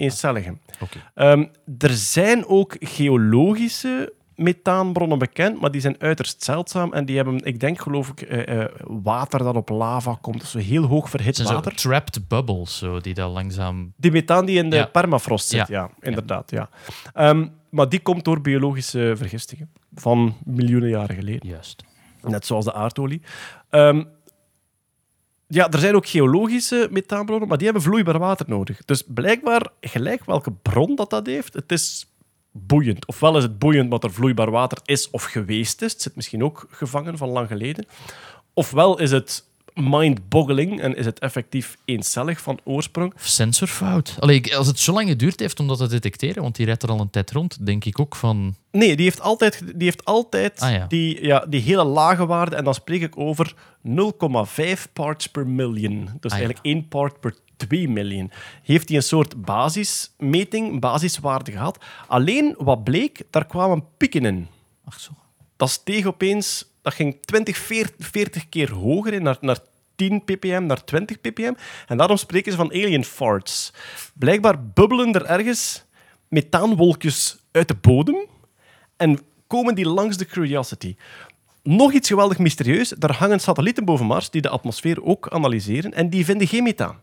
Oké. Ehm, er zijn ook geologische methaanbronnen bekend, maar die zijn uiterst zeldzaam. En die hebben, ik denk, geloof ik, eh, eh, water dat op lava komt. Dus zo heel hoog verhit zo water. trapped bubbles, zo, die dan langzaam... Die methaan die in de Ja. permafrost zit, ja, Ja. inderdaad. Ja. Ehm, maar die komt door biologische vergistingen van miljoenen jaren geleden. Juist. Net zoals de aardolie. Ehm, ja, er zijn ook geologische methaanbronnen, maar die hebben vloeibaar water nodig. Dus blijkbaar, gelijk welke bron dat dat heeft, het is boeiend. Ofwel is het boeiend omdat er vloeibaar water is of geweest is. Het zit misschien ook gevangen van lang geleden. Ofwel is het mind-boggling en is het effectief eencellig van oorsprong. Of sensorfout. Allee, als het zo lang geduurd heeft om dat te detecteren, want die rijdt er al een tijd rond, denk ik ook van... Nee, die heeft altijd, die, heeft altijd Ah, ja. die, ja, die hele lage waarde. En dan spreek ik over 0,5 parts per million. Dus Ah, ja. eigenlijk 1 part per 2 miljoen. Heeft hij een soort basismeting, basiswaarde gehad. Alleen wat bleek, daar kwamen pieken in. Ach zo. Dat steeg opeens, dat ging 20, 40, 40 keer hoger in, naar, naar 10 ppm, naar 20 ppm. En daarom spreken ze van alien farts. Blijkbaar bubbelen er ergens methaanwolkjes uit de bodem en komen die langs de Curiosity. Nog iets geweldig mysterieus, daar hangen satellieten boven Mars die de atmosfeer ook analyseren en die vinden geen methaan.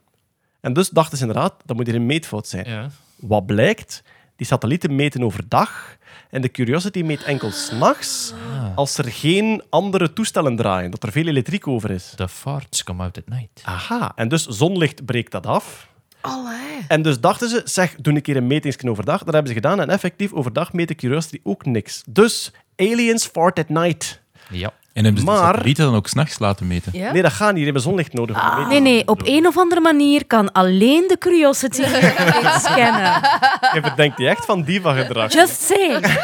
En dus dachten ze inderdaad, dat moet hier een meetfout zijn. Ja. Wat blijkt? Die satellieten meten overdag en de Curiosity meet enkel s'nachts als er geen andere toestellen draaien, dat er veel elektriek over is. The farts come out at night. Aha, en dus zonlicht breekt dat af. Allee. En dus dachten ze, zeg, doe een keer een metingsje overdag. Dat hebben ze gedaan en effectief overdag meet de Curiosity ook niks. Dus, aliens fart at night. Ja. En hebben ze Maar- dan ook s'nachts laten meten? Ja? Nee, dat gaat niet. Die hebben zonlicht nodig. om meten. Nee, nee, op een of andere manier kan alleen de Curiosity scannen. Je verdenkt die echt van diva-gedrag. Just saying.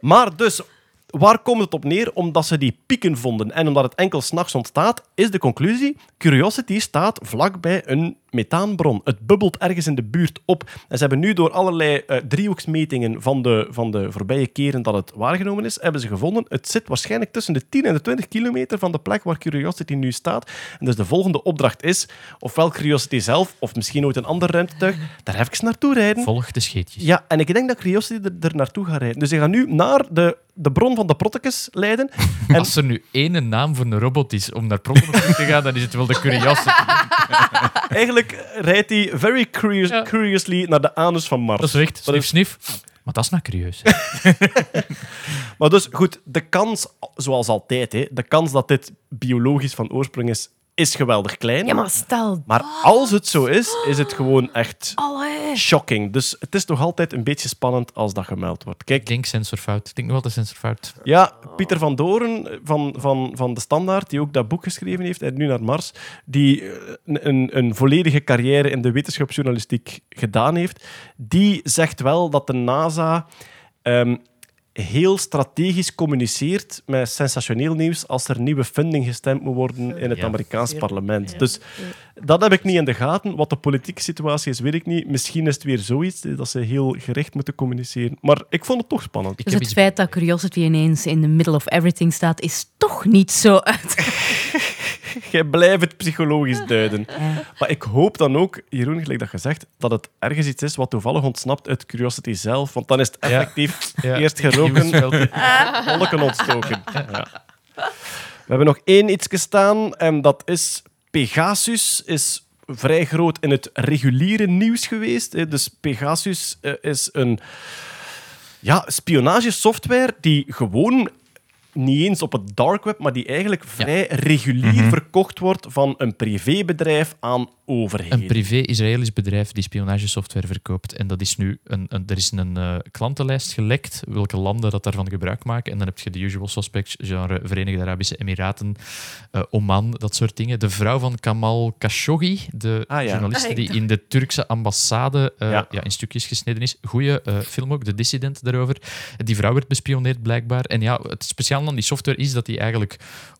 Maar dus, waar komt het op neer? Omdat ze die pieken vonden en omdat het enkel s'nachts ontstaat, is de conclusie: Curiosity staat vlakbij een methaanbron. Het bubbelt ergens in de buurt op. En ze hebben nu door allerlei eh, driehoeksmetingen van de, van de voorbije keren dat het waargenomen is, hebben ze gevonden. Het zit waarschijnlijk tussen de 10 en de 20 kilometer van de plek waar Curiosity nu staat. En dus de volgende opdracht is, ofwel Curiosity zelf, of misschien ooit een ander ruimtetuig, daar even naartoe rijden. Volg de scheetjes. Ja, en ik denk dat Curiosity er, er naartoe gaat rijden. Dus ze gaan nu naar de, de bron van de Protekes leiden. En Als er nu één naam voor een robot is om naar Proton te gaan, dan is het wel de Curiosity. eigenlijk rijdt hij very curious, Ja. curiously naar de anus van Mars. Dat is echt, snif, is- snif. Maar dat is nou curieus. Maar dus goed, de kans, zoals altijd, hè, de kans dat dit biologisch van oorsprong is, is geweldig klein. Ja, maar stel... Maar als het zo is, is het gewoon echt Allee. shocking. Dus het is nog altijd een beetje spannend als dat gemeld wordt. Kijk, Ik denk sensorfout. Ik denk nog altijd sensorfout. Ja, Pieter van Doren van, van, van De Standaard, die ook dat boek geschreven heeft, en nu naar Mars, die eh, een, een volledige carrière in de wetenschapsjournalistiek gedaan heeft, die zegt wel dat de NASA ehm, heel strategisch communiceert met sensationeel nieuws als er nieuwe funding gestemd moet worden in het Ja. Amerikaans parlement. Dus dat heb ik niet in de gaten. Wat de politieke situatie is, weet ik niet. Misschien is het weer zoiets eh, dat ze heel gericht moeten communiceren. Maar ik vond het toch spannend. Ik Dus heb het iets- feit dat Curiosity ineens in the middle of everything staat, is toch niet zo uit. Jij blijft het psychologisch duiden. Maar ik hoop dan ook, Jeroen, gelijk dat gezegd, dat het ergens iets is wat toevallig ontsnapt uit Curiosity zelf. Want dan is het effectief Ja. eerst geroken, wolken ontstoken. Ja. We hebben nog één iets staan en dat is Pegasus is vrij groot in het reguliere nieuws geweest. Dus Pegasus eh, is een ja, spionagesoftware die gewoon niet eens op het dark web, maar die eigenlijk vrij regulier verkocht wordt van een privébedrijf aan overheden. Een privé-Israëlisch bedrijf die spionagesoftware verkoopt. En dat is nu een, een, er is een eh, klantenlijst gelekt, welke landen dat daarvan gebruik maken. En dan heb je de usual suspects, genre Verenigde Arabische Emiraten, eh, Oman, dat soort dingen. De vrouw van Kamal Khashoggi, de Ah, ja. journaliste Ah, die in de Turkse ambassade eh, Ja. ja. in stukjes gesneden is. Goeie eh, film ook, De Dissident daarover. Die vrouw werd bespioneerd blijkbaar. En ja, het speciaal aan die software is dat die eigenlijk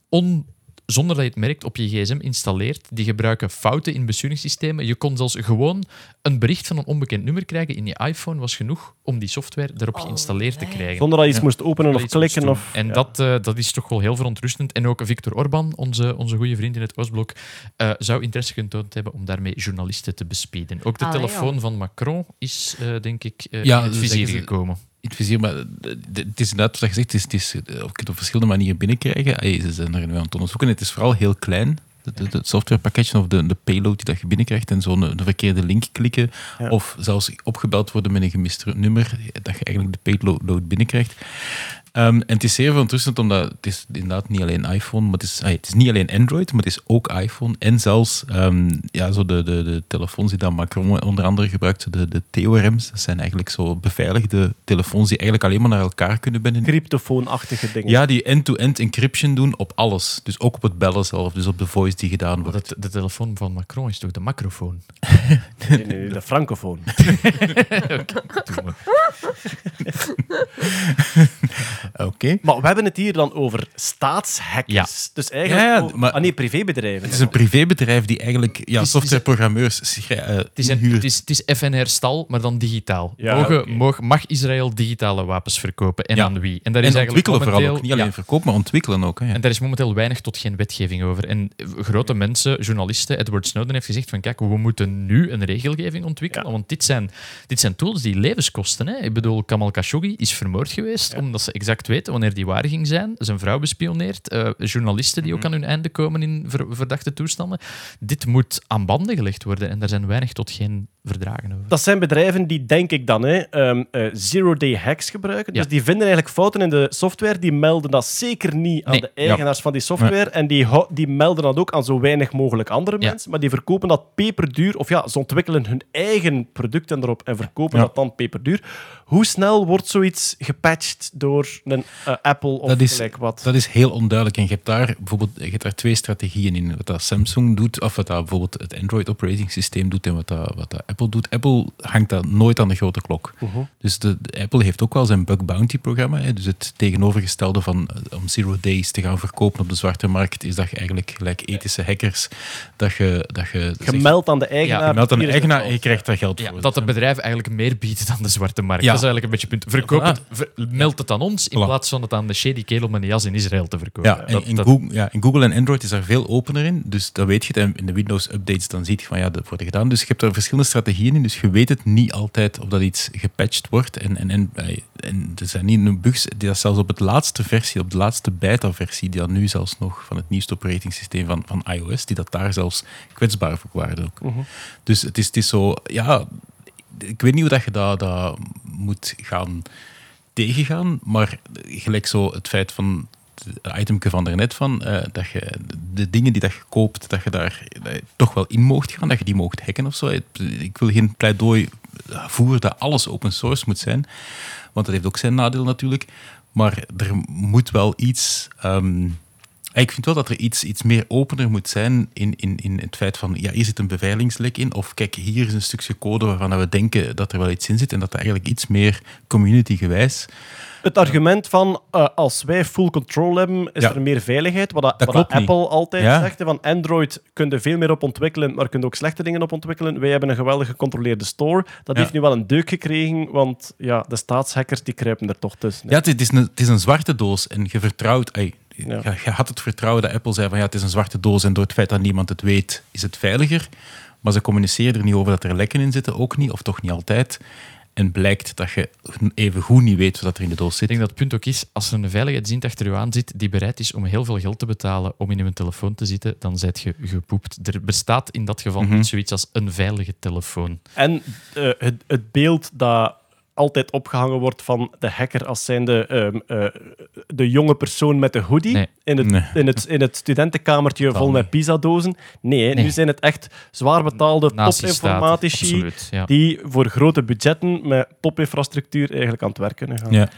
on zonder dat je het merkt, op je gsm installeert. Die gebruiken fouten in besturingssystemen. Je kon zelfs gewoon een bericht van een onbekend nummer krijgen in je iPhone, was genoeg om die software erop geïnstalleerd te krijgen. Zonder dat je iets Ja. moest openen of klikken. Of, en ja. dat, eh, dat is toch wel heel verontrustend. En ook Victor Orban, onze, onze goede vriend in het Oostblok, eh, zou interesse getoond hebben om daarmee journalisten te bespieden. Ook de Allee, telefoon van Macron is, eh, denk ik, eh, Ja, in het dat vizier gekomen. In het vizier, maar de- het is inderdaad wat je zegt, het is, het is, eh, je kunt het op verschillende manieren binnenkrijgen. Allee, ze zijn er nu aan het onderzoeken. Het is vooral heel klein. Het, softwarepakketje of de, de payload die dat je binnenkrijgt en zo'n een verkeerde link klikken Ja. of zelfs opgebeld worden met een gemist nummer, dat je eigenlijk de payload binnenkrijgt. Ehm, en het is zeer verontrustend, omdat het is inderdaad niet alleen iPhone, maar het is, ah, het is niet alleen Android, maar het is ook iPhone. En zelfs ehm, ja, zo de, de, de telefoons die dan Macron onder andere gebruikt, de, de TORM's, dat zijn eigenlijk zo beveiligde telefoons die eigenlijk alleen maar naar elkaar kunnen binnen. Cryptofoonachtige dingen. Ja, die end-to-end encryption doen op alles. Dus ook op het bellen zelf, dus op de voice die gedaan wordt. dat- de telefoon van Macron is toch de macrofoon? Nee, nee, nee, de francofoon. Doe maar. Oké. Maar we hebben het hier dan over staatshackers. Dus eigenlijk... Ja, maar- ah nee, privébedrijven. Het is een privébedrijf die eigenlijk ja, is- softwareprogrammeurs eh, Het is, een, het, is, het is FNR-stal, maar dan digitaal. Ja, Mogen, mag Israël digitale wapens verkopen? En Ja. aan wie? En daar is En ontwikkelen vooral momenteel- ook. Niet alleen Ja. verkoop, maar ontwikkelen ook. Hè, ja. En daar is momenteel weinig tot geen wetgeving over. En eh, grote mensen, journalisten, Edward Snowden heeft gezegd van kijk, we moeten nu een regelgeving ontwikkelen, Ja. want dit zijn, dit zijn tools die levens kosten. Hè. Ik bedoel, Kamal Khashoggi is vermoord geweest omdat ze exact weten wanneer die waar ging zijn. Zijn vrouw bespioneerd. eh, journalisten die ook Mhm. aan hun einde komen in ver- verdachte toestanden. Dit moet aan banden gelegd worden en daar zijn weinig tot geen verdragen over. Dat zijn bedrijven die, denk ik dan, hè, ehm, eh, zero-day hacks gebruiken. Ja. Dus die vinden eigenlijk fouten in de software. Die melden dat zeker niet aan Nee. de eigenaars van die software. En die, die melden dat ook aan zo weinig mogelijk andere mensen. Maar die verkopen dat peperduur. Of ja, ze ontwikkelen hun eigen producten erop en verkopen dat dan peperduur. Hoe snel wordt zoiets gepatcht door een eh, Apple of Dat is- gelijk wat? Dat is heel onduidelijk. En je hebt daar bijvoorbeeld je hebt daar twee strategieën in. Wat dat Samsung doet, of wat dat bijvoorbeeld het Android operating systeem doet en wat dat, wat dat Apple doet. Apple hangt dat nooit aan de grote klok. Mhm. Dus de, de Apple heeft ook wel zijn bug bounty programma. Hè. Dus het tegenovergestelde van eh, om zero days te gaan verkopen op de zwarte markt, is dat je eigenlijk gelijk ethische hackers, dat je, dat je zegt, Gemeld aan de eigenaar. je meldt aan de het eigenaar en je krijgt daar geld Ja, voor. dat de bedrijven eigenlijk meer bieden dan de zwarte markt. Ja. Dat is eigenlijk een beetje het punt. Verkoop het, ver- meld het aan ons in. Plaats van het aan de shady kerel met een jas in Israël te verkopen. Ja, Dat- in dat- Google, ja, in Google en Android is daar veel opener in. Dus dat weet je. het. En in de Windows-updates dan zie je van ja, dat wordt gedaan. Dus je hebt er verschillende strategieën in. Dus je weet het niet altijd of dat iets gepatcht wordt. En, en, en, eh, en er zijn niet bugs die dat zelfs op het laatste versie, op de laatste beta-versie, die dan nu zelfs nog van het nieuwste operating systeem van, van iOS, die dat daar zelfs kwetsbaar voor waren ook. Dus het is, het is zo, ja, ik weet niet hoe dat je dat, dat moet gaan tegengaan, maar gelijk zo het feit van het itemke van daarnet van, eh, dat je de dingen die dat je koopt, dat je daar toch wel in mocht gaan, dat je die mocht hacken of zo. Ik wil geen pleidooi voeren dat alles open source moet zijn, want dat heeft ook zijn nadeel natuurlijk. Maar er moet wel iets... ehm, ik vind wel dat er iets, iets meer opener moet zijn in, in, in het feit van, ja, hier zit een beveiligingslek in, of kijk, hier is een stukje code waarvan we denken dat er wel iets in zit, en dat er eigenlijk iets meer community-gewijs... Het argument van eh, als wij full control hebben, is Ja. er meer veiligheid. Wat, dat, Dat wat dat klopt niet. Apple altijd Ja. zegt. Van Android kun je veel meer op ontwikkelen, maar kun je ook slechte dingen op ontwikkelen. Wij hebben een geweldig gecontroleerde store. Dat Ja. heeft nu wel een deuk gekregen, want ja, de staatshackers die kruipen er toch tussen. hè. Ja, het is, een, het is een zwarte doos en je vertrouwt... ey, Ja. je, je had het vertrouwen dat Apple zei van ja, het is een zwarte doos en door het feit dat niemand het weet, is het veiliger. Maar ze communiceren er niet over dat er lekken in zitten, ook niet, of toch niet altijd. En blijkt dat je even goed niet weet wat er in de doos Ik zit. denk dat het punt ook is, als er een veiligheidsdienst achter je aan zit die bereid is om heel veel geld te betalen om in je telefoon te zitten, dan zijt je gepoept. Er bestaat in dat geval Mhm. niet zoiets als een veilige telefoon. En eh, het, het beeld dat altijd opgehangen wordt van de hacker als zijnde ehm, eh, de jonge persoon met de hoodie Nee. in, het, Nee. in, het, in het studentenkamertje vol niet. met pizzadozen. Nee, hè, nu Nee. zijn het echt zwaar betaalde topinformatici absoluut, ja. die voor grote budgetten met topinfrastructuur eigenlijk aan het werk kunnen gaan. Ja.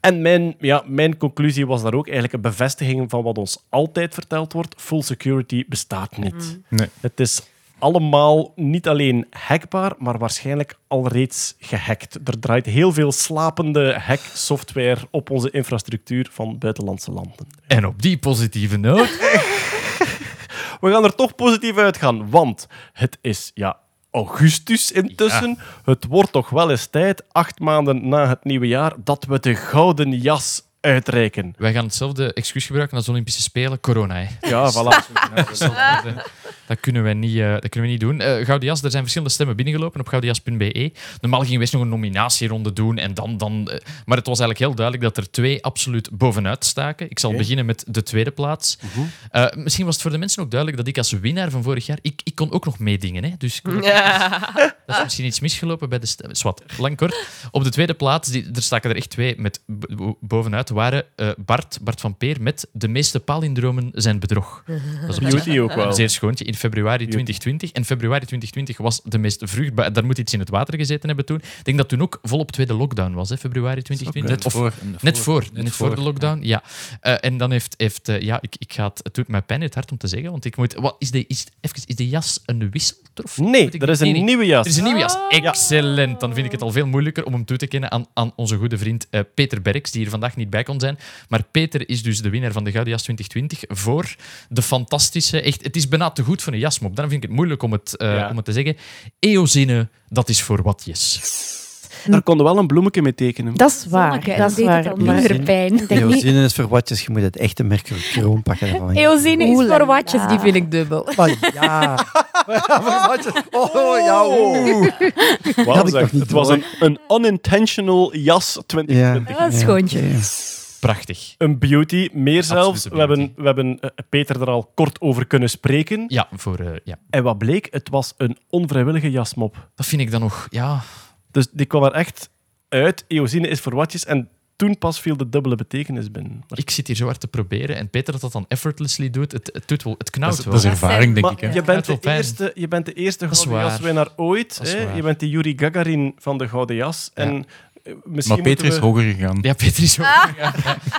En mijn, ja, mijn conclusie was daar ook eigenlijk een bevestiging van wat ons altijd verteld wordt. Full security bestaat niet. Nee. Het is allemaal niet alleen hackbaar, maar waarschijnlijk al reeds gehackt. Er draait heel veel slapende hack-software op onze infrastructuur van buitenlandse landen. En op die positieve noot we gaan er toch positief uitgaan, want het is ja, augustus intussen. Het wordt toch wel eens tijd, acht maanden na het nieuwe jaar, dat we de gouden jas uitreiken. Wij gaan hetzelfde excuus gebruiken als de Olympische Spelen. Corona, hè. Ja, voilà. Dat kunnen we niet, eh, dat kunnen we niet doen. Eh Gouden Jas, er zijn verschillende stemmen binnengelopen op goudenjas.be. Normaal gingen we eerst nog een nominatieronde doen. En dan, dan, eh, maar het was eigenlijk heel duidelijk dat er twee absoluut bovenuit staken. Ik zal beginnen met de tweede plaats. Eh, misschien was het voor de mensen ook duidelijk dat ik als winnaar van vorig jaar... Ik, ik kon ook nog meedingen. Hè? Dus ik- dat is misschien iets misgelopen bij de stemmen. Zwat, lang kort. Op de tweede plaats, die, er staken er echt twee met bovenuit, waren eh, Bart, Bart van Peer met de meeste palindromen zijn bedrog. Dat is op zich Beauty ook wel. een zeer schoontje in februari 2020. En februari 2020 was de meest vruchtbaar. Daar moet iets in het water gezeten hebben toen. Ik denk dat toen ook volop tweede lockdown was, hè, februari 2020. Net Of- voor. Net voor, net voor de lockdown, ja. Eh, en dan heeft, heeft eh, ja, ik, ik ga het, het doet mij pijn in het hart om te zeggen, want ik moet, wat, is, de, is, even, is de jas een wissel? Of Nee, er is een nee, nieuwe jas. Er is een nieuwe jas. Excellent. Dan vind ik het al veel moeilijker om hem toe te kennen aan, aan onze goede vriend eh, Peter Berks, die hier vandaag niet bij kon zijn. Maar Peter is dus de winnaar van de Gouden Jas 2020 voor de fantastische... Echt, het is bijna te goed voor een jasmop. Dan vind ik het moeilijk om het, eh, Ja. om het te zeggen. Eozine, dat is voor watjes. Daar konden wel een bloemetje mee tekenen. Dat is waar. Zonneke, dat is waar. niet... Eosine is voor watjes, je moet het echte mercurochrome pakken. Daarvan. Eozine is voor watjes, die vind ik dubbel. Maar ja. voor watjes. Oh, ja. zeg. nog niet het was een, een unintentional jas 2020. Dat is Ja, schoontje. Prachtig. Een beauty, meer zelfs. We hebben, we hebben eh, Peter er al kort over kunnen spreken. Ja, voor, eh, ja, En wat bleek, het was een onvrijwillige jasmop. dat vind ik dan nog... Ja, Dus die kwam er echt uit. Eosine is voor watjes. En toen pas viel de dubbele betekenis binnen. ik zit hier zo hard te proberen. En Peter dat dat dan effortlessly doet, het, het, doet wel, het Dat knauwt is, wel. dat is ervaring, denk Maar ik. Hè. je, bent de eerste, je bent de eerste Gouden. Jaswinnaar ooit. Hè? Je bent de Yuri Gagarin van de Gouden Jas. En eh, misschien Maar Peter is hoger gegaan. Ja, Peter is ook. Ja, ja.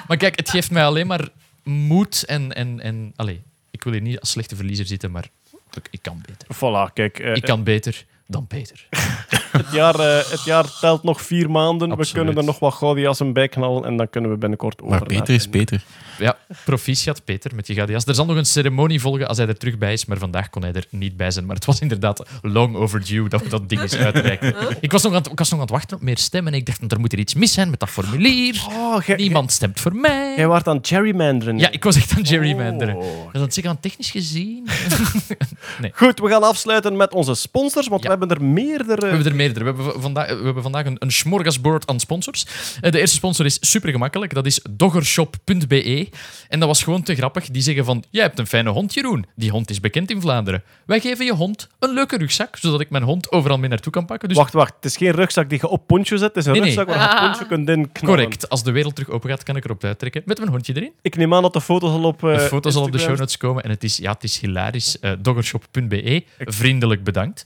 Maar kijk, het geeft mij alleen maar moed en... en, en allee, ik wil hier niet als slechte verliezer zitten, maar ik, ik kan beter. Voilà, kijk. eh, Ik kan beter dan Peter. het, jaar, eh, het jaar telt nog vier maanden. Absoluut. We kunnen er nog wat Gouden Jassen bij knallen. En dan kunnen we binnenkort over. Maar Peter is Peter. Ja, proficiat Peter met je gouden jas. Er zal nog een ceremonie volgen als hij er terug bij is, maar vandaag kon hij er niet bij zijn. Maar het was inderdaad long overdue dat we dat ding eens uitreiken. Ik was, nog aan het, ik was nog aan het wachten op meer stemmen en ik dacht, er moet er iets mis zijn met dat formulier. Oh, Niemand stemt voor mij. Jij waart aan gerrymanderen. Ja, ik was echt aan gerrymanderen. Oh. Ik was aan het zeggen, aan technisch gezien... Goed, we gaan afsluiten met onze sponsors, want Ja. we hebben er meerdere. We hebben er meerdere. We hebben vandaag, we hebben vandaag een, een smorgasbord aan sponsors. Eh, De eerste sponsor is super gemakkelijk. Dat is doggershop.be. En dat was gewoon te grappig. Die zeggen van, jij hebt een fijne hond, Jeroen. Die hond is bekend in Vlaanderen. Wij geven je hond een leuke rugzak, zodat ik mijn hond overal mee naartoe kan pakken. Dus Wacht, wacht. Het is geen rugzak die je op poncho zet. Het is een Nee, nee. rugzak waar je een poncho kunt in knallen. correct. Als de wereld terug open gaat, kan ik erop uittrekken. Met mijn hondje erin. Ik neem aan dat de foto's al op. eh, De foto zal op de show notes komen en het is, ja, het is hilarisch. Eh, doggershop.be, vriendelijk bedankt.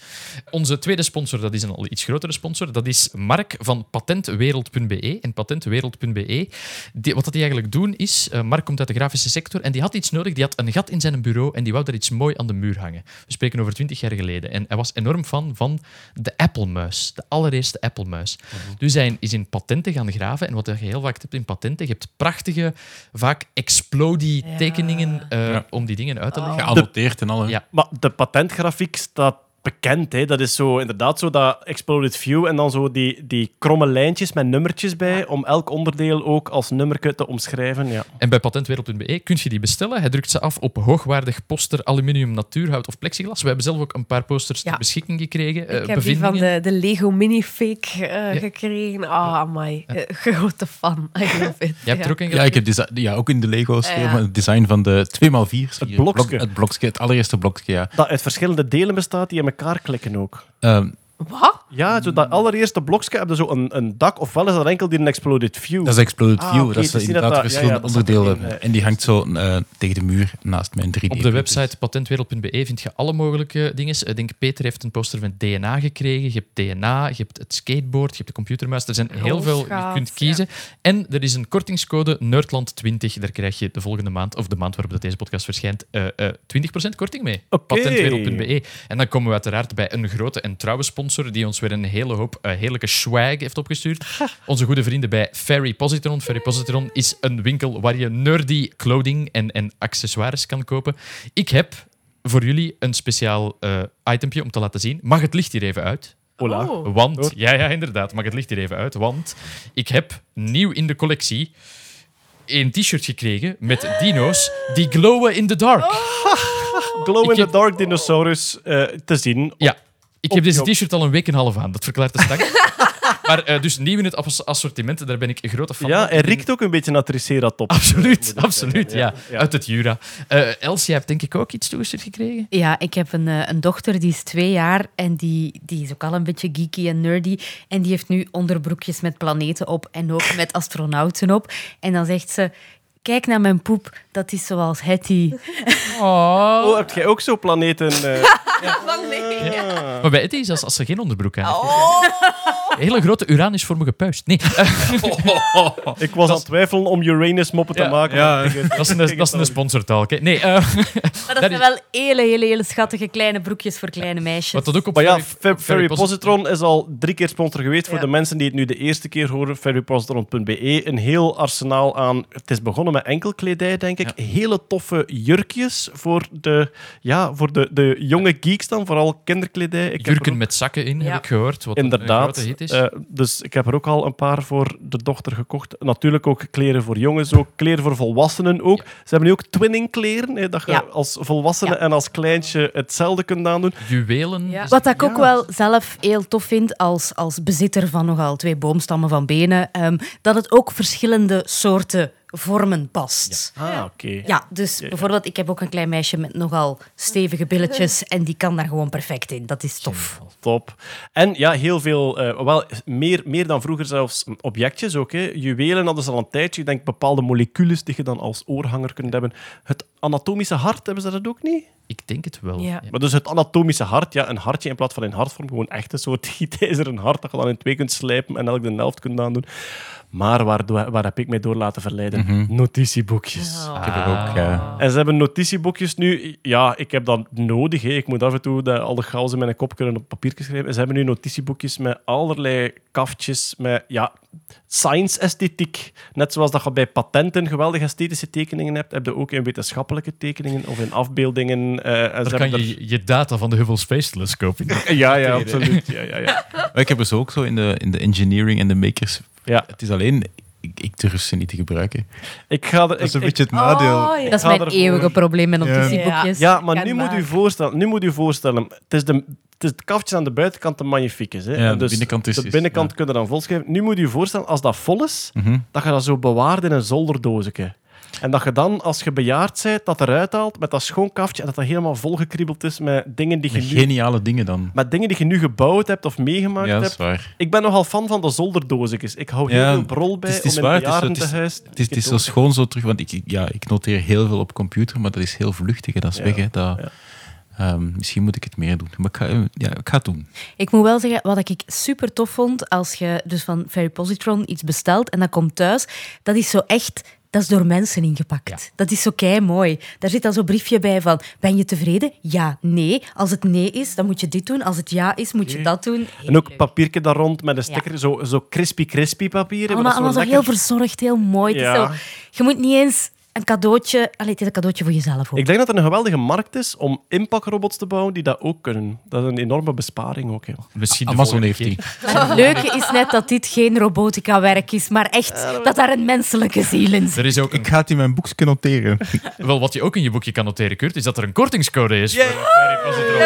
Onze tweede sponsor, dat is een al iets grotere sponsor, dat is Mark van patentwereld.be. En patentwereld.be, die, wat dat die eigenlijk doen is, eh, Mark komt uit de grafische sector en die had iets nodig, die had een gat in zijn bureau en die wou daar iets mooi aan de muur hangen. We spreken over twintig jaar geleden. En hij was enorm fan van de Apple-muis, de allereerste Apple-muis. Dus hij is in patenten gaan graven en wat je heel vaak hebt in patenten, je hebt prachtige, vaak explodie tekeningen eh, Ja. om die dingen uit te leggen. Geannoteerd en al. hè. Ja. Maar de patentgrafiek staat bekend. Hè? Dat is zo inderdaad zo dat exploded view en dan zo die, die kromme lijntjes met nummertjes bij om elk onderdeel ook als nummerke te omschrijven. Ja. En bij patentwereld.be kun je die bestellen. Hij drukt ze af op hoogwaardig poster, aluminium, natuurhout of plexiglas. We hebben zelf ook een paar posters Ja. ter beschikking gekregen. eh, Ik heb die van de, de Lego Minifake eh, gekregen. Ah, amai. Eh, grote fan. I love it. Jij hebt er ook een Ja, ik heb ja, ook in de Lego's het design van de 2x4. Het blokske. het blokske, het allereerste blokske, ja. Dat uit verschillende delen bestaat die elkaar klikken ook. Ehm, Wat? Ja, zo dat allereerste blokje hebben zo een, een dak, ofwel is dat enkel die een exploded view. dat is Exploded Ah, View. dat is niet inderdaad dat ja, verschillende ja, staat onderdelen. eh. En die hangt zo eh, tegen de muur naast mijn 3D. Op de website patentwereld.be vind je alle mogelijke dingen. Ik denk, Peter heeft een poster van DNA gekregen. Je hebt DNA, je hebt het skateboard, je hebt de computermuis. Er zijn heel veel, je kunt kiezen. En er is een kortingscode Nerdland20. Daar krijg je de volgende maand, of de maand waarop deze podcast verschijnt, eh, eh, 20% korting mee. Patentwereld.be. En dan komen we uiteraard bij een grote en trouwe sponsor die ons weer een hele hoop eh, heerlijke swag heeft opgestuurd. Onze goede vrienden bij Ferry Positron. Ferry Positron is een winkel waar je nerdy clothing en, en accessoires kan kopen. Ik heb voor jullie een speciaal eh itempje om te laten zien. Mag het licht hier even uit? Hola. Oh. Want, ja, ja, inderdaad, mag het licht hier even uit. Want ik heb nieuw in de collectie een t-shirt gekregen met dino's die glowen in the dark. Glow Ik in the heb- Dark Dinosaurus eh, te zien. Ja, ik heb deze t-shirt al een week en een half aan. Dat verklaart de stank. maar eh, dus nieuw in het ass- assortiment, daar ben ik een grote fan Ja, van. hij riekt ook een beetje naar Triceratops. Absoluut, moet ik absoluut, zeggen. ja. Uit het Jura. Eh Els, jij hebt denk ik ook iets toegestuurd gekregen? Ja, ik heb een, eh, een dochter die is twee jaar en die, die is ook al een beetje geeky en nerdy. En die heeft nu onderbroekjes met planeten op en ook met astronauten op. En dan zegt ze, kijk naar mijn poep, dat is zoals Hetty. Oh, heb jij ook zo planeten? eh, Maar bij Eddie is als, als ze geen onderbroek aan heeft. Een hele grote Uranusvormige puist. Nee, eh, ik was aan het twijfelen om Uranus-moppen te Ja. maken. Ja. dat is een, dat is een sponsortaal. Nee, eh, Maar dat Dat zijn is- wel hele, hele, hele schattige kleine broekjes voor kleine meisjes. wat dat ook op Maar ja, Ferry- Positron is al drie keer sponsor geweest. Voor Ja. de mensen die het nu de eerste keer horen, ferrypositron.be. Een heel arsenaal aan... Het is begonnen met enkel kledij, denk ik. Hele toffe jurkjes voor de, ja, voor de, de jonge geeks dan. Vooral kinderkledij. Ik er Jurken ook- met zakken in, Ja. heb ik gehoord. Wat een Inderdaad. grote hit is. Eh, dus ik heb er ook al een paar voor de dochter gekocht. Natuurlijk ook kleren voor jongens, ook kleren voor volwassenen ook. Ze hebben nu ook twinning kleren, hè, dat je Ja. als volwassene Ja. en als kleintje hetzelfde kunt aandoen. Juwelen. Ja. Wat ik ook wel zelf heel tof vind als, als bezitter van nogal twee boomstammen van benen, ehm, dat het ook verschillende soorten vormen past. Ah, oké. Ja, dus bijvoorbeeld, ik heb ook een klein meisje met nogal stevige billetjes en die kan daar gewoon perfect in. Dat is tof. Top. En ja, heel veel, eh, wel meer, meer dan vroeger zelfs objectjes ook. Hè. Juwelen hadden ze al een tijdje. Ik denk bepaalde moleculen die je dan als oorhanger kunt hebben. Het anatomische hart, hebben ze dat ook niet? Ik denk het wel. Ja. Maar dus het anatomische hart, ja, een hartje in plaats van in hartvorm, gewoon echt een soort gietijzeren hart dat je dan in twee kunt slijpen en elk de helft kunt aandoen. Maar waar, waar heb ik mij door laten verleiden? Notitieboekjes. Ik heb er ook... ja. En ze hebben notitieboekjes nu. Ja, ik heb dat nodig. Hè. Ik moet af en toe de, al de chaos in mijn kop kunnen op papier schrijven. En ze hebben nu notitieboekjes met allerlei kaftjes, met ja, science-esthetiek. Net zoals dat je bij patenten geweldige esthetische tekeningen hebt, heb je ook in wetenschappelijke tekeningen of in afbeeldingen. eh, en Daar kan je je data van de Hubble Space Telescope in. Ja, ja, absoluut. Ja, ja, ja. Ik heb ze ook zo in de, in de engineering en de makers. Ja. Het is alleen... Ik, ik durf ze niet te gebruiken. Ik ga er, Dat is een ik- beetje het nadeel. Oh, ja. Dat is mijn ervoor. eeuwige probleem met Ja. notitieboekjes. Ja, maar Kan nu moet, u voorstellen, nu moet u voorstellen, het is de, het is het kaftje aan de buitenkant de magnificus. Hè? Ja, En de binnenkant is- De is- binnenkant ja. kun je dan volschrijven. Nu moet u voorstellen, als dat vol is, Mhm. dat je dat zo bewaart in een zolderdoosje. En dat je dan, als je bejaard bent, dat eruit haalt met dat schoon kaftje en dat dat helemaal volgekriebeld is met dingen die je, nu, geniale dingen dan. met dingen die je nu gebouwd hebt of meegemaakt Ja, dat hebt. is waar. Ik ben nogal fan van de zolderdoosjes. Ik hou heel Ja, veel brol bij het is- het is om in waar, het het is zo- het is-. Het is, zo schoon zo terug, want ik, ja, ik noteer heel veel op computer, maar dat is heel vluchtig. hè, Dat is Ja, weg. Hè, dat, ja. ehm, misschien moet ik het meer doen. Maar ik ga, ja, ik ga het doen. Ik moet wel zeggen, wat ik super tof vond, als je dus van Ferry Positron iets bestelt en dat komt thuis, dat is zo echt... Dat is door mensen ingepakt. Dat is zo kei mooi. Daar zit dan zo'n briefje bij van: ben je tevreden? Ja, nee. Als het nee is, dan moet je dit doen. Als het ja is, moet je dat doen. Heel En ook leuk. papiertje daar rond met een sticker, zo, zo crispy crispy papier. Allemaal, allemaal zo lekker- heel verzorgd, heel mooi. Ja. zo, je moet niet eens een cadeautje... Allee, het is een cadeautje voor jezelf ook. Ik denk dat er een geweldige markt is om inpakrobots te bouwen die dat ook kunnen. Dat is een enorme besparing ook. Hè. Misschien de Amazon heeft die. Het leuke is net dat dit geen robotica-werk is, maar echt dat daar een menselijke ziel in zit. Er is ook een, Ik ga het in mijn boekje noteren. wel, wat je ook in je boekje kan noteren, Kurt, is dat er een kortingscode is. Voor Ferry Positron.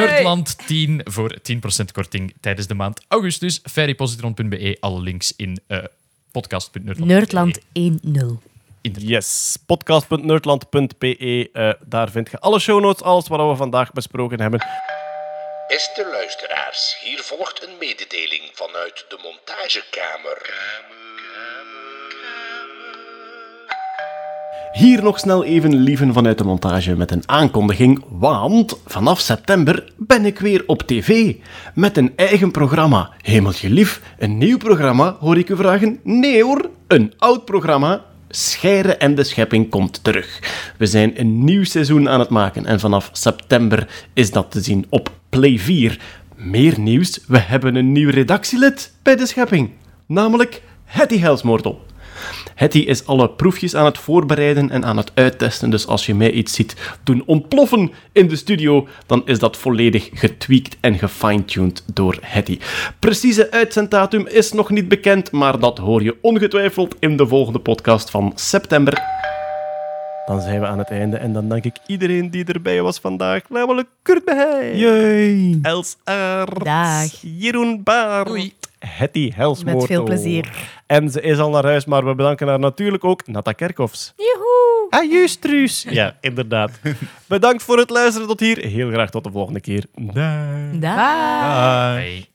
Nerdland 10 voor 10% korting tijdens de maand augustus. Ferrypositron.be, alle links in eh podcast.nerdland. Nerdland 1.0. Yes, podcast.nerdland.be. eh, daar vind je alle show notes, alles wat we vandaag besproken hebben. Beste luisteraars, hier volgt een mededeling vanuit de montagekamer. Hier nog snel even lieven vanuit de montage met een aankondiging, want vanaf september ben ik weer op tv met een eigen programma. Hemeltje lief, een nieuw programma, hoor ik u vragen? Nee hoor, een oud programma. Scheire en de Schepping komt terug. We zijn een nieuw seizoen aan het maken en vanaf september is dat te zien op Play 4. Meer nieuws, we hebben een nieuw redactielid bij de Schepping, namelijk Hetty Helsmoortel. Hetty is alle proefjes aan het voorbereiden en aan het uittesten. Dus als je mij iets ziet doen ontploffen in de studio, dan is dat volledig getweakt en gefine-tuned door Hetty. Precieze uitzenddatum is nog niet bekend, maar dat hoor je ongetwijfeld in de volgende podcast van september. Dan zijn we aan het einde en dan dank ik iedereen die erbij was vandaag. Namelijk Kurt Beheij! Els Aert, Dag. Jeroen Baar, Hetty Helsmoorto. Met veel plezier. En ze is al naar huis, maar we bedanken haar natuurlijk ook, Nata Kerkhoffs. Joehoe! Ah, juist, Truus. Ja, inderdaad. Bedankt voor het luisteren tot hier. Heel graag tot de volgende keer. Dag. Dag. Bye.